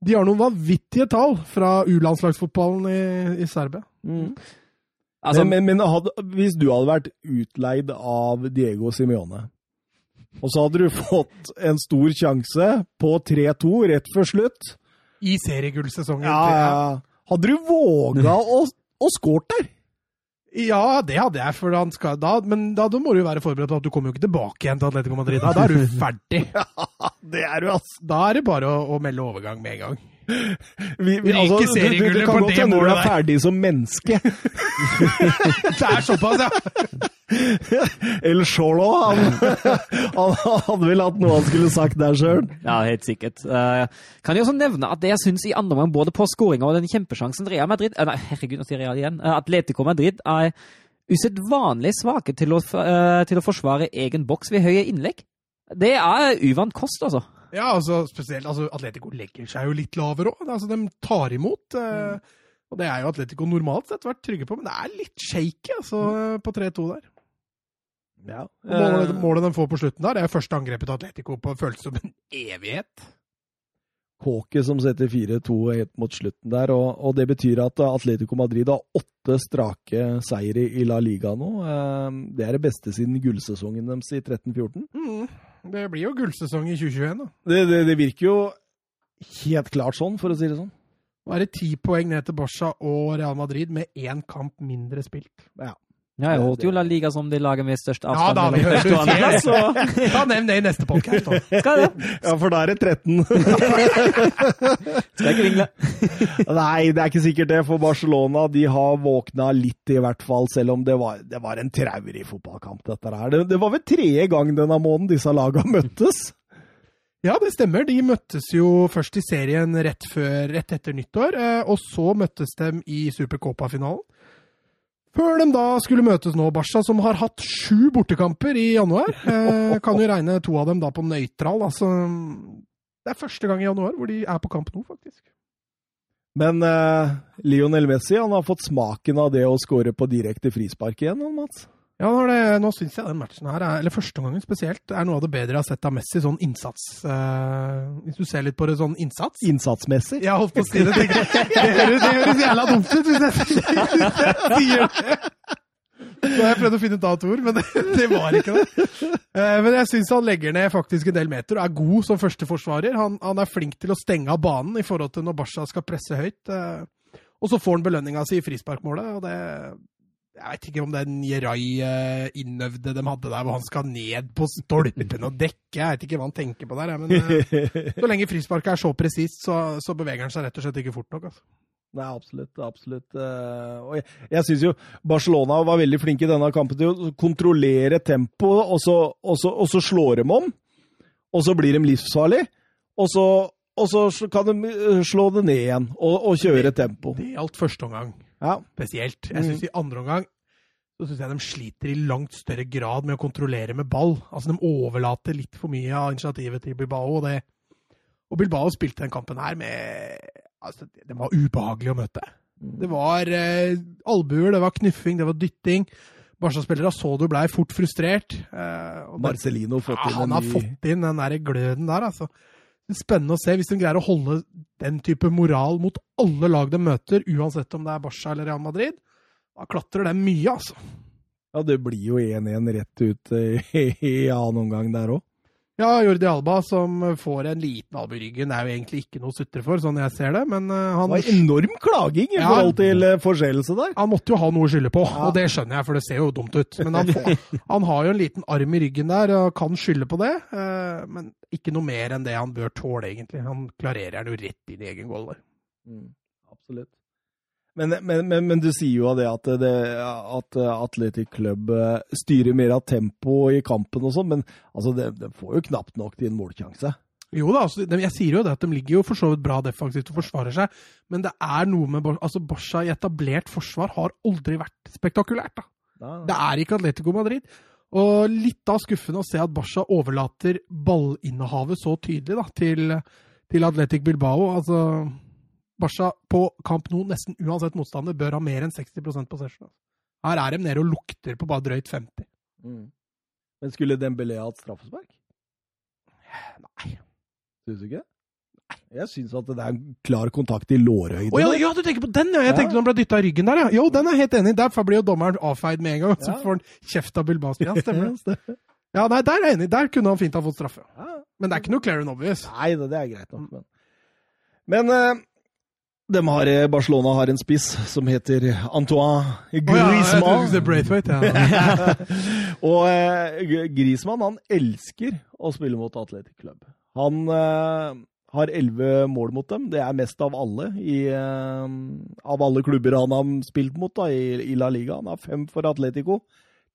De har noen vanvittige tall fra U-landslagsfotballen i, i Serbia. mm. Altså, men, men, men hadde, hvis du hadde vært utleid av Diego Simione, og så hadde du fått en stor sjanse på 3-2 rett før slutt I seriegullsesongen. ja, ja. Hadde du våga å, å skåret der? Ja, det hadde jeg, for han skal, da, men da, da må du jo være forberedt på at du kommer jo ikke tilbake igjen til Atletico Madrid. Da, da er du ferdig. Det er du, altså. Da er det bare å, å melde overgang med en gang. Vi, vi, altså du, du, du, du, kan på godt hende du er ferdig som menneske. Det er såpass, ja! El Cholo, han, han hadde vel hatt noe han skulle sagt der sjøl. Ja, helt sikkert. Uh, kan jeg også nevne at det jeg syns i andre omgang, både på skåringa og den kjempesjansen Real Madrid uh, Nei, herregud, nå sier Real igjen. Uh, Atletico Madrid er usedvanlig svake til å, til å forsvare egen boks ved høye innlegg. Det er uvant kost, altså. Ja, altså spesielt altså, Atletico legger seg jo litt lavere òg. Altså, de tar imot. Eh, og det er jo Atletico normalt sett vært trygge på, men det er litt shaky altså, på 3-2 der. Ja. Målet, målet de får på slutten der, det er første angrepet til Atletico på føles som en evighet. Kåke som setter 4-2 helt mot slutten der, og, og det betyr at Atletico Madrid har åtte strake seire i La Liga nå. Eh, Det er det beste siden gullsesongen deres i 13-14. Mm. Det blir jo gullsesong i 2021, da. Det, det, det virker jo helt klart sånn, for å si det sånn. Nå er det ti poeng ned til Barca og Real Madrid med én kamp mindre spilt. Ja, jeg håper jo La Liga som det laget med størst Ja, da, det høres ut og det. Ta Nevn det i neste podkast. Skal det? Ja, for da er det 13. Skal ikke vingle. Nei, det er ikke sikkert det, for Barcelona de har våkna litt i hvert fall, selv om det var, det var en traurig fotballkamp, dette her. Det, det var vel tredje gang denne måneden disse laga møttes. Ja, det stemmer. De møttes jo først i serien rett, før, rett etter nyttår, eh, og så møttes de i Supercopa-finalen. Før de da skulle møtes nå, Barca, som har hatt sju bortekamper i januar. Eh, kan jo regne to av dem da på nøytral. Altså, det er første gang i januar hvor de er på kamp nå, faktisk. Men eh, Lionel Messi han har fått smaken av det å skåre på direkte frispark igjen, Mats. Ja, det, nå syns jeg den matchen her, er, eller første gangen spesielt, er noe av det bedre jeg har sett av Messi. Sånn innsats. Eh, hvis du ser litt på det sånn innsats. Innsatsmessig. Jeg holdt på å si det. Det høres, det høres jævla dumt ut hvis jeg sier det. Nå har jeg prøvd å finne et annet ord, men det, det var ikke det. Eh, Men jeg syns han legger ned faktisk en del meter og er god som førsteforsvarer. Han, han er flink til å stenge av banen i forhold til når Barca skal presse høyt. eh, Og så får han belønninga si i frisparkmålet, og det Jeg vet ikke om den Jerai-innøvde de hadde der, hvor han skal ned på stolpen og dekke. Jeg vet ikke hva han tenker på der, men eh, så lenge frisparket er så presist, så, så beveger han seg rett og slett ikke fort nok. altså. Nei, absolutt. absolutt. Eh, Og jeg, jeg syns jo Barcelona var veldig flinke i denne kampen til å kontrollere tempoet, og, så- og, så- og så slår de om. Og så blir de livsfarlige. Og så, og så kan de eh, slå det ned igjen og, og kjøre tempo. Det gjaldt første omgang Ja. spesielt. Jeg synes I andre omgang så synes jeg de sliter i langt større grad med å kontrollere med ball. Altså De overlater litt for mye av initiativet til Bilbao. Og, det, og Bilbao spilte den kampen her med altså, Den var ubehagelig å møte. Det var eh, albuer, det var knuffing, det var dytting. Barca-spillere så du blei fort frustrert. Eh, Marcelino fått ja, inn han har fått inn den der gløden der, altså. Det spennende å se hvis de greier å holde den type moral mot alle lag de møter, uansett om det er Barca eller Real Madrid. Da klatrer de mye, altså. Ja, det blir jo 1-1 rett ut i, i annen omgang der òg. Ja, Jordi Alba som får en liten albue i ryggen, er jo egentlig ikke noe å sutre for, sånn jeg ser det, men han Det var enorm klaging i Ja. forhold til eh, forseelse der. han måtte jo ha noe å skylde på, Ja. og det skjønner jeg, for det ser jo dumt ut. Men han, han har jo en liten arm i ryggen der og kan skylde på det, eh, men ikke noe mer enn det han bør tåle, egentlig. Han klarerer den jo rett inn i egen goal der. Mm, absolutt. Men, men, men, men du sier jo det at, det, at Atletic Club eh, styrer mer av tempo i kampen og sånn, men altså, det, de får jo knapt nok til en målsjanse. Jo da, altså, de- jeg sier jo det at de ligger jo for så vidt bra defensivt og forsvarer seg, men det er noe med altså Barca i etablert forsvar har aldri vært spektakulært. da. Da, Det er ikke Atletico Madrid. Og litt da skuffende å se at Barca overlater ballinnehavet så tydelig da, til, til Atletic Bilbao. Altså, Barca på kamp nå, nesten uansett motstander, bør ha mer enn 60% possession. Her er de nede og lukter på bare drøyt 50. Mm. Men skulle Dembélé hatt straffespark? Nei. Syns du ikke? Jeg syns at det er en klar kontakt i lårhøyde. Ja, ja, du tenker på den, ja! Jeg Ja. tenkte han ble dytta i ryggen der, ja. Jo, den er jeg helt enig i. Derfor blir jo dommeren avfeid med en gang. Så får han kjeft av Bilbao. Ja, Stemmer det? Ja, nei, der er jeg enig. Der kunne han fint ha fått straffe. Men det er ikke noe clear and obvious. Nei, det, det er greit nok. Men, men eh, dem har, eh, Barcelona har en spiss som heter Antoine ja, Griezmann. skulle si Braithwaite, ja. og eh, Griezmann han elsker å spille mot Atletic Club. Han eh, har elleve mål mot dem. Det er mest av alle i, eh, av alle klubber han har spilt mot da, i, i La Liga. Han har fem for Atletico,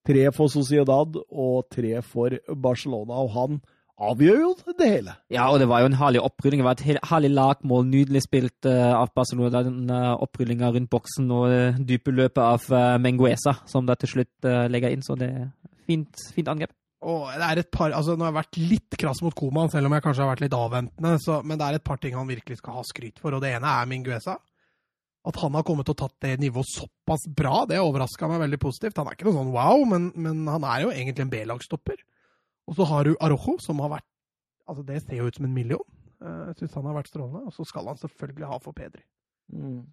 tre for Sociedad og tre for Barcelona. Og han avgjør jo det hele. Ja, og det var jo en herlig opprydning. Det var et herlig lagmål, nydelig spilt eh, av Barcelona. Den uh, opprydninga rundt boksen og dype løpet av uh, Menguesa, som da til slutt eh, legger inn. Så det er fint, fint angrep. Og det er et par, altså Nå har jeg vært litt krass mot Koman, selv om jeg kanskje har vært litt avventende. Så, men det er et par ting han virkelig skal ha skryt for, og det ene er Minguesa. At han har kommet og tatt det nivået såpass bra, det overraska meg veldig positivt. Han er ikke noe sånn wow, men, men han er jo egentlig en B-lagsstopper. Og så har du Arojo, som har vært Altså, det ser jo ut som en million. Eh, Jeg syns han har vært strålende. Og så skal han selvfølgelig ha for Pedri.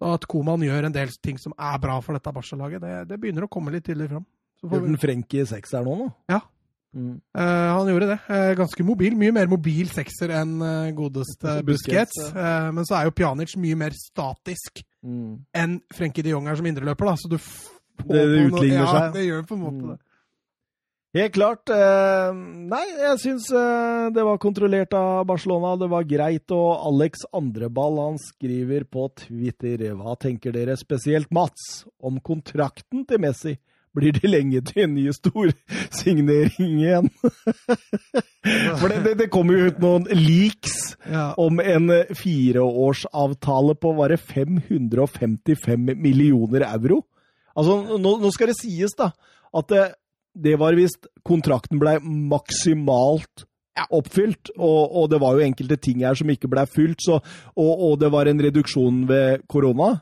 Og at Koman gjør en del ting som er bra for dette Barca-laget, det, det begynner å komme litt tydelig fram. Uten i seks her nå, nå. Ja. Mm. Uh, han gjorde det. Uh, ganske mobil. Mye mer mobil sekser enn uh, godeste Busquets, men så er jo Pjanic mye mer statisk Mm. enn Frenkie de Jong er som indreløper. da, så du får Det utligner noe- ja, seg. det gjør på en måte Mm. det. Helt klart. Eh, nei, jeg syns eh, det var kontrollert av Barcelona. Det var greit. Og Alex Andreball han skriver på Twitter Hva tenker dere spesielt, Mats, om kontrakten til Messi? Blir det lenge til en ny storsignering igjen? For det, det, det kommer jo ut noen leaks Ja. om en fireårsavtale på bare 555 millioner euro. Altså, nå, nå skal det sies, da, at det, var visst Kontrakten ble maksimalt oppfylt, og, og det var jo enkelte ting her som ikke ble fylt, så, og, og det var en reduksjon ved korona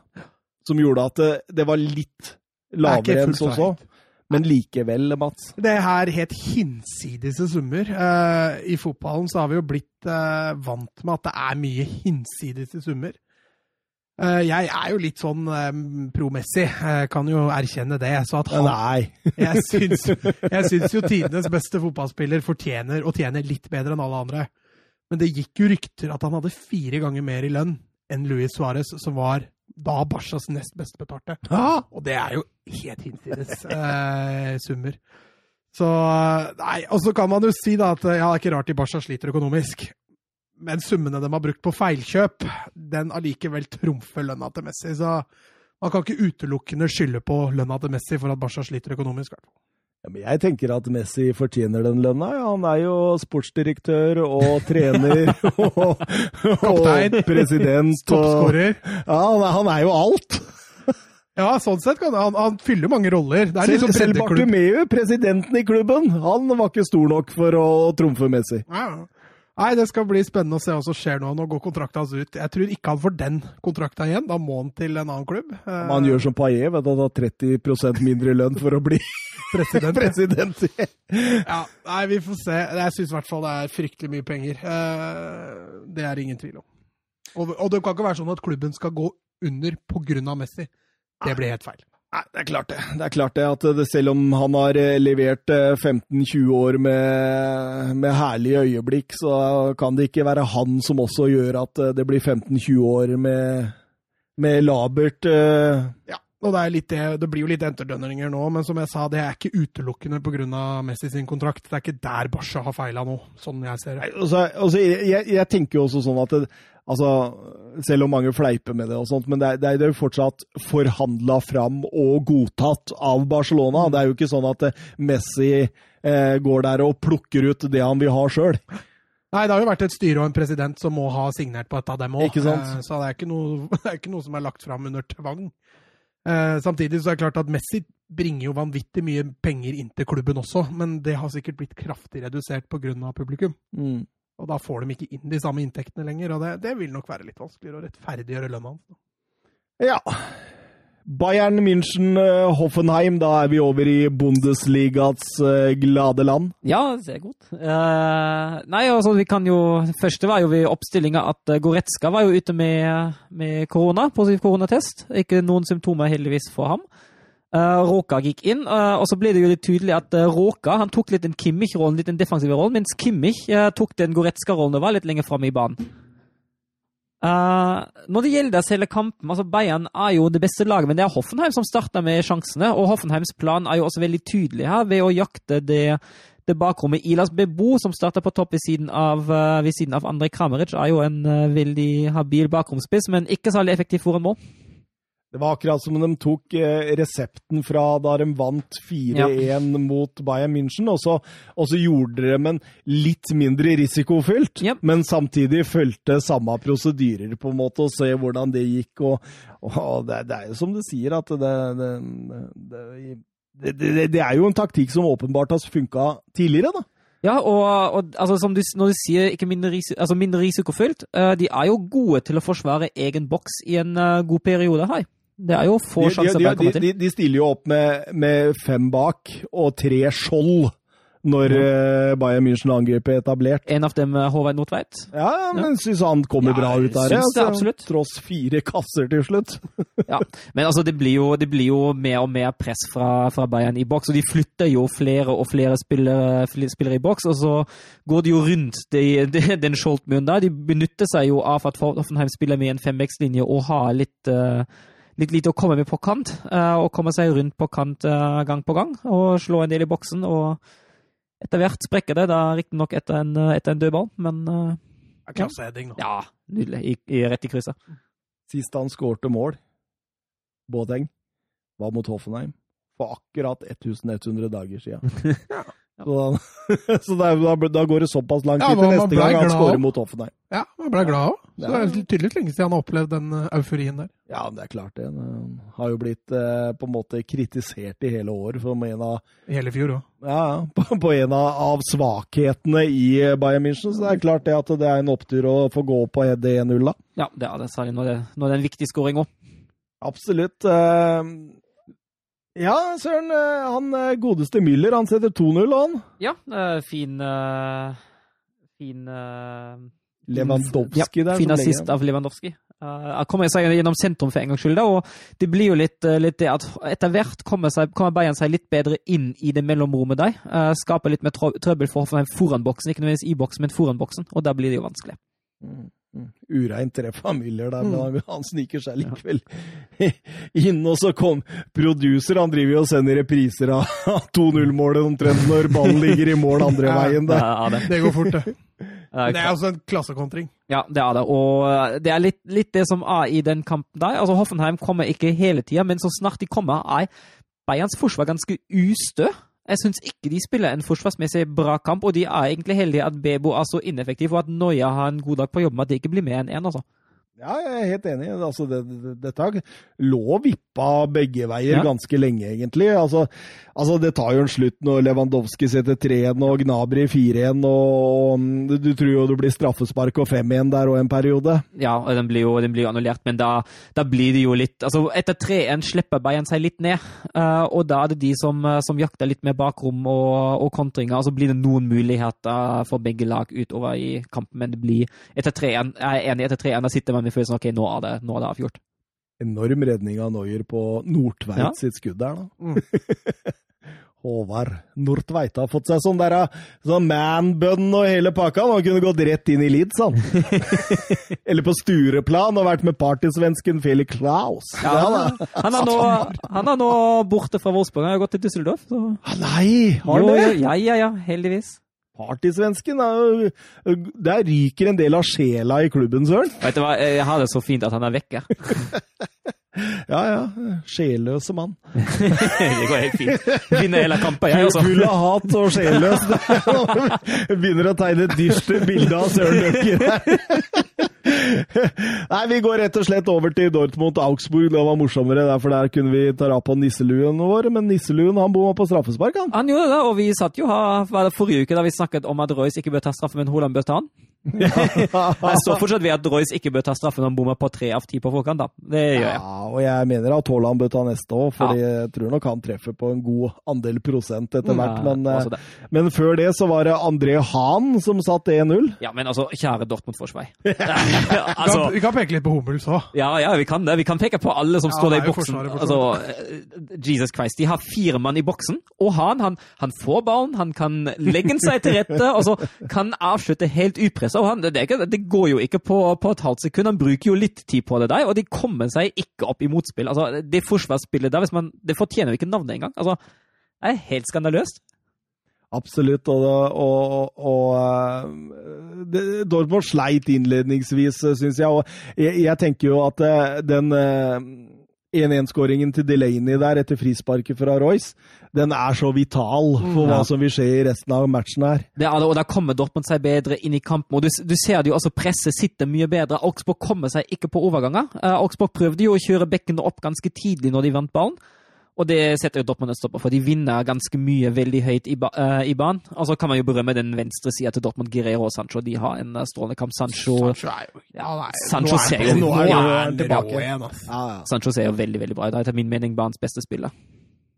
som gjorde at det, det var litt er lavere enn fullt så så. Men likevel, Mats. Det er her helt hinsidese summer. Uh, I fotballen så har vi jo blitt uh, vant med at det er mye hinsidese summer. Eh, jeg er jo litt sånn promessig, pro-Messi, jeg kan jo erkjenne det. Så at han, Nei. Jeg syns, jeg syns jo tidenes beste fotballspiller fortjener og tjener litt bedre enn alle andre. Men det gikk jo rykter at han hadde fire ganger mer i lønn enn Luis Suárez, som var da Barcas nest best betalte. Ja, Og det er jo helt hinsides eh, summer. Så Nei, og så kan man jo si da at ja, det er ikke rart de Barca sliter økonomisk. Men summene de har brukt på feilkjøp, den allikevel trumfer lønna til Messi. Så man kan ikke utelukkende skylde på lønna til Messi for at Barca sliter økonomisk. Ja, men jeg tenker at Messi fortjener den lønna. Ja, han er jo sportsdirektør og trener og, og Kaptein. president. Og, Toppskårer. ja, han er, jo alt. Ja, sånn sett kan han, han fyller mange roller. Det er Selv, liksom selv. Bartomeu, presidenten i klubben, han var ikke stor nok for å trumfe Messi. Ja. Nei, det skal bli spennende å se hva som skjer nå. Nå går kontrakten hans ut. Jeg tror ikke han får den kontrakta igjen. Da må han til en annen klubb. Eh, han gjør som Paillet, vet du, han har 30% mindre lønn for å bli president. president. Ja, nei, vi får se. Jeg syns i hvert fall det er fryktelig mye penger. Eh, Det er ingen tvil om. Og, og det kan ikke være sånn at klubben skal gå under pga. Messi. Det blir helt feil. Nei, det er klart det. Det er klart det at det, selv om han har eh, levert eh, 15-20 år med, med herlige øyeblikk, så kan det ikke være han som også gjør at eh, det blir 15-20 år med, med labert eh, Ja, og det, er det, det blir jo litt enterdønninger nå, men som jeg sa, det er ikke utelukkende pga. Messi sin kontrakt. Det er ikke der Barca har feila nå, sånn jeg ser det. Altså, altså, jeg, jeg tenker jo også sånn at det, altså, Selv om mange fleiper med det, og sånt, men det er, det er jo fortsatt forhandla fram og godtatt av Barcelona. Det er jo ikke sånn at eh, Messi eh, går der og plukker ut det han vil ha sjøl. Nei, det har jo vært et styre og en president som må ha signert på et av dem òg. Sant? Så det er ikke, noe, det er ikke noe som er lagt fram under tvang. Eh, samtidig så er det klart at Messi bringer jo vanvittig mye penger inn til klubben også, men det har sikkert blitt kraftig redusert pga. publikum. Mm. Og da får de ikke inn de samme inntektene lenger, og det, det vil nok være litt vanskeligere å rettferdiggjøre lønna hans. Ja. Bayern München, eh, Hoffenheim, da er vi over i Bundesligas eh, glade land. Ja, det er godt. Eh, nei, altså, vi kan jo første var jo ved oppstillinga at Goretzka var jo ute med, med korona, positiv koronatest. Ikke noen symptomer, heldigvis, for ham. Uh, Råka gikk inn, og så ble det jo litt tydelig at uh, Råka han tok litt den Kimmich-rollen, litt den defensive rollen, mens Kimmich tok den Goretzka-rollen og var litt lenger framme i banen. Eh, når det gjelder hele kampen, altså Bayern er jo det beste laget, men det er Hoffenheim som starter med sjansene. Og Hoffenheims plan er jo også veldig tydelig her, ved å jakte det, det bakrommet. Ilas Bebo, som starter på topp ved siden av, eh, ved siden av Andrej Krameric, er jo en eh, veldig habil bakromspiss, men ikke særlig effektiv foran mål. Det var akkurat som om de tok eh, resepten fra da de vant 4-1 mot Bayern München, og så, og så gjorde de en litt mindre risikofylt, Yep. men samtidig fulgte samme prosedyrer på en måte, og se hvordan det gikk. Og, og det, det er jo som du sier, at det, det, det, det, det er jo en taktikk som åpenbart har funka tidligere, da. Ja, og, og altså, som du, når du sier ikke mindre, risiko, altså, mindre risikofylt, uh, de er jo gode til å forsvare egen boks i en uh, god periode her. Det er jo få sjanser de, kommer til. de, de stiller jo opp med, med fem bak og tre skjold når eh, Bayern München angriper etablert. En av dem er Håvard Nordtveit. Ja, men syns han kommer Ja, bra ut der. syns det, altså. absolutt. Tross fire kasser til slutt. Ja. Men altså, det blir, jo, det blir jo mer og mer press fra, fra Bayern i boks, og de flytter jo flere og flere spillere, spillere i boks, og så går de jo rundt de, de, den Scholtmuren der. De benytter seg jo av at Hoffenheim spiller med en femvekstlinje og har litt, eh, litt lite å komme med på kant, eh, og komme seg rundt på kant eh, gang på gang, og slå en del i boksen, og etter hvert sprekker det, da riktignok etter, en, eh, etter en dødball, men uh, Klasseheading nå. ja, nydelig, I, i, rett i krysset. Sist han skårte mål, Båteng, var mot Hoffenheim. For akkurat 1100 dager siden. Så, da, så da, da, går det såpass lang Ja, tid til neste gang han scorer mot Hoffenheim. Ja, man ble glad òg. Så det er tydeligvis lenge siden han har opplevd den eh, euforien der. Ja, det er klart det. Han har jo blitt eh, på en måte kritisert i hele år som en av I hele fjor òg. Ja, ja, på, på en av, av svakhetene i eh, Bayern München. Så det er klart det at det er en opptur å få gå på det 1-0, da. Ja, det er det, særlig når det, når det er en viktig scoring òg. Absolutt. eh, Ja, søren. eh, Han eh, godeste Müller, han setter 2-0, han. Ja, fin eh, Fin Lewandowski ja, der. Fin assist av Lewandowski. Uh, han kommer seg gjennom sentrum for en gangs skyld, da, og det blir jo litt, litt det at etter hvert kommer, seg, kommer Bayern seg litt bedre inn i det mellomrommet der. Uh, skaper litt mer trøbbel for Hoffenheim foran boksen, ikke nødvendigvis i boksen, men foran boksen, og da blir det jo vanskelig. Mm. Ureint tre familier der, men han, han sniker seg likevel inn. Og så kom producer, han driver jo og sender repriser av 2-0-målet omtrent når ballen ligger i mål andre veien. Det Der. Ja, det. Det går fort, det. Det Det er altså en klassekontring. Ja, det er det. Og det er litt, litt det som er i den kampen der. Altså, Hoffenheim kommer ikke hele tida, men så snart de kommer, er Bayerns forsvar ganske ustø. Jeg syns ikke de spiller en forsvarsmessig bra kamp, og de er egentlig heldige at Bebo er så ineffektiv, og at Noya har en god dag på jobb med at det ikke blir mer enn én. Altså. Ja, jeg er helt enig. Altså, det, det, lå og vippa begge veier Ja. ganske lenge, egentlig. Altså, altså, det tar jo en slutt når Lewandowski setter 3-1 og Gnabry 4-1, og, du, du tror jo det blir straffespark og 5-1 der òg en periode. Ja, og den blir jo, den blir annullert, men da, da blir det jo litt Altså, etter 3-1 slipper Bayern seg litt ned, eh, og da er det de som, eh, som jakter litt mer bakrom og, og kontringer, og så blir det noen muligheter for begge lag utover i kampen, men det blir etter 3-1 Jeg er enig, etter 3-1 sitter man med sånn, ok, nå er det, nå er det avgjort. Enorm redning av Noyer på Nordtveit Ja. sitt skudd der, da. Mm. Håvard Nordtveit har fått seg sånn der, sånn man-bun og hele pakka. Han kunne gått rett inn i Leeds, han. Eller på Stureplan og vært med partysvensken Felix Klaus. Ja, Ja, han, han, er nå, han er nå borte fra Wolfsburg. Han har gått til Düsseldorf. Så. Ah, Nei, har han det? jo, Ja, ja, ja, heldigvis. Partysvensken er jo Der ryker en del av sjela i klubben, søren. Vet du hva, jeg har det så fint at han er vekke. Ja, ja. Sjelløse mann. det går helt fint. Vinner hele kampen, jeg også. Full av hat og sjelløs. Begynner å tegne et dystert bilde av Søren Løkker her. Nei, vi går rett og slett over til Dortmund-Augsburg. Det var morsommere, derfor der kunne vi ta av på nisseluen vår. Men nisseluen han bomma på straffespark, han. Han gjorde det, og vi satt jo her forrige uke da vi snakket om at Royce ikke bør ta straffe, men Holand bør ta han. Jeg står fortsatt ved at Royce ikke bør ta straffe når han bommer på tre av ti på forkant, da. Det gjør jeg. Ja, og jeg mener at Haaland bør ta neste òg, for jeg tror nok han treffer på en god andel prosent etter hvert. Men, eh, men før det så var det André Hahn som satt 1-0. Ja, men altså, kjære Dortmund-forsvar. Vi altså, kan, vi kan peke litt på Hummels òg. ja, ja, vi kan det. Vi kan peke på alle som Ja, står der er i boksen. Altså, eh, Jesus Christ. De har fire mann i boksen, og han, han, han får ballen, han kan legge seg til rette, og så kan avslutte helt upressa. Og han, det, ikke, det går jo ikke på, på et halvt sekund. Han bruker jo litt tid på det der, og de kommer seg ikke opp i motspill. Altså, det forsvarsspillet der, man, det fortjener jo ikke navnet engang. Altså, det er helt skandaløst. Absolutt. Og, og, og eh, det, Dortmund sleit innledningsvis, syns jeg. Og jeg, jeg tenker jo at eh, den eh, 1-1-skåringen til Delaney der etter frisparket fra Royce, den er så vital for hva Ja. som vil skje i resten av matchen her. Det er det, og Da kommer Dortmund seg bedre inn i kampen. og Du, du ser det jo også presset sitter mye bedre. Augsburg kommer seg ikke på overganger. Uh, Augsburg prøvde jo å kjøre bekkene opp ganske tidlig når de vant ballen. Og det setter jo Dortmund en stopper for. De vinner ganske mye veldig høyt i, ba uh, i banen. Og så kan man jo berømme den venstre sida til Dortmund, Guerrero og Sancho. De har en eh, strålende kamp. Sancho, Sancho er jo ja, nei, Sancho er- ser jo- Nå nå er han han tilbake. igjen, altså. Ja, ja. Sancho ser jo veldig veldig bra ut. Det er etter min mening banens beste spiller.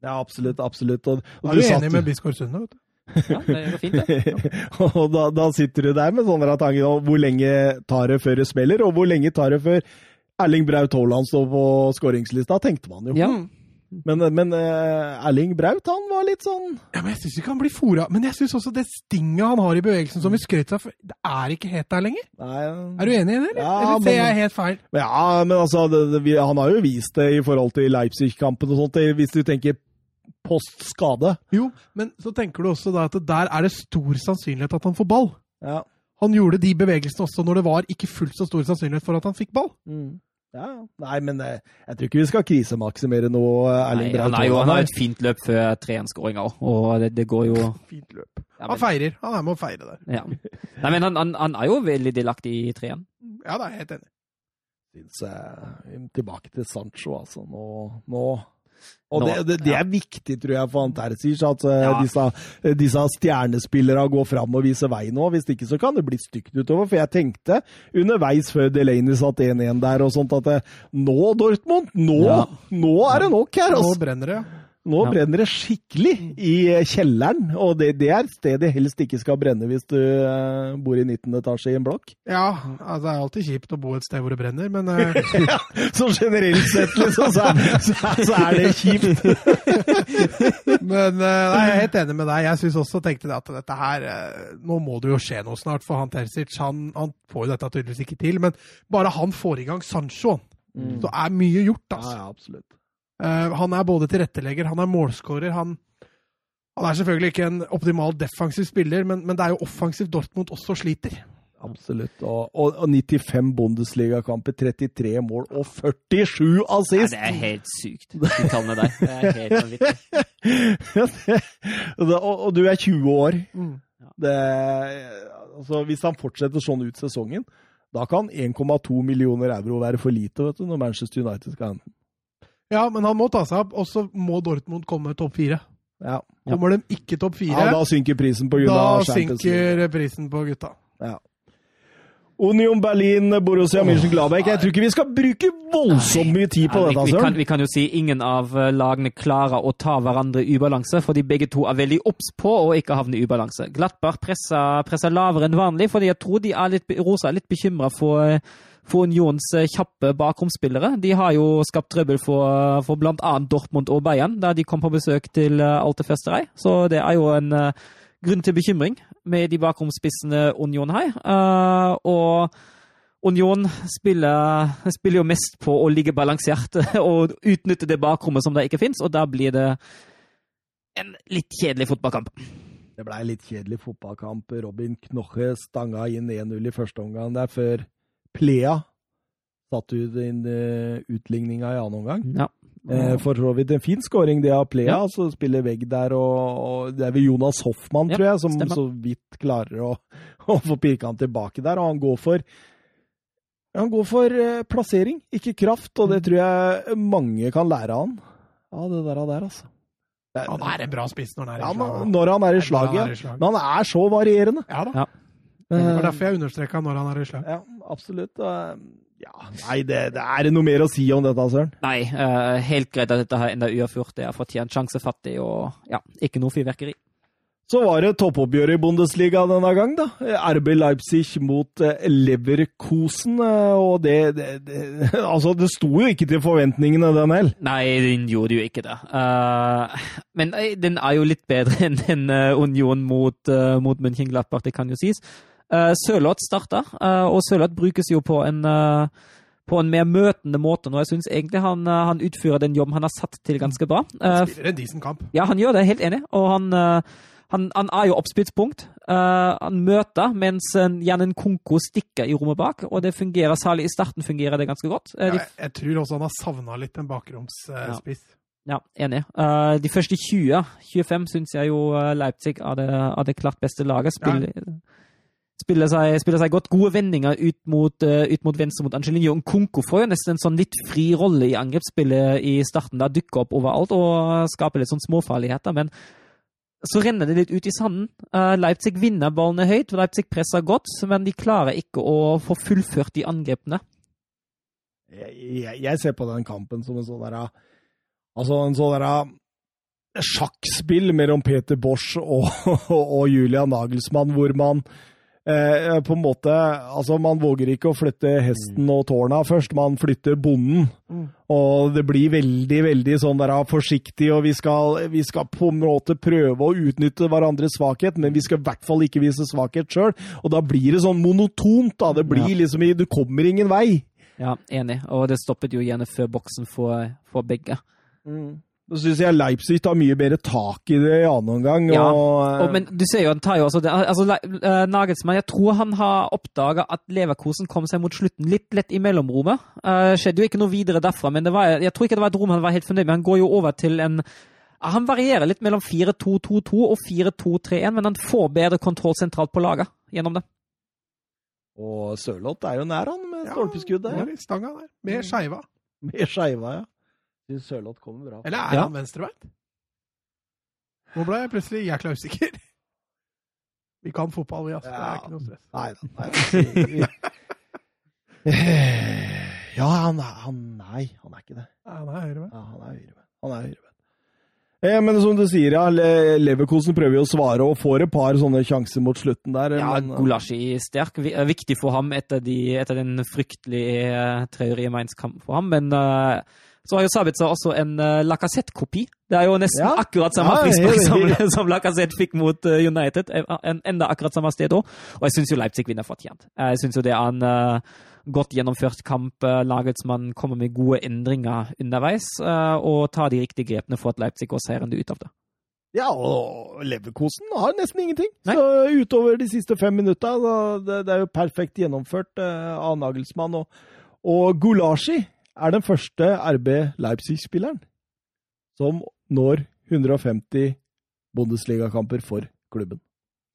Ja absolutt. absolutt. Og, og er du du enig med Bisgaard Sunde, vet du. Ja, det går fint, det. og da, da sitter du der med sånne tanker om hvor lenge tar det før det smeller, og hvor lenge tar det før Erling Braut Haaland står på skåringslista, tenkte man jo. Ja. Men, men uh, Erling Braut, han var litt sånn Ja, men Jeg syns ikke han blir fora. Men jeg syns også det stinget han har i bevegelsen, som vi skrøt av, det er ikke helt der lenger. Nei, Er du enig i det, eller? Ja, eller ser men- jeg helt feil? Ja, men altså, det, det, vi, han har jo vist det i forhold til Leipzig-kampen og sånt, hvis du tenker post skade. Jo, men så tenker du også da at der er det stor sannsynlighet at han får ball. Ja. Han gjorde de bevegelsene også når det var ikke fullt så stor sannsynlighet for at han fikk ball. Mm. ja. Nei, men eh, jeg tror ikke vi skal krisemaksimere nå, eh, Erling Nei, Braut han, jo, han har et fint løp før 3-1-skåringa òg, og det, det går jo Fint løp. ja, Han feirer. Han er med å feire der. ja. Nei, men han, han, han er jo veldig delaktig i 3-1. Ja, da er jeg helt enig. Synes jeg, tilbake til Sancho, altså. Nå, nå. Og det, det, det er viktig, tror jeg, for han at eh, Ja. disse, disse stjernespillerne går fram og viser vei nå. Hvis ikke så kan det bli stygt utover. For jeg tenkte underveis før Delaney satt 1-1 der og sånt, at det, nå, Dortmund, nå, Ja. nå er det nok her! Nå Altså. brenner det, ja. Nå Ja. brenner det skikkelig i kjelleren, og det, det er stedet helst ikke skal brenne hvis du eh, bor i 19. etasje i en blokk. Ja, altså det er alltid kjipt å bo et sted hvor det brenner, men uh... Ja, så generelt sett, liksom, så er, så er, så er det kjipt. Men uh, nei, jeg er helt enig med deg. Jeg synes også tenkte at dette her Nå må det jo skje noe snart, for han Terzic han, han får jo dette tydeligvis ikke til. Men bare han får i gang Sancho, så er mye gjort. Ja, altså. ja, absolutt. Eh, han er både tilrettelegger, han er målskårer. Han, han er selvfølgelig ikke en optimal defensiv spiller, men, men det er jo offensivt Dortmund også sliter. Absolutt. Og, og, og 95 Bundesligakamper, 33 mål og 47 Ja, assist! det er helt sykt, de tallene der. Det er helt vanvittig. og, og du er 20 år. Mm. Det, altså, hvis han fortsetter sånn ut sesongen, da kan 1,2 millioner euro være for lite vet du, når Manchester United skal hente den. Ja, men han må ta seg opp, og så må Dortmund komme topp fire. Ja. Kommer de ikke topp fire, ja, da synker prisen på da synker prisen på gutta. Ja. Union Berlin, Borussia Mönchengladbach. Jeg tror ikke vi skal bruke voldsomt mye tid på Ja, dette, vi, kan, vi kan jo si ingen av eh, lagene klarer å ta hverandre i ubalanse, fordi begge to er veldig obs på å ikke havne i ubalanse. Glattberg presser, presser lavere enn vanlig, fordi jeg tror de er litt, Rosa er litt bekymra for, eh, for Unions eh, kjappe bakromspillere. De har jo skapt trøbbel for, for bl.a. Dortmund og Bayern, da de kom på besøk til eh, Alte Festerei. Så det er jo en eh, grunn til bekymring med de bakromspissene Union har. Eh, og Union spiller, spiller jo mest på å ligge balansert og utnytte det bakrommet som det ikke fins, og da blir det en litt kjedelig fotballkamp. Det blei litt kjedelig fotballkamp. Robin Knoche stanga inn 1-0 i første omgang der, før Plea satte ut inn uh, utligninga i annen omgang. Ja. Eh, for så vidt en fin scoring det av Plea, Ja. så spiller vegg der, og, og det er vel Jonas Hoffmann, Ja, tror jeg, som stemmer. så vidt klarer å, å få pirka han tilbake der, og han går for han går for eh, plassering, ikke kraft, og Mm. det tror jeg mange kan lære av han. Ja, det der, der altså. Det Han er en bra spiss når han er i slag. når- når han er i slaget. Men han er så varierende. Ja da. Det var Eh, derfor jeg understreka når han er slag. Ja, absolutt. Ja, nei, det, det er noe mer å si om dette, Søren. Nei, eh, helt greit at dette har enda uavgjort. Det er fortjent sjansefattig og ja, ikke noe fyrverkeri. Så var det toppoppgjøret i Bundesliga denne gang, da. RB Leipzig mot eh, Leverkosen. eh, Og det, det, det Altså, det sto jo ikke til forventningene, den heller. Nei, den gjorde jo ikke det. Uh, men eh, den er jo litt bedre enn den eh, Union mot, uh, mot München-Glattbach, det kan jo sies. Uh, Sørloth starta, eh, og Sørloth brukes jo på en eh, på en mer møtende måte nå. Jeg syns egentlig han, eh, han utfører den jobben han har satt til ganske bra. Han Spiller en decent kamp. ja, han gjør det, helt enig. Og han, eh, han, han er jo oppspillspunkt. Eh, han møter, mens Jan konko stikker i rommet bak. Og det fungerer, særlig i starten fungerer det ganske godt. Ja, Jeg, jeg tror også han har savna litt en bakromsspiss. Ja, enig. Uh, de første 20-25 syns jeg jo eh, Leipzig er det, er det klart beste laget. Spiller, spiller, seg, spiller seg godt. Gode vendinger ut mot, eh, ut mot venstre mot Angelino. Nkunku får jo nesten en sånn litt fri rolle i angrepsspillet i starten. da Dukker opp overalt og skaper litt sånn småfarligheter. Men så renner det litt ut i sanden. Eh, Leipzig vinner ballene høyt, Leipzig presser godt, men de klarer ikke å få fullført de angrepene. Jeg, jeg, jeg ser på den kampen som en sånn derre Altså en sånn derre sjakkspill mellom Peter Bosch og, og Julian Nagelsmann, hvor man eh, på en måte Altså, man våger ikke å flytte hesten og tårna først, man flytter bonden. Mm. Og det blir veldig, veldig sånn der forsiktig, og vi skal, vi skal på en måte prøve å utnytte hverandres svakhet, men vi skal i hvert fall ikke vise svakhet sjøl. Og da blir det sånn monotont, da. Det blir Ja. liksom Du kommer ingen vei. Ja, enig. Og det stoppet jo gjerne før boksen for, for begge. Da syns jeg Leipzig tar mye bedre tak i det i annen omgang. Ja, og, Og, men du ser jo, han tar jo også det, altså eh, Nagelsmann, jeg tror han har oppdaga at Leverkosen kom seg mot slutten litt lett i mellomrommet. Uh, skjedde jo ikke noe videre derfra, men det var, jeg tror ikke det var et rom han var helt fornøyd med. Han går jo over til en Han varierer litt mellom 4-2-2-2 og 4-2-3-1, men han får bedre kontroll sentralt på laget gjennom det. og Sørloth er jo nær han med stolpeskuddet. Ja, stanga der. Med skeiva. Med skeiva, ja. Syns Sørloth kommer bra. Eller er Ja. han venstrebeint? Nå ble jeg plutselig jækla usikker. Vi kan fotball, vi. Altså. Det er ikke noe stress. Nei da. Nei, da. Ja, han er han, Nei, han er ikke det. Ja, han er høyrebeint. Ja, han er høyrebeint. Han er høyrebeint. Eh, men som du sier, ja, Leverkosen prøver jo å svare og får et par sånne sjanser mot slutten der. Ja, men, Gulasji sterk. Er Viktig for ham etter, de, etter den fryktelige uh, treårige Mainz-kampen for ham. Men eh, så har jo Sabitzer også en uh, Lacassette-kopi. Det er jo nesten Ja. akkurat samme Ja, frispark som, som Lacassette fikk mot uh, United. Eh, En, enda akkurat samme sted òg. Og jeg syns jo Leipzig vinner fortjent. Jeg syns jo det er en uh, godt gjennomført kamp. Uh, Lagelsmann kommer med gode endringer underveis uh, og tar de riktige grepene for at Leipzig går seirende ut av det. Ja, og Leverkosen har nesten ingenting. Nei. Så utover de siste fem minutta, det, det er jo perfekt gjennomført uh, av Nagelsmann. Og, og Gulashi er den første RB Leipzig-spilleren som når 150 Bundesligakamper for klubben.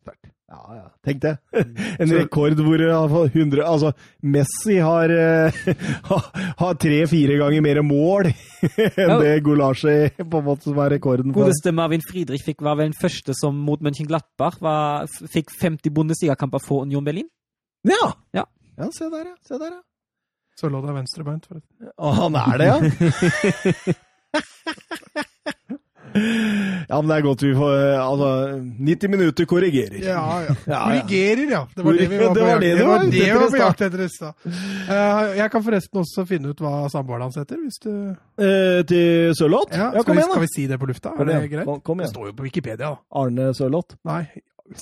Sterkt. Ja, ja. Tenk det. En rekord hvor i hvert fall 100 Altså, Messi har, eh, har tre-fire ganger mer mål enn det Gulasje på en måte som er rekorden. for. Godeste Marvin Friedrich fikk, var vel den første som mot Mönchenglattbach var, fikk 50 Bundesligakamper for Union Berlin. Ja. Ja. ja, se der, ja. Se der, ja. Så er venstrebeint, forresten. Å, han er det, ja. ja, men det er godt vi får Altså, 90 minutter korrigerer. Ja, ja. Ja, ja. Korrigerer, ja. Det var det vi var Det på var jakt- det det var var det vi etter var i på stad. jakt etter i stad. Eh, Jeg kan forresten også finne ut hva samboeren hans heter, hvis du Eh, til Sørloth? Ja, Ja, kom vi, da. skal vi si det på lufta? Er det greit? Kom, kom Det står jo på Wikipedia, da. Arne Sørloth. Nei,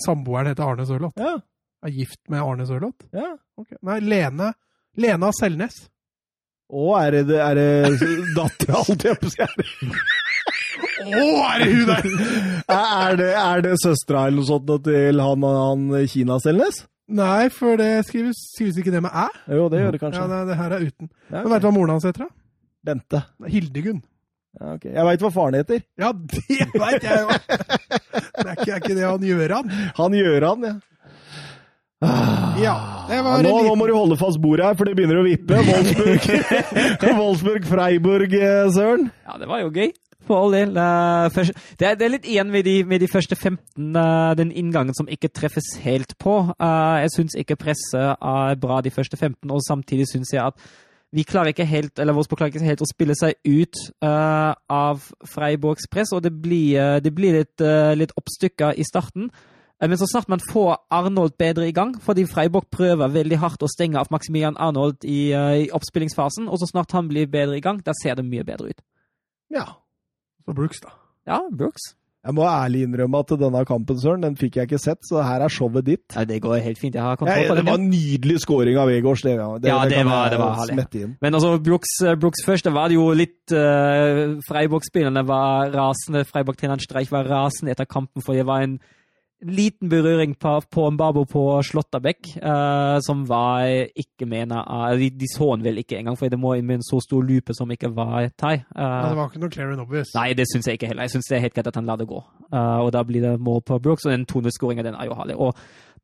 samboeren heter Arne Sørloth. Ja. Er gift med Arne Sørloth? ja. Ok. Nei, Lene. Lena Selnes. Å, er det, er det dattera, holdt jeg på å si? Er det- Å, er det hun der?! Er det, er det søstera eller noe sånt til han, han Kina-Selnes? Nei, for det skrives, skrives ikke det med æ. Jo, det gjør det kanskje. Ja, det, det her er uten. Ja, Men vet du hva moren hans heter? da? Bente. Hildegunn. Ja, ok. Jeg veit hva faren heter. Ja, det veit jeg jo! Det er ikke, er ikke det han gjør, han? Han Gjøran, ja. Ah. Ja, Ja, nå, nå liten- må du holde fast bordet her, for det begynner å vippe. Wolfsburg, Wolfsburg Freiburg, eh, Søren. Ja, det var jo gøy. For all del. Det er, litt igjen med de, med de første 15, eh, den inngangen som ikke treffes helt på. Eh, Jeg syns ikke presset er bra de første 15, og samtidig syns jeg at vi klarer ikke helt, eller Wolfsburg klarer ikke helt å spille seg ut av Freiburgs press, og det blir, det blir litt, litt oppstykka i starten. Eh, Men så snart man får Arnold bedre i gang, fordi Freiburg prøver veldig hardt å stenge av Maximilian Arnold i, eh, i oppspillingsfasen, og så snart han blir bedre i gang, da ser det mye bedre ut. Ja. Så Brooks, da. Ja, Brooks. Jeg må ærlig innrømme at denne kampen, Søren, den fikk jeg ikke sett, så her er showet ditt. Ja, det går helt fint. Jeg har kontroll på det det. var en nydelig scoring av Egårs. Det, det, Ja, det det var- det var herlig. Men altså, Brooks, eh, Brooks først, det var det jo litt uh, Freiburg-spillerne var rasende. Freiburg-treneren Streich var rasende etter kampen, for det var en liten berøring på, på Mbabo på Slåttabekk, uh, som var ikke mener av de, de så han vel ikke engang, for det må inn med en så stor lupe som ikke var thai. Uh, Ja, det var ikke noe clear and obvious. Nei, det syns jeg ikke heller. Jeg syns det er helt greit at han lar det gå. Eh, og da blir det mål på Brooks, og den 2-0-skåringa, den er jo herlig. Og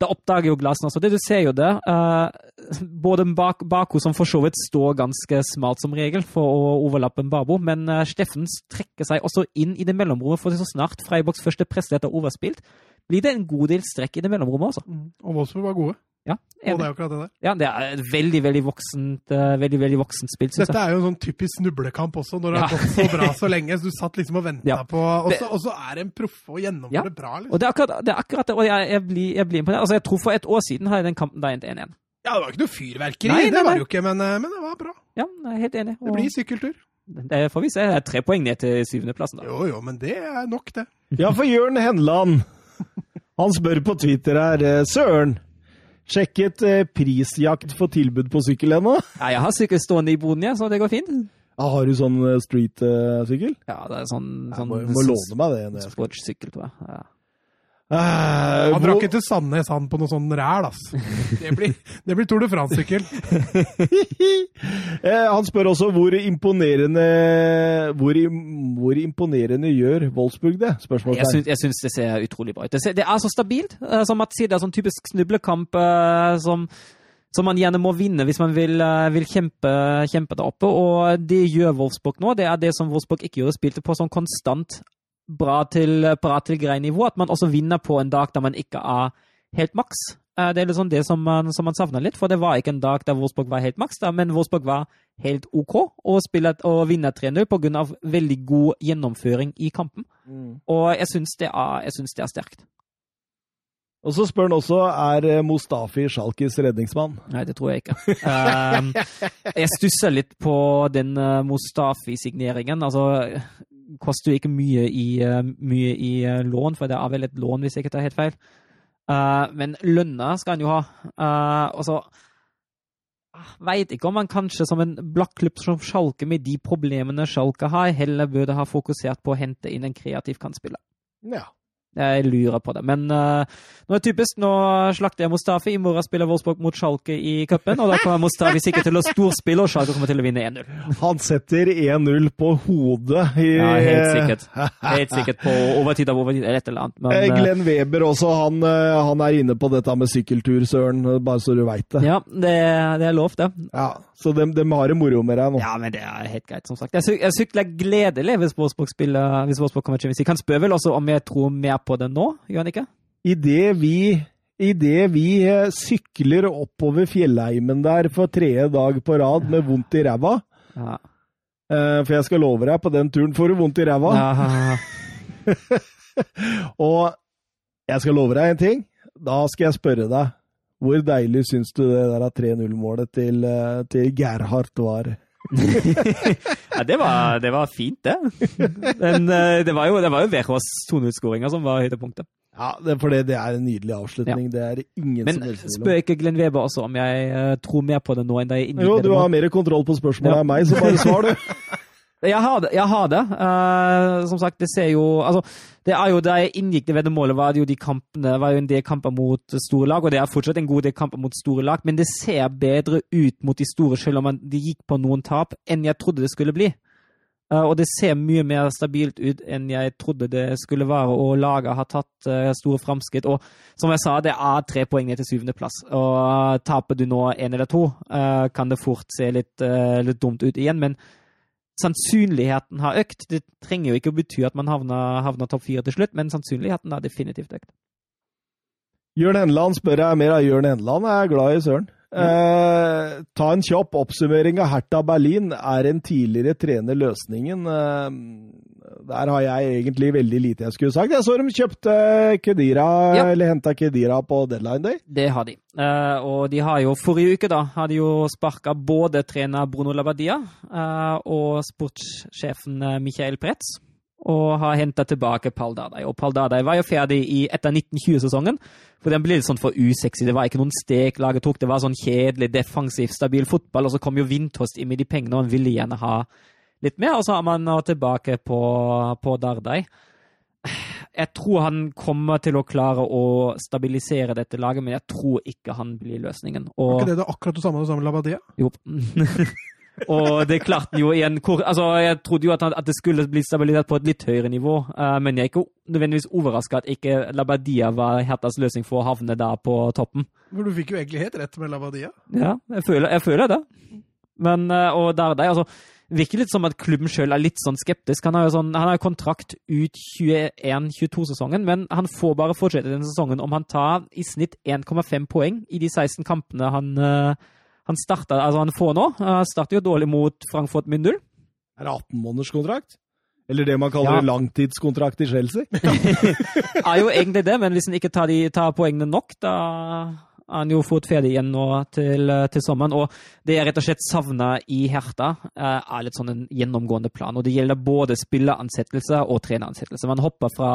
da oppdager jo Glasen også det. Du ser jo det. eh, både bak, Baku, som for så vidt står ganske smalt som regel for å overlappe Mbabo, men uh, Steffen trekker seg også inn i det mellomrommet, for så snart Freiburgs første prestighet er overspilt, blir det en god del strekk i det mellomrommet også. Mm. Og Wolfsburg var gode. Ja, Og det er akkurat det der. Ja, det er et veldig, veldig voksent, eh, veldig, veldig voksent spill, syns Dette er jo en sånn typisk snublekamp også, når det har gått så bra så lenge. Så du satt liksom og venta Ja. på Og så er det en proffe og gjennomfører Ja. det bra, liksom. Og det er akkurat det, er akkurat det og jeg, jeg, blir, jeg blir imponert. Altså, jeg tror for et år siden har jeg den kampen da endt 1-1. Ja, det var ikke noe fyrverkeri, Nei, nei, det var det jo ikke, men, eh, men det var bra. Ja, jeg er helt enig. Det blir sykkeltur. Det får vi se. Det er tre poeng ned til syvendeplassen. da. Jo, jo, men det er nok, det. Ja, for Jørn Henland, han spør på Twitter her, eh, Søren, sjekket eh, prisjakt for tilbud på sykkel ennå? Ja, jeg har sykkel stående i boden, ja, så det går fint. Ah, har du sånn eh, street-sykkel? Ja, det er sånn, Jeg sånn må, må låne meg det. jeg sportssykkel, tror jeg. Ja. Eh, Han drakk ikke til Sandnes, han, på noe sånn ræl, ass. Det blir, det blir Tour de France-sykkel. Eh, Han spør også hvor imponerende hvor, hvor imponerende gjør Wolfsburg det? Syns, jeg syns det ser utrolig bra ut. Det, ser, det er så stabilt. eh, Som at sier, det er sånn typisk snublekamp som, som man gjerne må vinne hvis man vil, vil kjempe, kjempe der oppe. Og det gjør Wolfsburg nå. Det er det som Wolfsburg ikke gjorde. Spilte på sånn konstant bra til, bra til grei nivå. At man også vinner på en dag der man ikke er helt maks. Eh, Det er liksom det som man, som man savner litt, for det var ikke en dag der Wolfsburg var helt maks, men Wolfsburg var helt OK og, spiller, og vinner 3-0 pga. veldig god gjennomføring i kampen. Og jeg syns det, det er sterkt. Og så spør han også er eh, Mustafi Sjalkis redningsmann. Nei, det tror jeg ikke. Um, jeg stusser litt på den Mustafi-signeringen. Altså, koster jo ikke mye i, uh, mye i uh, lån, for det er vel et lån, hvis jeg ikke tar helt feil. Uh, men lønna skal han jo ha. Uh, og så veit ikke om han kanskje som en blakklubb som Sjalke, med de problemene Sjalke har, heller burde ha fokusert på å hente inn en kreativ kantspiller. Ja. Jeg lurer på det. Men uh, nå er det typisk, nå slakter jeg Mustafi. I morgen spiller Wolfsburg mot Schalke i cupen, og da kommer Mustafi sikkert til å storspille, og Schalke kommer til å vinne 1-0. Han setter 1-0 på hodet i Ja, helt sikkert. Helt sikkert på overtid av overtid, eller et eller annet. Men, Eh, uh, Glenn Weber også, han, eh, han er inne på dette med sykkeltur, Søren, bare så du veit det. ja, det, det er lov, det. Ja, så de, de har det moro med deg nå. Ja, men det er helt greit, som sagt. Jeg, syk, jeg sykler gledelig hvis Wolfsburg spiller hvis Wolfsburg kommer til Champions League. Han spør vel også om jeg tror mer på det nå, ikke? Idet vi, i det vi eh, sykler oppover fjellheimen der for tredje dag på rad med vondt i ræva Ja. eh, For jeg skal love deg, på den turen får du vondt i ræva. Ja. Og jeg skal love deg en ting. Da skal jeg spørre deg hvor deilig syns du det der 3-0-målet til, eh, til Gerhardt var? ja, det var, det var fint, det. Men eh, det var jo, det var jo Verås 2-0-skåringa som var høydepunktet. Ja, det, for det, det er en nydelig avslutning. Det er ingen Men som helst tvil om. spør ikke Glenn Weber også om jeg uh, tror mer på det nå enn da jeg inngikk Jo, du har mer kontroll på spørsmålet Ja. enn meg, så bare svar, du. Jeg har det. Jeg har det. Uh, som sagt, det ser jo Altså, det er jo da jeg inngikk det veddemålet, var det jo de kampene var jo en del kamper mot store lag, og det er fortsatt en god del kamper mot store lag, men det ser bedre ut mot de store, selv om de gikk på noen tap, enn jeg trodde det skulle bli. Uh, og det ser mye mer stabilt ut enn jeg trodde det skulle være, og laget har tatt uh, store framskritt. Og som jeg sa, det er tre poeng ned til syvendeplass. Og taper du nå én eller to, kan det fort se litt, litt dumt ut igjen. men sannsynligheten har økt. Det trenger jo ikke å bety at man havner, havner topp fire til slutt, men sannsynligheten har definitivt økt. Jørn Henland spør jeg mer av Jørn Henland. Jeg er glad i Søren. Eh, ta en kjapp oppsummering av Hertha Berlin. Er en tidligere trener løsningen? Eh, der har jeg egentlig veldig lite jeg skulle sagt. Jeg så de kjøpte Kedira, Ja. eller henta Kedira på deadline day. Det har de. Eh, og de har jo forrige uke da, har de jo sparka både trener Bruno Labadia eh, og sportssjefen eh, Michael Pretz. Og har henta tilbake Pal Dardai. Og Pal Dardai var jo ferdig i, etter 1920-sesongen. For den ble litt sånn for usexy. Det var ikke noen stek laget tok. Det var sånn kjedelig, defensiv, stabil fotball. Og så kom jo Vindtost inn med de pengene, og han ville gjerne ha litt mer. Og så er man nå tilbake på, på Dardai. Jeg tror han kommer til å klare å stabilisere dette laget, men jeg tror ikke han blir løsningen. Var ikke det det akkurat det samme som Labadia? jo. og det klarte han jo i en kort Altså, jeg trodde jo at, han, at det skulle bli stabilitet på et litt høyere nivå, uh, men jeg er ikke nødvendigvis overraska at ikke Labadia var Hertas løsning for å havne der på toppen. For du fikk jo egentlig helt rett med Labadia. Ja, jeg føler, jeg føler det. Men, uh, og Dardai, altså Virker litt som at klubben sjøl er litt sånn skeptisk. Han har jo sånn, han har kontrakt ut 21-22-sesongen, men han får bare fortsette den sesongen om han tar i snitt 1,5 poeng i de 16 kampene han, eh, han, starter, altså han får nå. Han starter jo dårlig mot Frankfurt med null. Er det 18 måneders kontrakt? Eller det man kaller Ja. langtidskontrakt i Chelsea? er jo egentlig det, men hvis han ikke tar, de, tar poengene nok, da han jo fått ferdig igjen nå til, til sommeren. Og det jeg rett og slett savner i Herta, eh, er litt sånn en gjennomgående plan. Og det gjelder både spilleransettelse og treneransettelse. Man hopper fra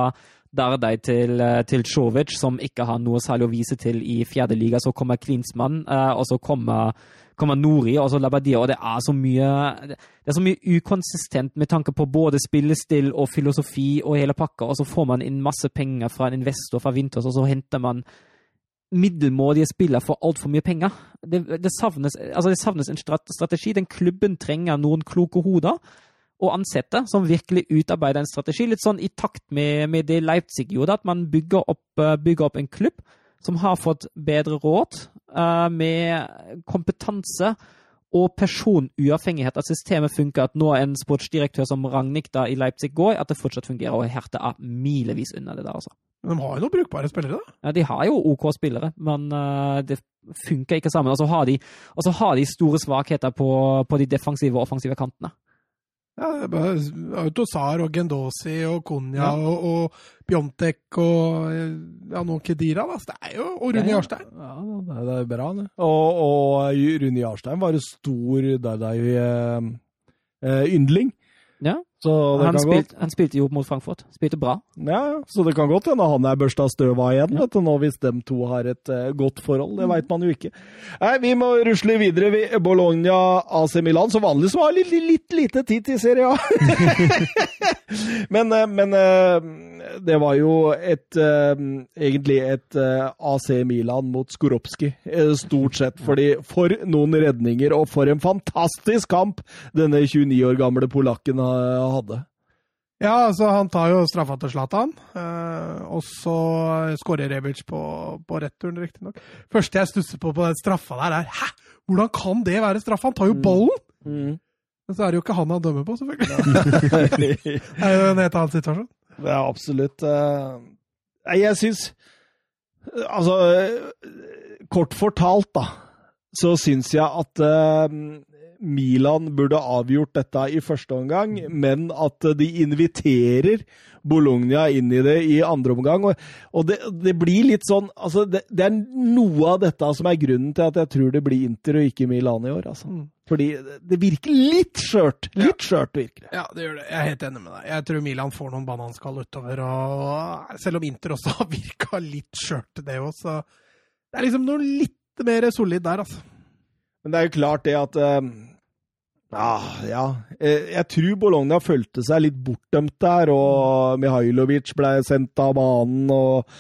Dardai til, eh, til Czovic, som ikke har noe særlig å vise til i fjerde liga. Så kommer Klinsmann, eh, og så kommer, kommer Nori, og så Labadia. Og det er så mye det er så mye ukonsistent med tanke på både spillestil og filosofi og hele pakka, og så får man inn masse penger fra en investor fra Winters, og så henter man middelmådige spillere for altfor mye penger. Det, det, savnes, altså det savnes en strategi. Den klubben trenger noen kloke hoder å ansette som virkelig utarbeider en strategi. Litt sånn i takt med, med det Leipzig gjorde, at man bygger opp, eh, bygger opp en klubb som har fått bedre råd, uh, med kompetanse og personuavhengighet. At systemet funker. At nå en sportsdirektør som Ragnhild i Leipzig går, at det fortsatt fungerer. Og Herte er milevis unna det der, altså. Men de har jo noen brukbare spillere, da. Ja, de har jo OK spillere, men uh, det funker ikke sammen. Og så har de, har de store svakheter på, på de defensive og offensive kantene. Ja, Autosar og Gendosi og Konya Ja. og, og Biontek og ja, nå Kedira, da. Så det er jo Og Rune Ja, ja. Jarstein. Ja, det er, bra, det. Og, og Rune Jarstein var en stor Dardai-yndling. Ja, Så det han, spilte, han spilte jo mot Frankfurt. Spilte bra. Ja, så det kan godt hende han er børsta støv av igjen, Ja. vet du, nå hvis dem to har et uh, godt forhold. Det veit man jo ikke. Nei, Vi må rusle videre. Vi, Bologna, AC Milan, som vanlig som har litt, litt, litt lite tid til Serie A. men uh, men eh, det var jo et eh, egentlig et eh, AC Milan mot Skoropski, eh, stort sett. Fordi for noen redninger, og for en fantastisk kamp denne 29 år gamle polakken hadde. Ja, altså han tar jo straffa til Zlatan, eh, og så skårer Rebic på, på returen, riktignok. Første jeg stusser på på den straffa der, er Hæ? Hvordan kan det være straffa? Han tar jo ballen! Men så er det jo ikke han han dømmer på, selvfølgelig. Det er jo en helt annen situasjon. Er absolutt eh, jeg syns Altså, eh, kort fortalt, da, så syns jeg at eh, Milan burde avgjort dette i første omgang, men at de inviterer Bologna inn i det i andre omgang. Og, og det, det blir litt sånn altså det, det er noe av dette som er grunnen til at jeg tror det blir Inter og ikke Milan i år. altså. Mm. Fordi det virker litt skjørt. Litt skjørt virker det. Ja, det gjør det. Jeg er helt enig med deg. Jeg tror Milan får noen bananskall utover. Og selv om Inter også har virka litt skjørt, det òg, så det er liksom noe litt mer solid der, altså. Men det er jo klart det at uh, ja, ja. Eh, Jeg tror Bologna følte seg litt bortdømt der, og Mihailovic ble sendt av banen. og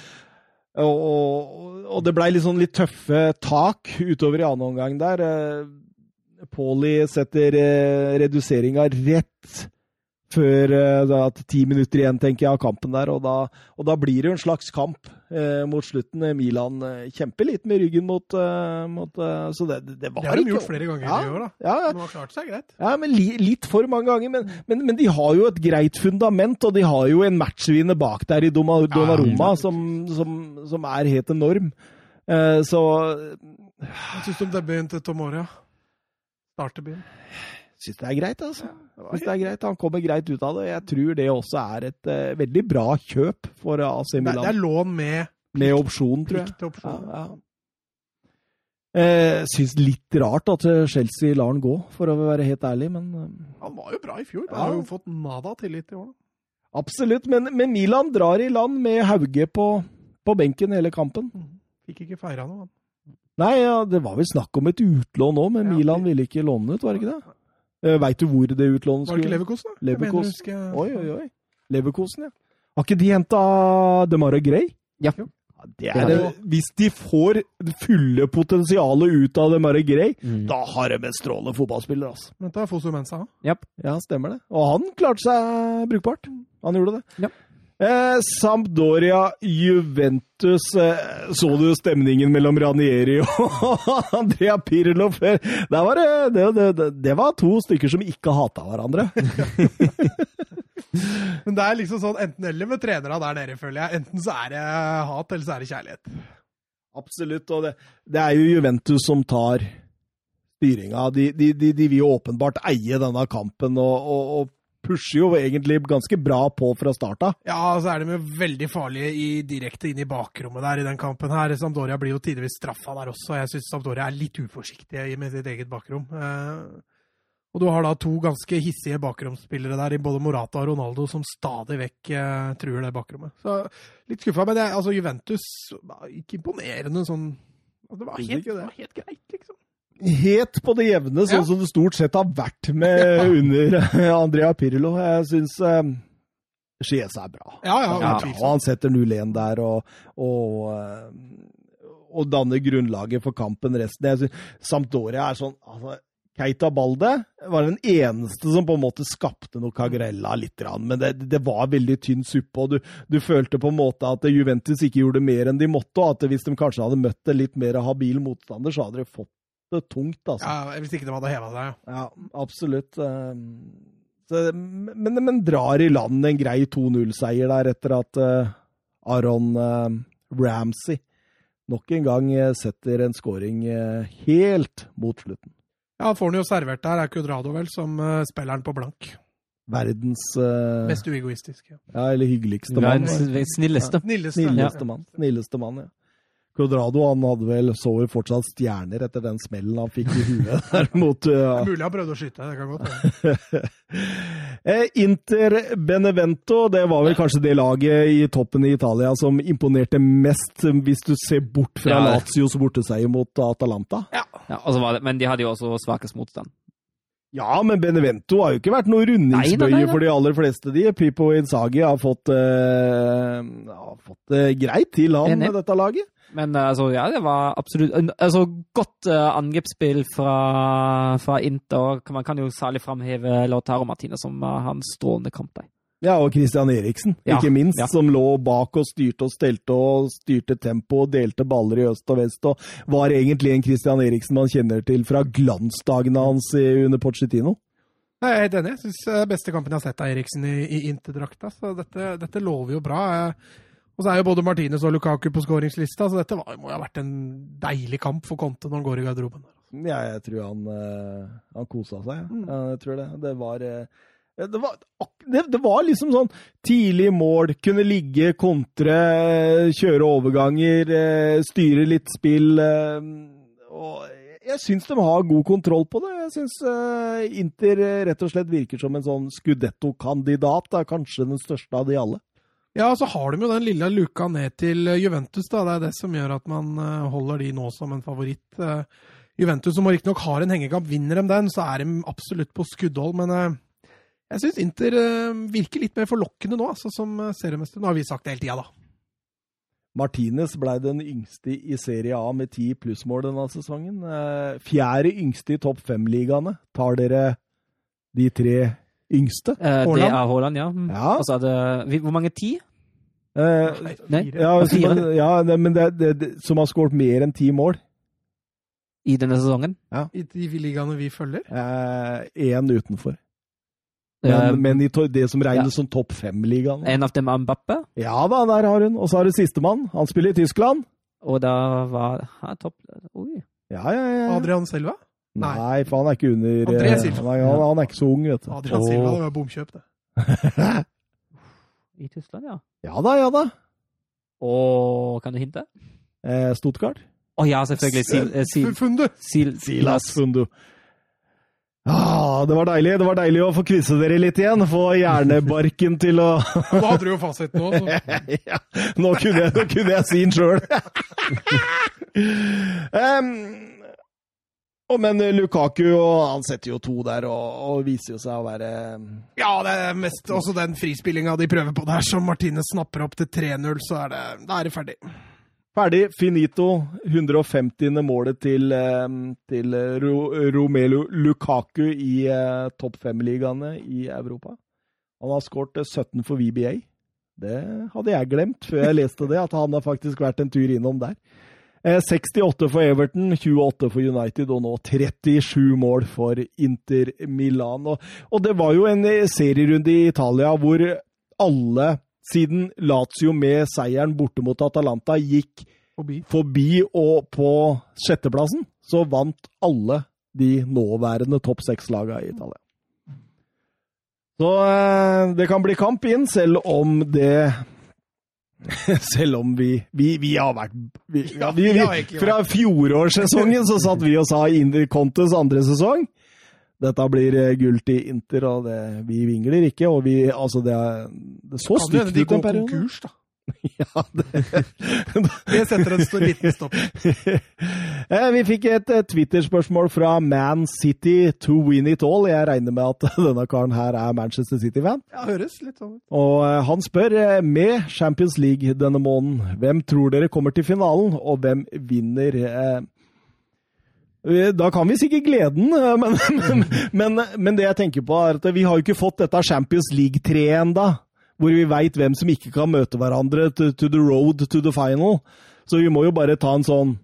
og, og, og det ble litt sånn litt tøffe tak utover i annen omgang der. Eh, Pauli setter eh, reduseringa rett før eh, ti minutter igjen, tenker jeg, av kampen der. Og da, og da blir det jo en slags kamp eh, mot slutten. Milan eh, kjemper litt med ryggen mot, eh, mot eh, Så det, det var Det har de gjort flere ganger Ja. i år, da. Ja, ja. De har klart seg greit. Ja, men li, litt for mange ganger. Men, men, men de har jo et greit fundament, og de har jo en matchvinner bak der i Doma, Donnarumma som, som, som er helt enorm. Eh, så Hva syns du om debuten til Tomoria? Startdebuten. syns det er greit, altså. Synes det er greit. Han kommer greit ut av det. Jeg tror det også er et uh, veldig bra kjøp for AC Det, er- Milan. det er lån med med opsjon, tror jeg. opsjon. Ja, ja. Eh, syns litt rart at eh, Chelsea lar han gå, for å være helt ærlig, men eh, Han var jo bra i fjor. Ja. Han har jo fått nada tillit i år. Absolutt. Men, men Milan drar i land med Hauge på, på benken hele kampen. Fikk ikke feira noe. han. Nei, ja, det var vel snakk om et utlån òg, men Ja, Milan ville ikke låne ut, var det ikke det? Uh, Veit du hvor det utlånet skulle Var det ikke Leverkosen? da? Jeg mener å Oi, oi, oi. Leverkosen, ja. Har ikke de henta DeMara Grey? Ja. Ja, Det er, det- hvis de får det fulle potensialet ut av DeMara Grey, Mm. da har de en strålende fotballspiller, altså. Dette det er Fosu Mensa. Japp. Ja, stemmer det. Og han klarte seg brukbart. Han gjorde det. Ja. Eh, Sampdoria Juventus. Eh, så du stemningen mellom Ranieri og Andrea Pirlo før? Det var det, det, det, var to stykker som ikke hata hverandre. Men det er liksom sånn enten-eller med trenere der nede, føler jeg. Enten så er det hat, eller så er det kjærlighet. Absolutt. Og det, det er jo Juventus som tar styringa. De, de, de, de vil jo åpenbart eie denne kampen og, og, og pusher jo egentlig ganske bra på fra start av. Ja, så er de jo veldig farlige i, direkte inn i bakrommet der i den kampen her. Sampdoria blir jo tidvis straffa der også. Jeg syns Sampdoria er litt uforsiktige med sitt eget bakrom. Eh, og du har da to ganske hissige bakromsspillere der, i både Morata og Ronaldo, som stadig vekk eh, truer det bakrommet. Så litt skuffa. Men det, altså, Juventus var ikke imponerende sånn altså, Det var helt, det. var helt greit, liksom. Helt på det jevne, sånn Ja. som det stort sett har vært med under Andrea Pirlo. Jeg syns um, Chiesa er bra. Ja, ja, Ja, og han setter 0-1 der og, og, eh, og danner grunnlaget for kampen resten. Jeg synes Sampdoria er sånn altså, Keita Balde var den eneste som på en måte skapte noe Cagrella litt, men det, det var veldig tynn suppe. og du, du følte på en måte at Juventus ikke gjorde mer enn de måtte, og at hvis de kanskje hadde møtt en litt mer habil motstander, så hadde de fått tungt. altså. Ja, Hvis ikke de hadde heva seg, ja. Ja, absolutt. Um, Så, men, men drar i land en grei 2-0-seier der etter at uh, Aron eh, Ramsey nok en gang eh, setter en scoring eh, helt mot slutten. Ja, får han jo servert der. Er Cudrado vel som spilleren på blank. Verdens uh, Mest uegoistisk. Ja. Ja, eller hyggeligste mann. Verdens snilleste. Snilleste. Snilleste mann. Snilleste mann, ja. Quadrado han hadde vel, så vel fortsatt stjerner etter den smellen han fikk i huet der mot Det uh, mulig han prøvde å skyte. Det kan godt hende. Eh, Inter Benevento, det var vel kanskje det laget i toppen i Italia som imponerte mest, hvis du ser bort fra Ja. Lazios borteseier mot Atalanta. Ja, ja det, men de hadde jo også svakest motstand. Ja, men Benevento har jo ikke vært noe rundingsbøye for de aller fleste. de. Pipo Inzaghi har fått, uh, har fått uh, greit til, han, med dette laget. Men eh, altså, ja, det var absolutt altså, Godt uh, angrepsspill fra, fra Inter. Man kan jo særlig framheve Lautaro Martinez som uh, hans strålende kamp der. Ja, og Christian Eriksen, Ja, ikke minst, ja. som lå bak og styrte og stelte og styrte tempo og delte baller i øst og vest, og var egentlig en Christian Eriksen man kjenner til fra glansdagene hans under Pochettino. Jeg er helt enig. Jeg syns det beste kampen jeg har sett av Eriksen i, i Inter-drakta. Så dette, dette lover jo bra. Eh, Og så er jo både Martinez og Lukaku på skåringslista, så dette var, må jo ha vært en deilig kamp for Conte når han går i garderoben. Ja, jeg tror han, eh, han kosa seg. ja. Mm. Jeg tror det. Det var, eh, det var det, var liksom sånn tidlig mål, kunne ligge, kontre, kjøre overganger, eh, styre litt spill. Og jeg syns de har god kontroll på det. Jeg syns Inter rett og slett virker som en sånn Scudetto-kandidat. Er kanskje den største av de alle. Ja, så har de jo den lille luka ned til eh, Juventus. da. Det er det som gjør at man eh, holder de nå som en favoritt. Eh, Juventus, som riktignok har en hengekamp, vinner de den, så er de absolutt på skuddhold. Men jeg syns Inter virker litt mer forlokkende nå, altså, som seriemester. Nå har vi sagt det hele tida, da. Martinez ble den yngste i Serie A med ti plussmål denne sesongen. Fjerde yngste i topp fem-ligaene. Tar dere de tre yngste? Eh, det er Haaland, ja. Mm. Ja. Og så er det Hvor mange? Ti? Eh, Nei. fire. ja, fire. ja det, men det, det, det, som har skåret mer enn ti mål. I denne sesongen? I de ligaene vi følger. Én utenfor. Men, Eh, men i det som regnes ja. som topp fem-ligaen. En av dem er Mbappe, Ja da, der har hun. Og så har du sistemann. Han spiller i Tyskland. og da var han topp Oi. Ja, ja, ja. Adrian Silva. Nei. Nei, for han er ikke under André eh, Silva. Han er, han, han er ikke så ung, vet du. Adrian Silva, det var bomkjøp, det. I Tyskland, ja. Ja da, ja da. Og kan du hinte? Eh, Stuttgart. Å ja, selvfølgelig. Sil, eh, sil, Fundu! sil, Silas Fundu. Ah, det var deilig det var deilig å få kvisse dere litt igjen. Få hjernebarken til å Nå hadde du jo fasiten nå. Så. ja, nå, kunne jeg, nå kunne jeg si den sjøl. men Lukaku og han setter jo to der og, og viser jo seg å være Ja, det er mest også den frispillinga de prøver på der, som Martine snapper opp til 3-0, så er det, da er det ferdig. ferdig. Finito. 150. målet til, eh, til Romelu Lukaku i eh, topp fem-ligaene i Europa. Han har skåret eh, 17 for VBA. Det hadde jeg glemt før jeg leste det, at han har faktisk vært en tur innom der. Eh, 68 for Everton, 28 for United og nå 37 mål for Inter Milan. Og, og det var jo en eh, serierunde i Italia hvor alle, siden Lazio med seieren borte mot Atalanta, gikk Forbi. forbi og på sjetteplassen, så vant alle de nåværende topp seks-lagene i Italia. Så eh, det kan bli kamp inn, selv om det Selv om vi Vi, vi har vært vi, ja, vi, Fra fjorårssesongen så satt vi og sa Inter Contes andre sesong. Dette blir eh, gull til Inter, og det, vi vingler ikke. Og vi Altså, det, er, det så stygt ut en periode. konkurs, da. Ja, det, Det setter en stor liten stopp. Eh, Vi fikk et eh, Twitter-spørsmål fra Man City to win it all. Jeg regner med at denne karen her er Manchester City-fan. Ja, høres litt sånn ut. Og eh, han spør med Champions League denne måneden, hvem tror dere kommer til finalen, og hvem vinner? Da kan vi sikkert gleden, men, men, men, men det jeg tenker på er at vi har jo ikke fått dette Champions League-treet enda, hvor vi veit hvem som ikke kan møte hverandre to, to the road to the final. Så vi må jo bare ta en sånn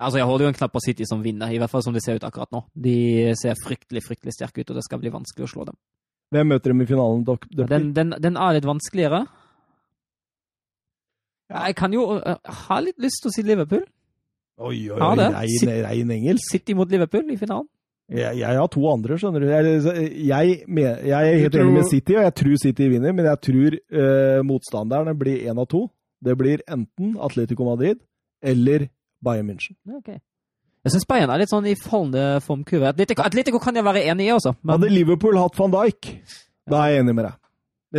Altså, Jeg holder jo en knapp på City som vinner, i hvert fall som det ser ut akkurat nå. De ser fryktelig fryktelig sterke ut, og det skal bli vanskelig å slå dem. Hvem møter dem i finalen? Dok, ja, Den, den, den er litt vanskeligere. Jeg kan jo uh, ha litt lyst til å si Liverpool. Oi, oi, oi, det. rein, rein engelsk. City mot Liverpool i finalen. Jeg, jeg har to andre, skjønner du. Jeg, jeg, jeg er helt tror- enig med City, og jeg tror City vinner, men jeg tror uh, motstanderne blir én av to. Det blir enten Atletico Madrid eller Bayern München. Okay. Jeg syns Bayern er litt sånn i fallende formkurve. Atletico, Atletico kan jeg være enig i også, men Hadde Liverpool hatt van Dijk, da er jeg enig med deg.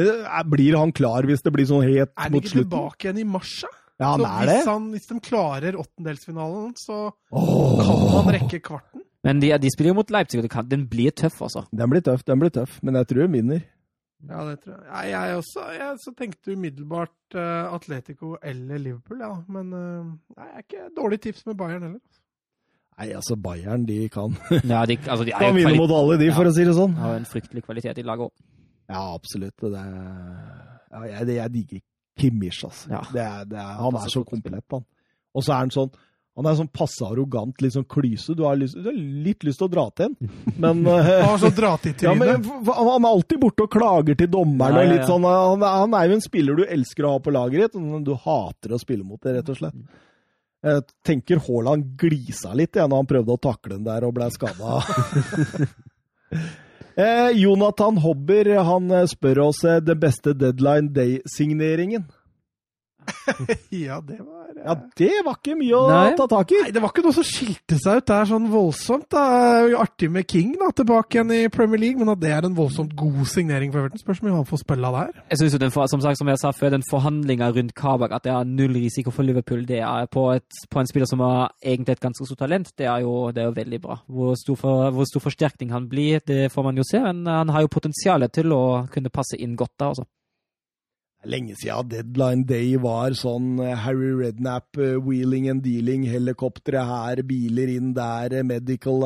Er- Blir han klar hvis det blir sånn helt Er de ikke tilbake igjen i mars, da? Ja, han er det. hvis, han, hvis de klarer åttendelsfinalen, så oh. kan han rekke kvarten. Men de, de spiller jo mot Leipzig, og kan, den blir tøff, altså. Den blir tøff, den blir tøff, men jeg tror de vinner. Ja, det tror jeg. Jeg, jeg også. Jeg så tenkte umiddelbart uh, Atletico eller Liverpool, ja. Men uh, nei, jeg er ikke dårlig tips med Bayern heller. Nei, altså, Bayern, de kan, Ja, de, altså, de er kan vinne mot alle, de, for å si det sånn. har en fryktelig kvalitet i laget òg. Ja, absolutt. Det er, ja, jeg, det- jeg digger Kimmich, altså. Ja. Det er, det er, han er så komplett, han. Og så er han sånn han er sånn passe arrogant, litt sånn klyse. Du har, lyst, du har litt lyst til å dra til en, men Han eh, har sånn dra til ja, men Han er alltid borte og klager til dommeren. Ja, og ja, litt sånn, han, er- han er jo en spiller du elsker å ha på laget ditt, men du hater å spille mot det, rett og slett. Jeg tenker Haaland glisa litt ja, når han prøvde å takle den der og ble skada. eh, Jonathan Hobber han eh, spør oss det den beste Deadline Day-signeringen. Ja, det var eh, Ja, det var ikke mye å Nei. ta tak i. Nei, det var ikke noe som skilte seg ut. Det er sånn voldsomt. Det er jo artig med King da, tilbake igjen i Premier League, men at det er en voldsomt god signering for Everton, spørs om han får spille der. Jeg synes jo den, for- som sagt, som jeg sa før, den forhandlinga rundt Kabak, at det er null risiko for Liverpool, det er på, et, på en spiller som har egentlig et ganske stort talent, det er jo, det er jo veldig bra. Hvor stor, for, hvor stor forsterkning han blir, det får man jo se, men han har jo potensialet til å kunne passe inn godt da, altså. Lenge siden Deadline Day var sånn eh, Harry Rednap, eh, wheeling and dealing, helikoptre her, biler inn der, eh, medical,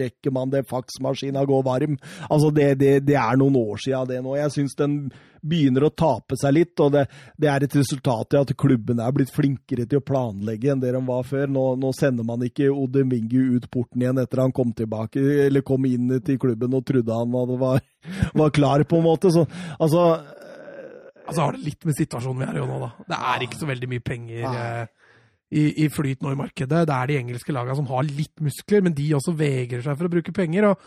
rekker man det, faksmaskina går varm. Altså, det, det, det er noen år siden det nå. Jeg syns den begynner å tape seg litt, og det, det er et resultat i at klubbene er blitt flinkere til å planlegge enn det de var før. Nå, nå sender man ikke Odemingu ut porten igjen etter han kom tilbake, eller kom inn til klubben og trodde han var, var klar, på en måte. Så, altså Altså har det litt med situasjonen vi er i nå, da. Det er ikke så veldig mye penger eh, i, i flyt nå i markedet. Det er de engelske lagene som har litt muskler, men de også vegrer seg for å bruke penger. og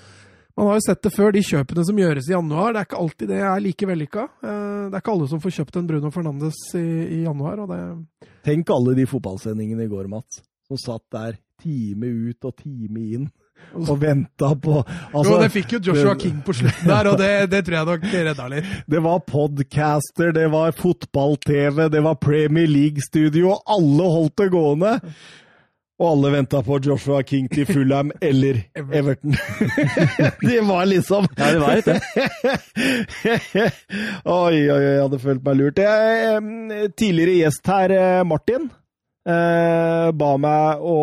man har jo sett det før, de kjøpene som gjøres i januar, det er ikke alltid det er like vellykka. Eh, Det er ikke alle som får kjøpt en Bruno Fernandes i, i januar. og det... Tenk alle de fotballsendingene i går, Mats, som satt der time ut og time inn og venta på altså, jo, det fikk jo Joshua det- King på slutten der, og det, det tror jeg nok redda litt. Det var podcaster, det var fotball-TV, det var Premier League-studio, og alle holdt det gående. Og alle venta på Joshua King til Fulham eller Everton. det var liksom Ja, det var litt det. oi, oi, oi, jeg hadde følt meg lurt. Jeg, tidligere gjest her, eh, Martin, eh, ba meg å,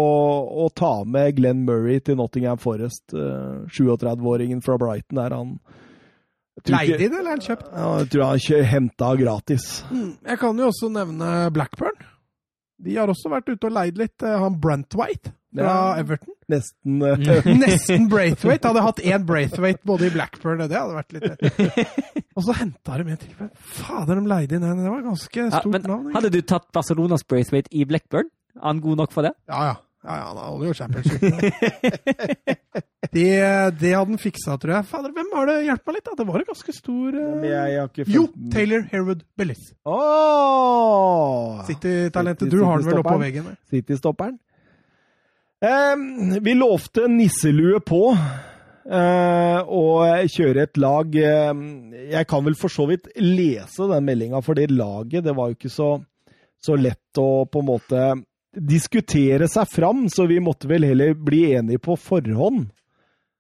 å ta med Glenn Murray til Nottingham Forest. Eh, 37-åringen fra Brighton der, han Leid inn, eller er han kjøpt? Ja, jeg tror han henta gratis. Jeg kan jo også nevne Blackburn. De har også vært ute og leid litt. Han Han Brantwaite fra Ja. Everton. Nesten uh, Nesten Braithwaite. Hadde hatt én Braithwaite både i Blackburn og det hadde vært litt Og så henta de en til. Fader, de leide inn en. Det var ganske Ja, men navn. egentlig. hadde du tatt Barcelonas Braithwaite i Blackburn? Er han god nok for det? Ja, ja. Ja, ja, han holder jo championship. det, det hadde han fiksa, tror jeg. Fader, hvem var det? Hjelp meg litt, da. Det var en ganske stor uh... ja, jeg, jeg har ikke Jo, Taylor Herwood Bellis. Oh! City-talentet. City- Du har den vel oppå veggen? City-stopperen. Eh, vi lovte nisselue på eh, og kjøre et lag eh, Jeg kan vel for så vidt lese den meldinga, for det laget det var jo ikke så, så lett å på en måte diskutere seg fram, så vi måtte vel heller bli enige på forhånd.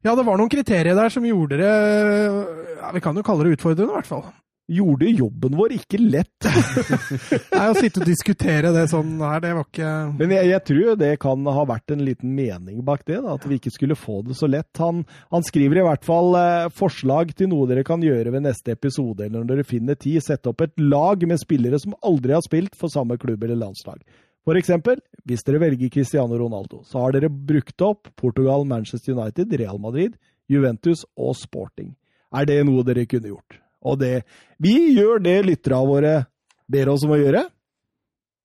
Ja, det var noen kriterier der som gjorde det ja, Vi kan jo kalle det utfordrende, i hvert fall. Gjorde jobben vår ikke lett. Nei, Å sitte og diskutere det sånn her, det var ikke Men jeg, jeg tror det kan ha vært en liten mening bak det, da, at vi ikke skulle få det så lett. Han, han skriver i hvert fall eh, forslag til noe dere kan gjøre ved neste episode, eller når dere finner tid. Sette opp et lag med spillere som aldri har spilt for samme klubb eller landslag. For eksempel, hvis dere velger Cristiano Ronaldo, så har dere brukt opp Portugal, Manchester United, Real Madrid, Juventus og Sporting. Er det noe dere kunne gjort? Og det Vi gjør det lytterne våre ber oss om å gjøre.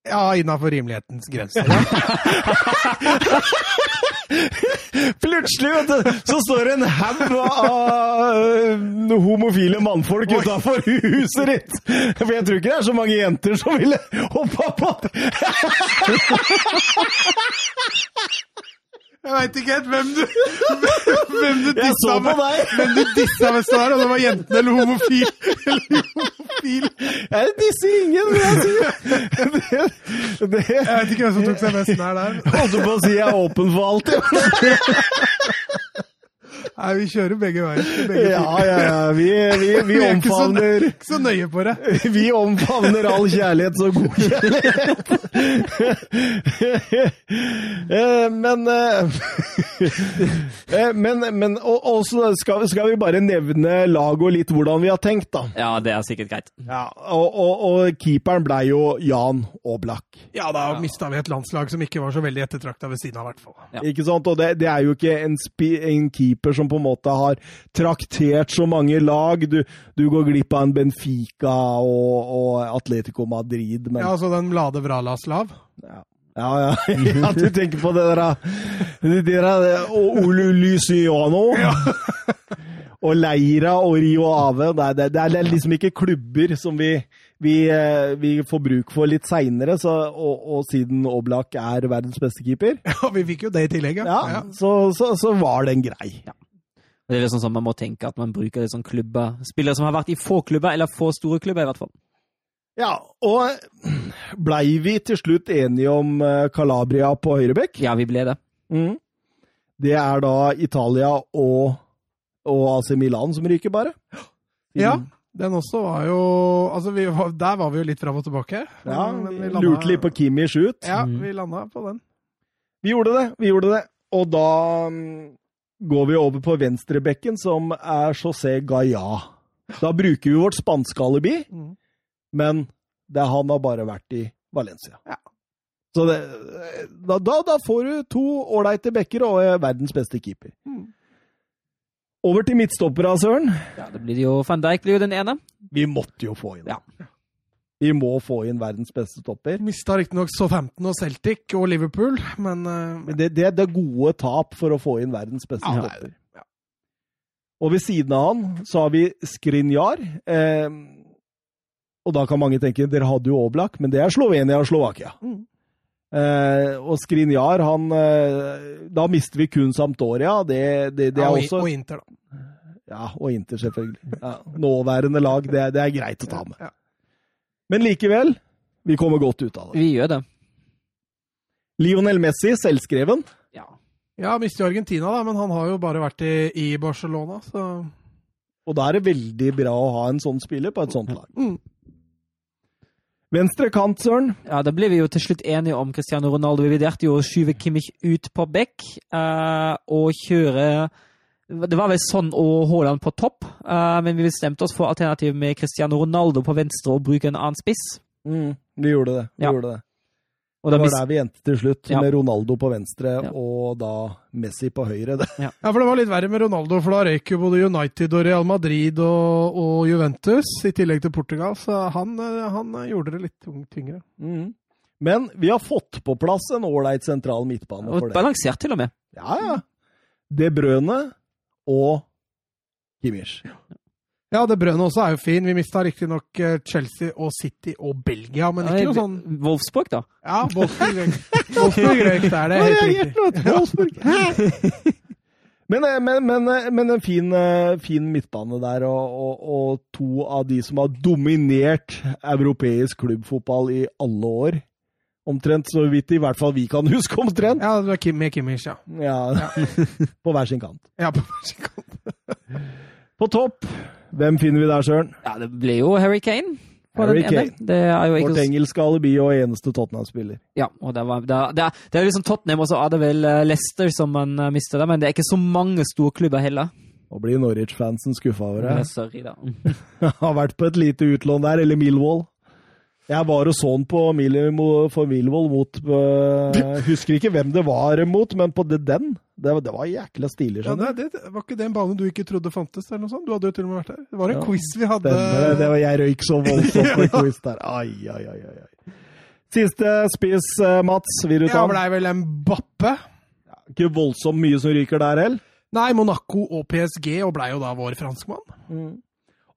Ja, innafor rimelighetens grenser. Plutselig, vet du, så står det en haug av øh, homofile mannfolk utafor huset ditt! For jeg tror ikke det er så mange jenter som ville hoppa på Jeg veit ikke helt hvem du Hvem du dissa med. Hvem du dissa med stad, om det var jenten eller homofil. Eller homofil. Jeg disser ingen, vil jeg si. Det, det, Jeg vet ikke hvem som tok seg mest nær der. holdt på å si jeg er åpen for alt, ja. Nei, vi kjører begge veier. Begge Ja, ja, ja. Vi, vi, vi Vi er ikke så, omfavner ikke så nøye på det. Vi omfavner all kjærlighet så god kjærlighet. Eh, Men eh, eh, Men, men og, og så skal, skal vi bare nevne laget og litt hvordan vi har tenkt, da. Ja, det er sikkert greit. Ja, og, og, og keeperen blei jo Jan Oblak. Ja, da mista vi et landslag som ikke var så veldig ettertrakta ved siden av, i hvert fall. Ja. Ikke sant? Og det, det er jo ikke en, spi, en keeper som på en måte har traktert så mange lag. Du, du går glipp av en Benfica og, og Atletico Madrid, men Ja, altså den Lade Vralaslav. Ja, ja. ja du tenker på det der Det der og Olu Lysiano. Og Leira og Rio Ave. Det er, det er liksom ikke klubber som vi, vi, eh, vi får bruk for litt seinere, og, og siden Oblak er verdens beste keeper, Ja, vi fikk jo det i tillegg, ja, ja. så, så, så var den grei. Det er liksom sånn Man må tenke at man bruker litt sånn klubber Spillere som har vært i få klubber, eller få store klubber, i hvert fall. Ja, og blei vi til slutt enige om eh, Calabria på høyrebekk? Ja, vi ble det. Mm. Det er da Italia og, og AC Milan som ryker, bare. Ja, den også var jo Altså, vi, var- der var vi jo litt fram og tilbake. Ja, Men vi landa, lurte litt på Kimmich ut. Ja, Mm. vi landa på den. Vi gjorde det, vi gjorde det. Og da mm, går vi over på venstrebekken, som er José Gaia. Da bruker vi vårt spanske alibi, Mm. men det, han har bare vært i Valencia. Ja. Så det, da, da, da får du to ålreite bekker og er verdens beste keeper. Mm. Over til midtstoppera, Søren. Ja, det blir jo, Van Dijk blir jo den ene. Vi måtte jo få inn Ja. Vi må få inn verdens beste stopper. Mista riktignok Southampton og Celtic og Liverpool, men uh, Men det, det, det er gode tap for å få inn verdens beste Ja, stopper. ja. Og ved siden av han så har vi Skrinjar. Eh, og da kan mange tenke dere hadde jo Oblak, men det er Slovenia og Slovakia. Mm. Eh, og Skrinjar, han eh, Da mister vi kun Sampdoria. Det, det, det ja, er og, også og Inter, da. Ja, og Inter, selvfølgelig. Ja, nåværende lag, det, det er greit å ta med. Ja. Men likevel, vi kommer godt ut av det. Vi gjør det. Lionel Messi, selvskreven. Ja. Ja, mister Argentina, da, men han har jo bare vært i, i Barcelona, så Og da er det veldig bra å ha en sånn spiller på et sånt lag. mm. Venstre kant, Søren. Ja, Da ble vi jo til slutt enige om Cristiano Ronaldo. Vi vurderte jo å skyve Kimmich ut på bekk eh, og kjøre Det var vel sånn og Haaland på topp, eh, men vi bestemte oss for alternativet med Cristiano Ronaldo på venstre og bruke en annen spiss. Vi gjorde det. Vi Ja. gjorde det. Og Det var der vi endte til slutt, Ja. med Ronaldo på venstre Ja. og da Messi på høyre. Det. Ja, for det var litt verre med Ronaldo, for da røyk jo både United og Real Madrid og, og Juventus, i tillegg til Portugal, så han, eh, han gjorde det litt tyngre. tyngre. Men vi har fått på plass en ålreit sentral midtbane for det. balansert, til og med. Ja, ja. De Brøne og Kimmich. Ja, det brønnet også er jo fin. Vi mista riktignok Chelsea og City og Belgia, men ikke noe sånn Wolfsburg, da. Ja, Wolfsburg røyk. Wolfsburg røyk, det er det helt riktig. Wolfsburg. Men, eh, men, men, eh, men en fin, eh, fin midtbane der, og, og, og to av de som har dominert europeisk klubbfotball i alle år. Omtrent så vidt i hvert fall vi kan huske omtrent. Ja, det var Kim, med Kimmich, ja. Ja, På hver sin kant. Ja, på hver sin kant. På topp, hvem finner vi der, Søren? Ja, det ble jo Harry Kane. Harry. Kane. Vårt engelske alibi og eneste Tottenham-spiller. Ja, og det, var, det, det, er- det er liksom Tottenham, og så er det vel eh, Leicester som man uh, mister det, men det er ikke så mange storklubber heller. Nå blir Norwich-fansen skuffa over det. Eh, Sorry, da. har vært på et lite utlån der, eller Millwall. Jeg var og så den på for Milvold mot uh, Husker ikke hvem det var mot, men på det, den. Det, var- det var jækla stilig. Ja, det, det, var ikke det en bane du ikke trodde fantes? eller noe sånt? Du hadde jo til og med vært der. Det var en Ja. quiz vi hadde. Stemmer det. det var, jeg røyk så voldsomt på quiz der. Ai, ai, ai, ai. Siste spiss, eh, Mats. Vil du ta Ja, den? blei vel en Bappe. Ikke voldsomt mye som ryker der heller. Nei, Monaco og PSG, og blei jo da vår franskmann.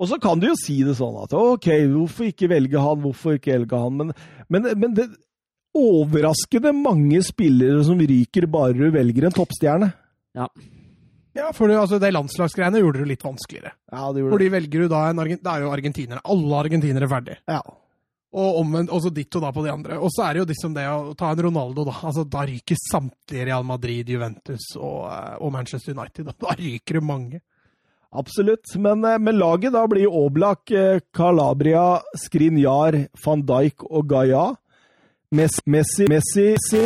Og så kan du jo si det sånn at ok, hvorfor ikke velge han, hvorfor ikke velge han? Men, men, men det overraskende mange spillere som ryker bare du velger en toppstjerne. Ja. Ja, for det, altså, det landslagsgreiene gjorde det litt vanskeligere. Ja, det gjorde Fordi velger du da en. Det er jo argentinere. Alle argentinere ferdig. Ja. Og omvendt, også ditto da på de andre. Og så er det jo liksom det å ta en Ronaldo, da. Altså, da ryker samtlige Real Madrid, Juventus og, eh, og Manchester United. Da ryker det mange. Absolutt. Men, med laget da blir Oblak, eh, Calabria, Skrinjar, van Dijk og Gaia. Messi, Messi, Messi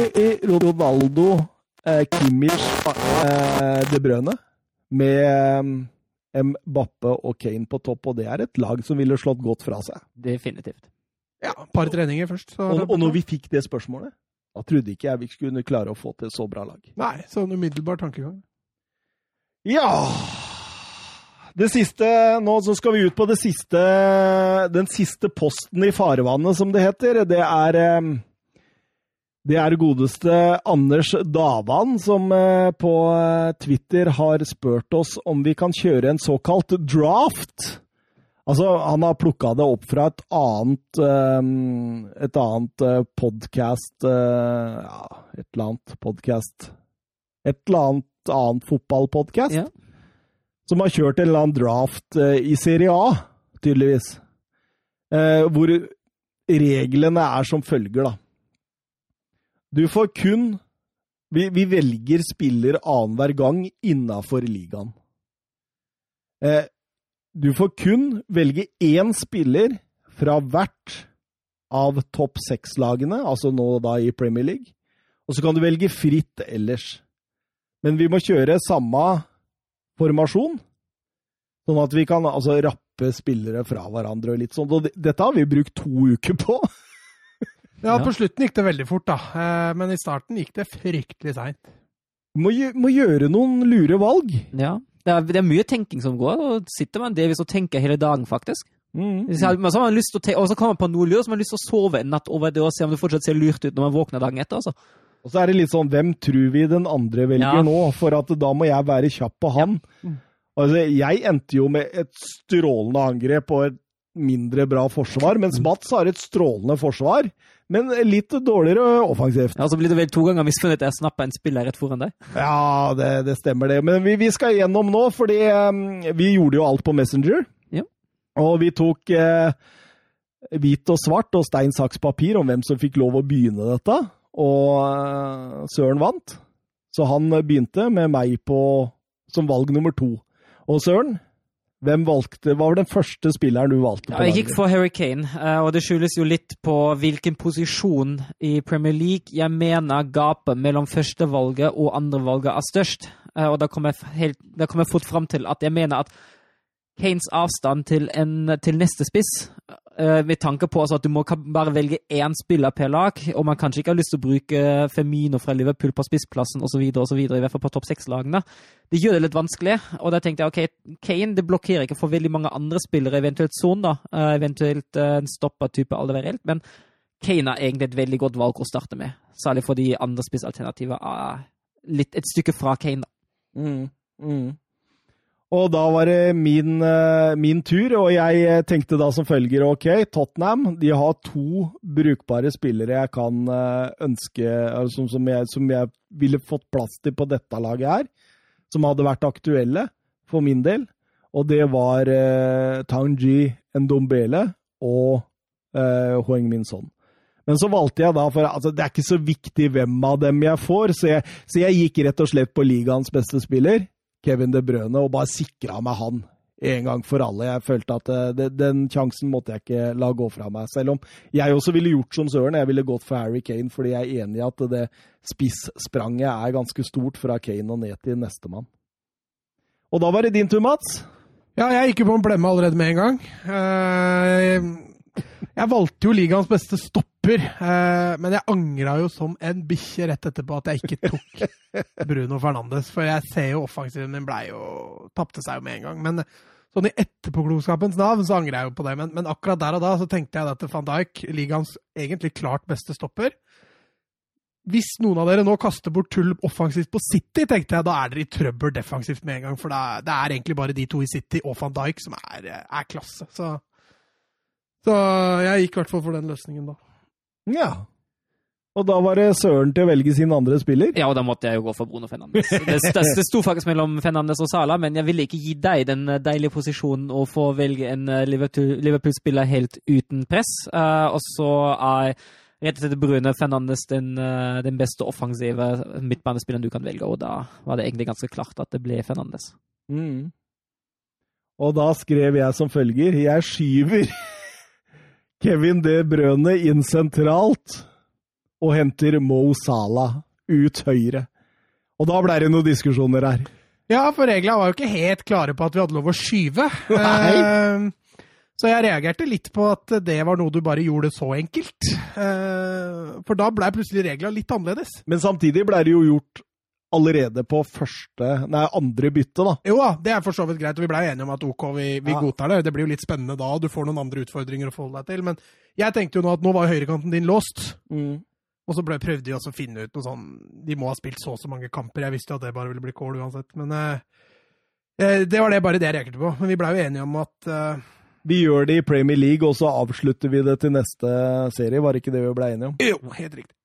Ronaldo, eh, Kimmich, eh, De Brøne. Med eh, Mbappe og Kane på topp, og det er et lag som ville slått godt fra seg. Definitivt. Ja, et par treninger først. Så Og, og når vi fikk det spørsmålet, da trodde ikke jeg vi skulle klare å få til så bra lag. Nei, sånn umiddelbar tankegang. Ja Det siste Nå skal vi ut på siste Den siste posten i farvannet, som det heter. Det er eh, Det er godeste Anders Davan som eh, på eh, Twitter har spurt oss om vi kan kjøre en såkalt draft. Altså, han har plukka det opp fra et annet Et annet podkast Ja, et eller annet podkast Et eller annet annet fotballpodkast Ja. Som har kjørt en eller annen draft eh, i Serie A, tydeligvis. Eh, hvor reglene er som følger, da. Du får kun Vi, vi velger spiller annenhver gang innafor ligaen. Eh, du får kun velge én spiller fra hvert av topp seks-lagene, altså nå da i Premier League. Og så kan du velge fritt ellers. Men vi må kjøre samme formasjon, sånn at vi kan altså rappe spillere fra hverandre og litt sånn. Og dette har vi brukt to uker på. Ja, på slutten gikk det veldig fort, da. Eh, Men i starten gikk det fryktelig seint. Må, må gjøre noen lure valg. Ja. Det er, det er mye tenking som går, og sitter man delvis og tenker hele dagen, faktisk. Mm. Så har så har man lyst til å te og så kommer man på noe lurt, så har man lyst til å sove en natt over det og se om det fortsatt ser lurt ut når man våkner dagen etter. altså. Og så er det litt sånn, hvem tror vi den andre velger Ja. nå? For at da må jeg være kjapp på han. Altså, jeg endte jo med et strålende angrep og et mindre bra forsvar, mens Mats har et strålende forsvar, men litt dårligere offensivt. Ja, så blir det vel to ganger at jeg snapper en spiller rett foran deg. Ja, det, det stemmer det. Men vi, vi skal gjennom nå, fordi um, vi gjorde jo alt på Messenger. Ja. Og vi tok uh, hvit og svart og stein, saks, papir om hvem som fikk lov å begynne dette. Og eh, Søren vant. Så han begynte med meg på, som valg nummer to. Og Søren, hvem valgte, hva var den første spilleren du valgte? Ja, jeg gikk for Harry Kane, eh, og det skyldes jo litt på hvilken posisjon i Premier League jeg mener gapet mellom førstevalget og andrevalget er størst. Eh, Og da kom jeg, helt, da kom jeg fort fram til at jeg mener at Kanes avstand til, en, til neste spiss, med tanke på altså at du må bare velge én spiller per lag, og man kanskje ikke har lyst til å bruke Femino fra Liverpool på spissplassen osv., i hvert fall på topp seks-lagene, det gjør det litt vanskelig. Og da tenkte jeg ok, Kane det blokkerer ikke for veldig mange andre spillere, eventuelt Son, da, eh, eventuelt eh, en stoppertype Alderweireld, men Kane er egentlig et veldig godt valg å starte med, særlig fordi andre spissalternativer er litt et stykke fra Kane. da. Mm, mm. Og da var det min, eh, min tur, og jeg eh, tenkte da som følger ok, Tottenham de har to brukbare spillere jeg kan eh, ønske altså, som, jeg, som jeg ville fått plass til på dette laget her, som hadde vært aktuelle for min del. Og det var eh, Tangji Ndombele og eh, Hoeng Min Son. Men så valgte jeg da, for altså, det er ikke så viktig hvem av dem jeg får, så jeg, så jeg gikk rett og slett på ligaens beste spiller, Kevin De Brøne, og bare sikra meg han en gang for alle. Jeg følte at eh, det, den sjansen måtte jeg ikke la gå fra meg, selv om jeg også ville gjort som Søren. Jeg ville gått for Harry Kane, fordi jeg er enig i at det spisspranget er ganske stort fra Kane og ned til nestemann. Og da var det din tur, Mats. Ja, jeg gikk jo på en blemme allerede med en gang. Eh, Jeg valgte jo ligaens beste stopper, eh, men jeg angra jo som en bikkje rett etterpå at jeg ikke tok Bruno Fernandes. For jeg ser jo offensiven min blei jo Tapte seg jo med en gang. Men sånn i etterpåklokskapens navn så angrer jeg jo på det, men, men, akkurat der og da så tenkte jeg at van Dijk, ligaens egentlig klart beste stopper Hvis noen av dere nå kaster bort tull offensivt på City, tenkte jeg, da er dere i trøbbel defensivt med en gang. For det er, det er egentlig bare de to i City og van Dijk som er, er klasse. Så, så jeg gikk i hvert fall for den løsningen da. Ja. Og da var det Søren til å velge sin andre spiller? Ja, og da måtte jeg jo gå for Bruno Fernandes. Det, det, det sto faktisk mellom Fernandes og Sala, men jeg ville ikke gi deg den eh, deilige posisjonen å få velge en eh, Liverpool-spiller helt uten press. Uh, og så er rett og slett Brune Fernandes den, uh, den, beste offensive midtbanespilleren du kan velge, og da var det egentlig ganske klart at det ble Fernandes. Mm. Og da skrev jeg som følger Jeg skyver Kevin De Brøne inn sentralt og henter Mo Salah ut høyre. Og da ble det noen diskusjoner her. Ja, for reglene var jo ikke helt klare på at vi hadde lov å skyve. Uh, så jeg reagerte litt på at det var noe du bare gjorde så enkelt. Uh, for da blei plutselig reglene litt annerledes. Men samtidig blei det jo gjort allerede på første, nei, andre bytte, da. Jo da, det er for så vidt greit, og vi blei enige om at OK, vi, vi ja. godtar det. Det blir jo litt spennende da, og du får noen andre utfordringer å forholde deg til. Men jeg tenkte jo nå at nå var høyrekanten din låst. Mm. Og så ble, prøvde de også å finne ut noe sånn De må ha spilt så og så mange kamper. Jeg visste jo at det bare ville bli kål uansett. Men eh, eh, det var det bare det jeg reagerte på. Men vi blei jo enige om at eh, Vi gjør det i Premier League, og så avslutter vi det til neste serie. Var det ikke det vi ble enige om? Jo, helt riktig.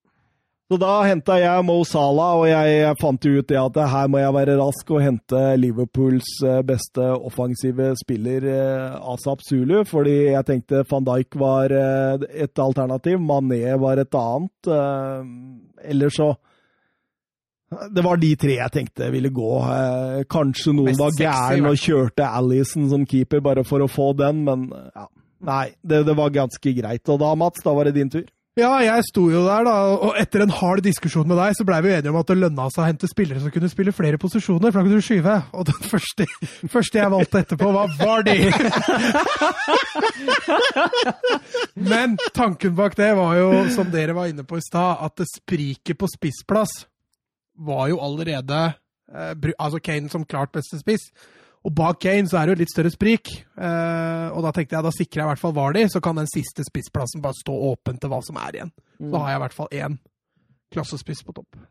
Så da henta jeg Mo Salah, og jeg fant ut det at her må jeg være rask og hente Liverpools eh, beste offensive spiller, eh, Asap Zulu, fordi jeg tenkte van Dijk var eh, et alternativ, Mané var et annet. Ellers så det var de tre jeg tenkte ville gå. Kanskje noen var gæren og kjørte Alison som keeper bare for å få den, men ja. Nei, det, det var ganske greit. Og da, Mats, da var det din tur. Ja, jeg sto jo der, da, og etter en hard diskusjon med deg, så blei vi enige om at det lønna seg å hente spillere som kunne spille flere posisjoner, for da kunne du skyve. Og den første, første jeg valgte etterpå, var Vardy! Men tanken bak det var jo, som dere var inne på i stad, at det spriket på spissplass var jo allerede eh, Altså Kane som klart beste spiss. Og bak Kane så er det jo et litt større sprik. Eh, og da tenkte jeg da sikrer jeg i hvert fall Vardi, så kan den siste spissplassen bare stå åpen til hva som er igjen. Da Så har jeg i hvert fall én klassespiss på topp.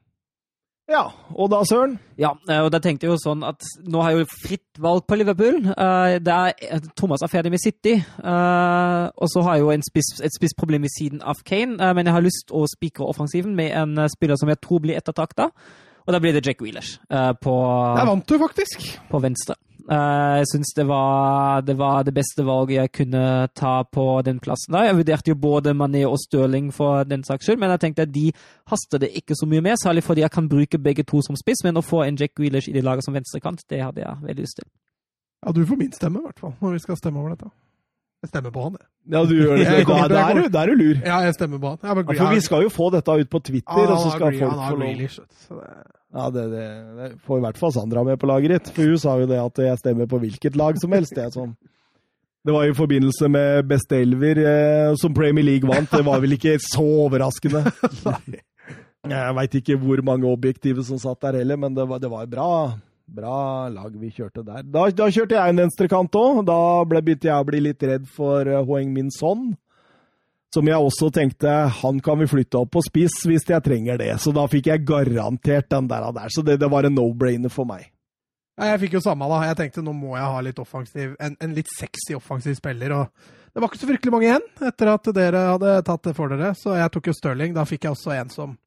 Ja, og da, Søren? Ja, eh, og da tenkte jeg jo sånn at nå har jeg jo fritt valg på Liverpool. Det er, eh, Thomas er ferdig med City, og så har jeg jo spiss, et spissproblem ved siden av Kane. Men jeg har lyst å spikre offensiven med en spiller som jeg tror blir ettertakta. Og da blir det Jack Wheelers på Der vant du, faktisk! På venstre. Eh, jeg syns det, det, var det beste valget jeg kunne ta på den plassen. Jeg vurderte jo både Mané og Stirling for den saks skyld, men jeg tenkte at de haster det ikke så mye med, særlig fordi jeg kan bruke begge to som spiss, men å få en Jack Grealish i det laget som venstrekant, det hadde jeg veldig lyst til. Ja, du får min stemme, i hvert fall, når vi skal stemme over dette. Jeg stemmer på han, jeg. Ja, du gjør det. Da, da, er, du, da er du lur. Ja, jeg stemmer på han. Ja, for vi skal jo få dette ut på Twitter, og så skal folk få lov. Ja, det, det, det, får i hvert fall Sandra med på laget ditt. For hun sa jo det at jeg stemmer på hvilket lag som helst. Det, sånn. det var i forbindelse med beste elver eh, som Premier League vant. Det var vel ikke så overraskende. Jeg veit ikke hvor mange objektive som satt der heller, men det var, det var bra, bra lag vi kjørte der. Da, da kjørte jeg en venstrekant òg. Da ble, begynte jeg å bli litt redd for uh, Hoeng Min Son. Som jeg også tenkte han kan vi flytte opp på spiss hvis jeg trenger det. Så da fikk jeg garantert den der. der. Så det, det var en no-brainer for meg. Ja, jeg fikk jo samme, da. Jeg tenkte nå må jeg ha litt offensiv, en, en, litt sexy offensiv spiller. og Det var ikke så fryktelig mange igjen etter at dere hadde tatt det for dere. Så jeg tok jo Stirling. Da fikk jeg også en som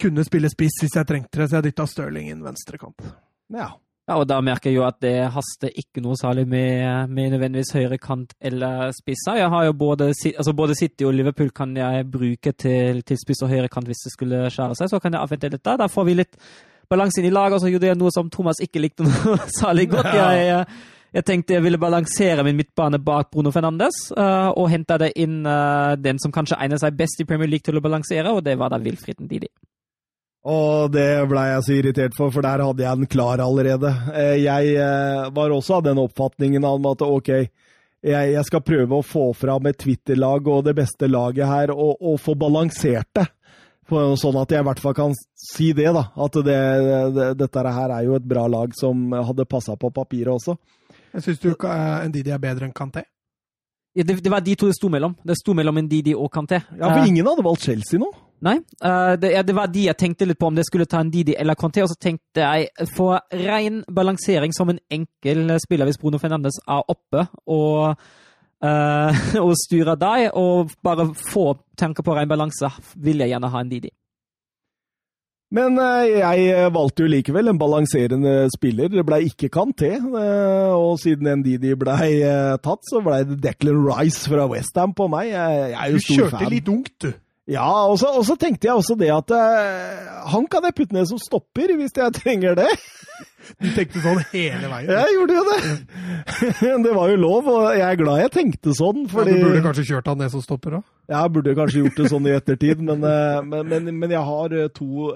kunne spille spiss hvis jeg trengte det, så jeg dytta Stirling inn venstrekant. Ja. Ja, og da merker jeg jo at det haster ikke noe særlig med, med nødvendigvis høyre kant eller spisser. Jeg har jo både, altså både City og Liverpool kan jeg bruke til, til spiss og høyre kant hvis det skulle skjære seg. Så kan jeg avvente litt der. Da får vi litt balanse inn i laget. Og så gjorde jeg noe som Thomas ikke likte noe særlig godt. Jeg, jeg tenkte jeg ville balansere min midtbane bak Bruno Fernandes, uh, og det inn uh, den som kanskje egner seg best i Premier League til å balansere, og det var da Wilfried Ndidi. Og det blei jeg så irritert for, for der hadde jeg den klar allerede. Eh, jeg eh, var også av den oppfatningen om at ok, jeg, skal prøve å få fram et Twitter-lag og det beste laget her, og, og, få balansert det. Sånn at jeg i hvert fall kan si det, da. At det, det, dette her er jo et bra lag som hadde passa på papiret også. Jeg syns du uh, Ndidi er bedre enn Kanté. Ja, det, det, var de to det sto mellom. Det sto mellom Ndidi og Kanté. Ja, for ingen hadde valgt Chelsea nå? Nei, uh, det, det, var de jeg tenkte litt på, om det skulle ta en Didi eller Kanté. Og så tenkte jeg for ren balansering som en enkel spiller, hvis Bruno Fernandes er oppe og, uh, og styrer deg, og bare få tanker på ren balanse, vil jeg gjerne ha Ndidi. Men jeg valgte jo likevel en balanserende spiller. Det ble ikke Kanté. Og siden Ndidi ble tatt, så ble det Declan Rice fra Westham på meg. Jeg, er jo stor fan. Du kjørte litt ungt, du. Ja, og så, tenkte jeg også det at han kan jeg putte ned som stopper hvis jeg trenger det. Du tenkte sånn hele veien? Jeg gjorde jo det. det var jo lov, og jeg er glad jeg tenkte sånn. Fordi... Ja, du burde kanskje kjørt han ned som stopper òg? Jeg burde kanskje gjort det sånn i ettertid, men, uh, men, men, men jeg har uh, to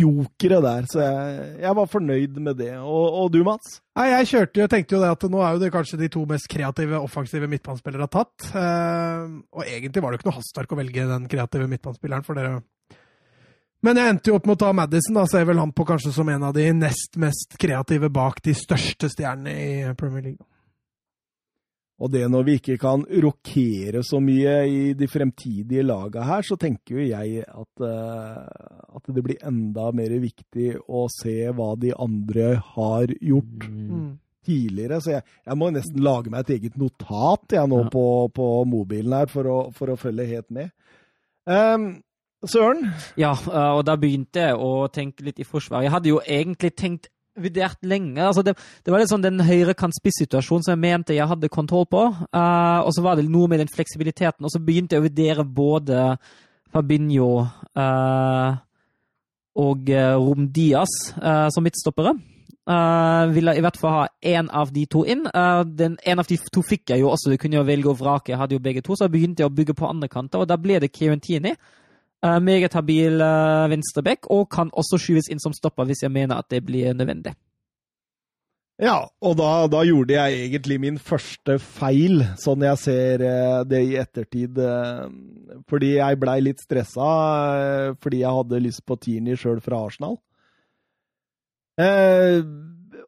jokere der, så jeg, jeg, var fornøyd med det. Og, og du, Mats? Nei, jeg kjørte jo, tenkte jo det at nå er jo det kanskje de to mest kreative, offensive midtbanespillere har tatt. og egentlig var det jo ikke noe hastverk å velge den kreative midtbanespilleren, for dere men jeg endte jo opp med å ta Madison. Da ser vel han på kanskje som en av de nest mest kreative bak de største stjernene i Premier League. Og det når vi ikke kan rokere så mye i de fremtidige laga her, så tenker jo jeg at, uh, at, det blir enda mer viktig å se hva de andre har gjort mm. tidligere. Så jeg, jeg, må nesten lage meg et eget notat jeg nå ja. på, på, mobilen her for å, for å følge helt med. Um, Søren? Ja, eh, og da begynte jeg å tenke litt i forsvar. Jeg hadde jo egentlig tenkt vurdert lenge. Altså det, det, var litt sånn den høyrekant-spiss-situasjonen som jeg mente jeg hadde kontroll på. Uh, og så var det noe med den fleksibiliteten. Og så begynte jeg å vurdere både Fabinho uh, og Rom Diaz uh, som midtstoppere. Uh, ville i hvert fall ha én av de to inn. den, en av de to fikk jeg jo også. Du kunne jo velge å vrake. Jeg hadde jo begge to, så begynte jeg å bygge på andre kanter, og da ble det Kieran Tierney. Uh, meget habil uh, venstreback, og kan også skyves inn som stopper hvis jeg mener at det blir nødvendig. Ja, og da, da gjorde jeg egentlig min første feil, sånn jeg ser uh, det i ettertid. fordi jeg blei litt stressa fordi jeg hadde lyst på Tierney sjøl fra Arsenal.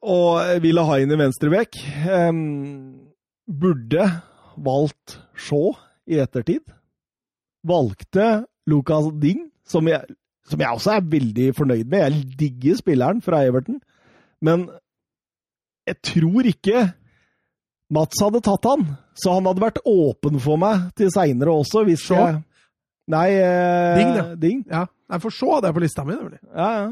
og ville ha inn i venstreback. burde valgt Shaw i ettertid. Valgte Lucas Ding, som jeg, som jeg, også er veldig fornøyd med. Jeg digger spilleren fra Everton, men jeg tror ikke Mats hadde tatt han, så han hadde vært åpen for meg til seinere også, hvis så? jeg Nei eh, Ding, da. Ding. Ja. Nei, for så hadde jeg på lista mi, nemlig. Ja, ja.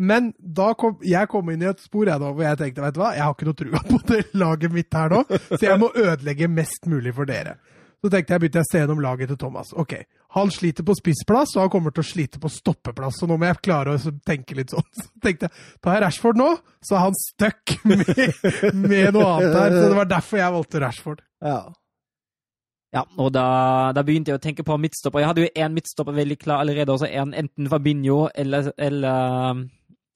Men da kom jeg kom inn i et spor jeg da, hvor jeg tenkte vet du hva, jeg har ikke noe trua på det laget mitt her nå, så jeg må ødelegge mest mulig for dere. Så tenkte jeg begynte jeg å se gjennom laget til Thomas. Ok, Han sliter på spissplass, og han kommer til å slite på stoppeplass. Så nå må jeg klare å tenke litt sånn. Så tenkte jeg tar jeg Rashford nå, så er han stuck med, med, noe annet her. Så det var derfor jeg valgte Rashford. Ja. Ja, og da, da, begynte jeg å tenke på midtstopper. Jeg hadde jo én midtstopper veldig klar allerede, også en, enten Fabinho eller, eller,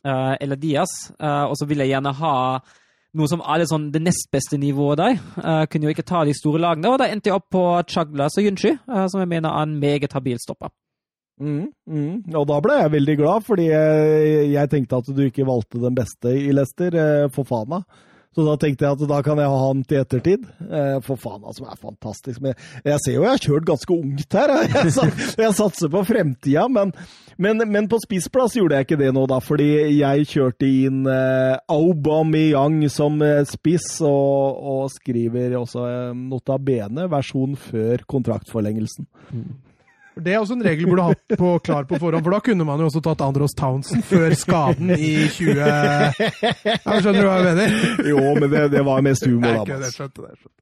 uh, eller Diaz. Uh, og så ville jeg gjerne ha noe som alle sånn, det nest beste nivået der. Uh, kunne jo ikke ta de store lagene, og da endte jeg opp på Chaglas og Yunchi, uh, som jeg mener er en meget habil stopper. Mm, mm. Og da ble jeg veldig glad, fordi jeg, jeg, tenkte at du ikke valgte den beste i Leicester, uh, for Fana. Så da tenkte jeg at da kan jeg ha han til ettertid. Eh, for faen, altså, det er fantastisk. Men jeg ser jo jeg har kjørt ganske ungt her. Jeg, jeg satser på fremtida, men, men, men, på spissplass gjorde jeg ikke det nå, da. Fordi jeg kjørte inn eh, Aubameyang som eh, spiss, og, og skriver også nota bene versjon før kontraktforlengelsen. Mm. Det er også en regel burde hatt på, klar på forhånd, for da kunne man jo også tatt Andros Townsend før skaden i 20... Jeg skjønner du hva jeg mener? Jo, men det, det var mest humor, da. Jeg skjønte det, skjønte.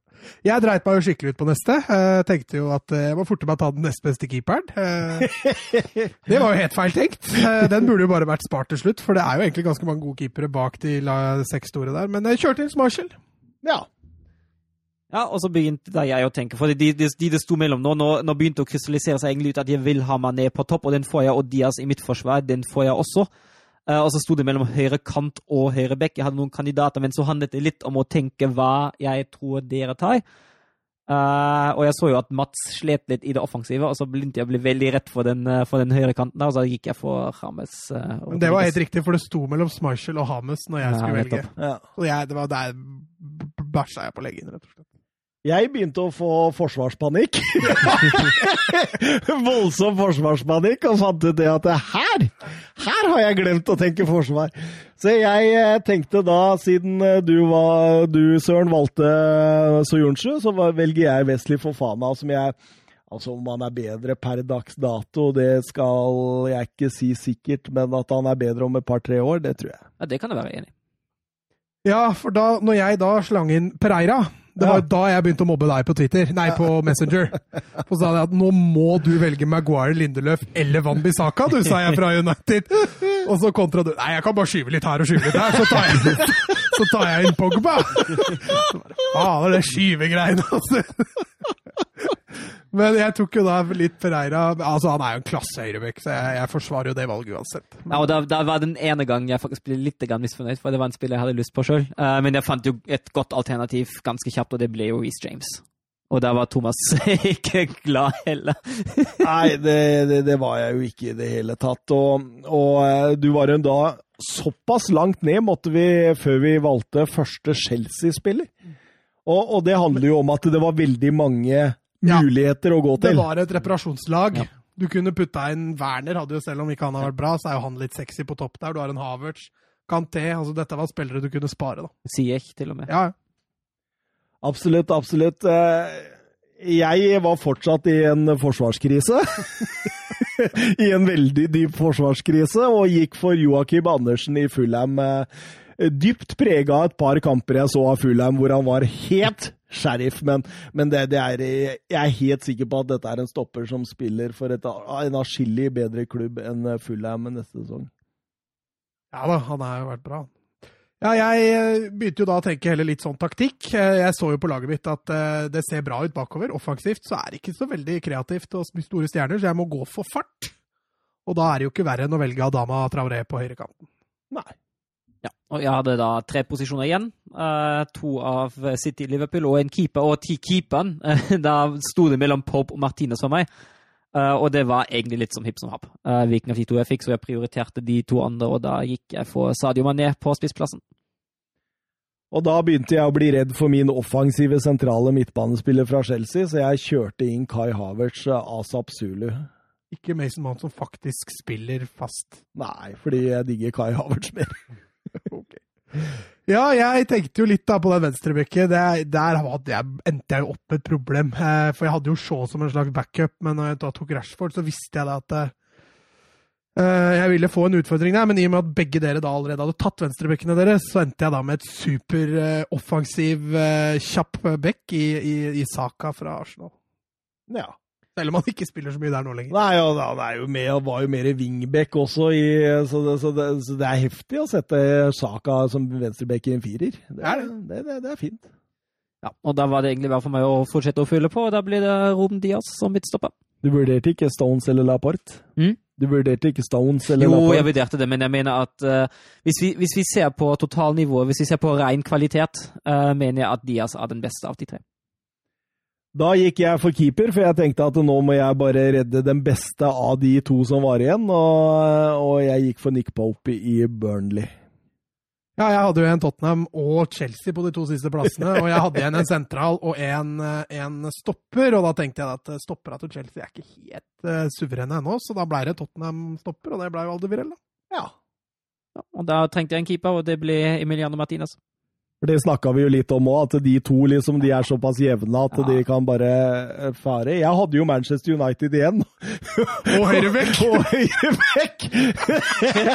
Jeg dreit meg jo skikkelig ut på neste. Jeg tenkte jo at jeg må forte meg å ta den nest beste keeperen. Det var jo helt feil tenkt. Den burde jo bare vært spart til slutt, for det er jo egentlig ganske mange gode keepere bak de seks store der. Men jeg kjørte inn Marshall. Ja, ja, og så begynte jeg å tenke, for de, de, de det sto mellom nå, nå, nå begynte å krystallisere seg egentlig ut at jeg vil ha meg ned på topp, og den får jeg, og Diaz i mitt forsvar, den får jeg også. Uh, og så sto det mellom høyre kant og høyre bekk. Jeg hadde noen kandidater, men så handlet det litt om å tenke hva jeg tror dere tar. Uh, og jeg så jo at Mats slet litt i det offensive, og så begynte jeg å bli veldig rett for den, uh, for den høyre kanten. der, og Så gikk jeg for Hames. Uh, Men det var helt riktig, for det sto mellom Schmeichel og Hames når jeg Ja, skulle velge. Ja. Og jeg, det var der bæsja jeg på leggen, rett og slett. Jeg begynte å få forsvarspanikk. Voldsom forsvarspanikk, og fant ut det at her, her har jeg glemt å tenke forsvar. Så jeg eh, tenkte da, siden eh, du, var, du Søren, valgte eh, Soyuncu, så velger jeg Wesley Fofana, som jeg Altså om han er bedre per dags dato, det skal jeg ikke si sikkert, men at han er bedre om et par-tre år, det tror jeg. Ja, det kan jeg være enig i. Ja, for da når jeg da slang inn Pereira det var Ja. da jeg begynte å mobbe deg på Twitter, nei, på Messenger. Så sa jeg at nå må du velge Maguire, Lindeløf eller Van Bissaka, du, sa jeg fra United. Og så kontra du Nei, jeg kan bare skyve litt her og skyve litt her, så tar jeg, så tar jeg inn Pogba. Fader, det skyvegreiene, altså. Men jeg tok jo da litt Pereira Altså, han er jo en klasse høyrebekk, så jeg, jeg forsvarer jo det valget uansett. Ja, og da, da var den ene gangen jeg faktisk ble litt misfornøyd, for det var en spiller jeg hadde lyst på sjøl. men jeg fant jo et godt alternativ ganske kjapt, og det ble jo Reece James. Og da var Thomas ikke glad heller. Nei, det, det, det var jeg jo ikke i det hele tatt. Og, og eh, du var jo da såpass langt ned måtte vi før vi valgte første Chelsea-spiller. Og, og det handler jo om at det var veldig mange Ja. muligheter å gå til. Det var et reparasjonslag. Ja. Du kunne putta inn Werner, hadde jo selv om ikke han har vært bra, så er jo han litt sexy på topp der. Du har en Havertz, Kanté altså Dette var spillere du kunne spare, da. Jeg til og med. Ja, Absolutt, absolutt. Eh, Jeg var fortsatt i en forsvarskrise. I en veldig dyp forsvarskrise, og gikk for Joakim Andersen i Fulham. eh, Dypt prega av et par kamper jeg så av Fulham, hvor han var helt sheriff. Men, men det, det er, jeg er helt sikker på at dette er en stopper som spiller for et, en atskillig bedre klubb enn Fulham neste sesong. ja da, han har jo vært bra. Ja, jeg eh, begynte jo da å tenke heller litt sånn taktikk. Eh, Jeg så jo på laget mitt at eh, det ser bra ut bakover. Offensivt så er det ikke så veldig kreativt og store stjerner, så jeg må gå for fart. Og da er det jo ikke verre enn å velge Adama Traoré på høyrekanten. Nei. Og jeg hadde da tre posisjoner igjen. Uh, to av City Liverpool og en keeper. Og ti keeperen, eh, da sto det mellom Pope og Martinez for meg. Uh, og det var egentlig litt som hipp som happ. Uh, hvilken av de to jeg fikk, så jeg prioriterte de to andre, og da gikk jeg for Sadio Mané på spissplassen. Og da begynte jeg å bli redd for min offensive sentrale midtbanespiller fra Chelsea, så jeg kjørte inn Kai Havertz asap Zulu. Ikke Mason Mount som faktisk spiller fast. Nei, fordi jeg digger Kai Havertz mer. Ja, jeg tenkte jo litt da på den venstrebekken. Der, jeg, endte jeg jo opp med et problem. Eh, for jeg hadde jo Shaw som en slags backup, men når jeg da tok Rashford, så visste jeg da at eh, eh, jeg ville få en utfordring der. Men i og med at begge dere da allerede hadde tatt venstrebekkene deres, så endte jeg da med et super offensiv, eh, kjapp bekk i, i, i Saka fra Arsenal. Ja. Selv om han ikke spiller så mye der nå lenger. Nei, og han er jo med, og var jo mer wingback også, i, så, det, så, det, så det er heftig å sette Saka som venstreback i en firer. Det er, det, det, det er fint. Ja, og da var det egentlig bare for meg å fortsette å fylle på, og da blir det Ruben Diaz som midtstopper. Du vurderte ikke Stones eller Laporte? Mm? Du vurderte ikke Stones eller Jo, jeg vurderte det, men jeg mener at uh, hvis, vi, hvis vi ser på totalnivået, hvis vi ser på ren kvalitet, uh, mener jeg at Diaz er den beste av de tre. Da gikk jeg for keeper, for jeg tenkte at nå må jeg bare redde den beste av de to som var igjen, og, og jeg gikk for Nick Pope i Burnley. Ja, jeg hadde jo en Tottenham og Chelsea på de to siste plassene. Og jeg hadde igjen en sentral og en, eh, en stopper. Og da tenkte jeg at stoppera til Chelsea er ikke helt uh, suverene ennå, så da ble det Tottenham-stopper, og det ble jo Aldevirell, da. Ja. Ja, og da trengte jeg en keeper, og det ble Emiliano Martinez. For det snakka vi jo litt om òg, at de to liksom, de er såpass jevne at Ja. de kan bare eh, fare. Jeg hadde jo Manchester United igjen. Og høyrebekk! Og høyrebekk!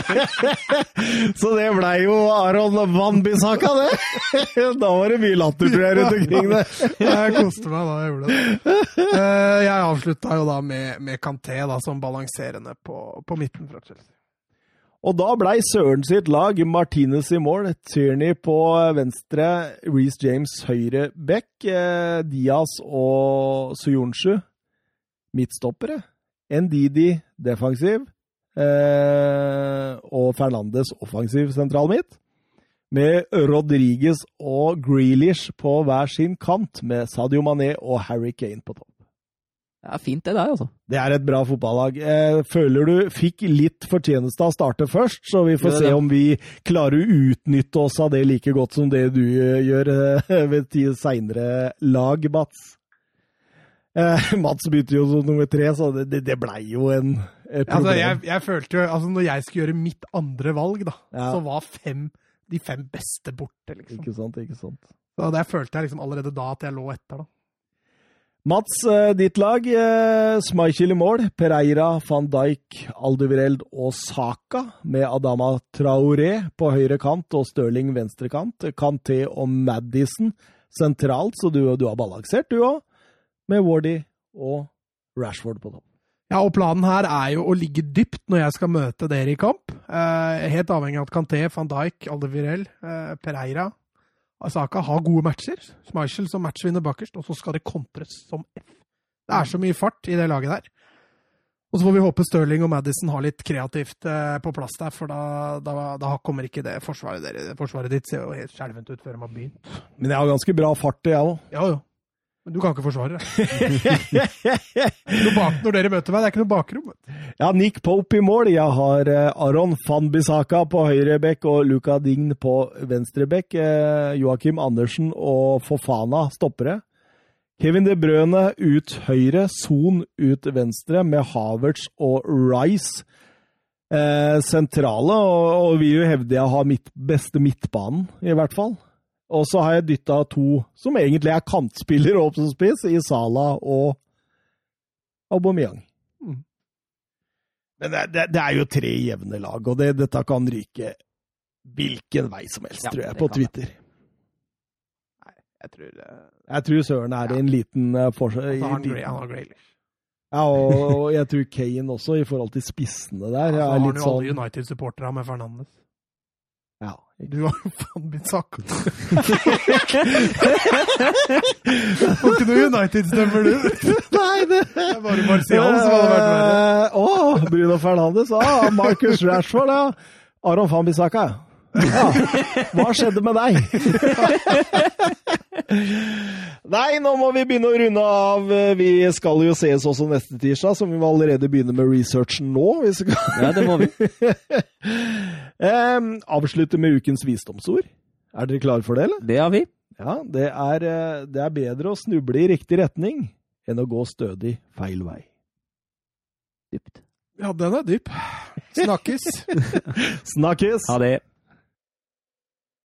Så det blei jo Aron Van-Bissaka, det! Da var det mye latter tror jeg, rundt omkring det. Jeg koste meg da jeg gjorde det. Eh, jeg avslutta jo da med, med Kanté da, som balanserende på, på midten fra Chelsea. Og da blei Søren sitt lag Martinez i mål, Tierney på venstre, Reece James høyre back, eh, Diaz og Suyonshu midtstoppere, Ndidi defensiv eh, og Fernandes offensiv sentral midt. med Rodriguez og Grealish på hver sin kant, med Sadio Mané og Harry Kane på topp. Det er fint, det der, altså. Det er et bra fotballag. Føler du fikk litt fortjeneste av å starte først, så vi får se om vi klarer å utnytte oss av det like godt som det du eh, gjør eh, ved ti seinere lag, Mats. Eh, Mats begynte jo som nummer tre, så det, det, det blei jo en Altså, jeg, jeg følte jo, altså Når jeg skulle gjøre mitt andre valg, da, Ja. så var fem, de fem beste borte. liksom. Ikke sant, ikke sant. Så Der følte jeg liksom allerede da at jeg lå etter. da. Mats, eh, ditt lag. eh, Schmeichel i mål. Pereira, van Dijk, Aldevireld og Saka med Adama Traoré på høyre kant og Stirling venstre kant. Kanté og Madison sentralt, så du, du har balansert, du òg. Med Wardy og Rashford på topp. Ja, og Planen her er jo å ligge dypt når jeg skal møte dere i kamp. Eh, helt avhengig av at Kanté, van Dijk, Aldevirel, eh, Pereira Asaka har gode matcher. Schmeichel som matchvinner bakerst, og så skal det kontres som F. Det er så mye fart i det laget der. Og så får vi håpe Stirling og Madison har litt kreativt eh, på plass der, for da, da, da kommer ikke det forsvaret, der. forsvaret ditt ser jo helt skjelvent ut før de har begynt. Men jeg har ganske bra fart, jeg òg. Ja, jo. Men du kan ikke forsvare det. Noe bak når dere møter meg, det er ikke noe bakrom. Ja, Nick Pope i mål. Jeg har eh, Aron Fanbisaka på høyre bekk og Luca Dign på venstre bekk. Eh, Joakim Andersen og Fofana stoppere. Kevin De Brøne ut høyre, Son ut venstre, med Havertz og Rice eh, sentrale. Og, og vil jo hevde jeg har mitt beste midtbanen, i hvert fall. Og så har jeg dytta to som egentlig er kantspillere opp som spiss, i Sala og Aubameyang. Men det, det, det er jo tre jevne lag, og det, dette kan ryke hvilken vei som helst, Ja, tror jeg, på Twitter. Nei. Jeg tror det. Jeg tror Søren er i en liten uh, forskjell. Altså, han, har Graylish. Ja, og, og jeg tror Kane også, i forhold til spissene der. Så er har han jo jo alle sånn United-supporterne med Fernandes. Du har jo faen blitt sakka. Får ikke noe United-stemmer, du. Nei, det er bare Martial som hadde vært verre. Eh, oh, Bruno Fernandes. Ah, Marcus Rashford, ja. Aron van Bissaka. Ja. Hva skjedde med deg? Nei, nå må vi begynne å runde av. Vi skal jo ses også neste tirsdag, så vi må allerede begynne med researchen nå. Ja, det må vi. Em, avslutte med ukens visdomsord. Er dere klare for det, eller? Det har vi. Ja, det er, eh, det er bedre å snuble i riktig retning enn å gå stødig feil vei. Dypt. Ja, den er dyp. Snakkes. Snakkes! Ha det.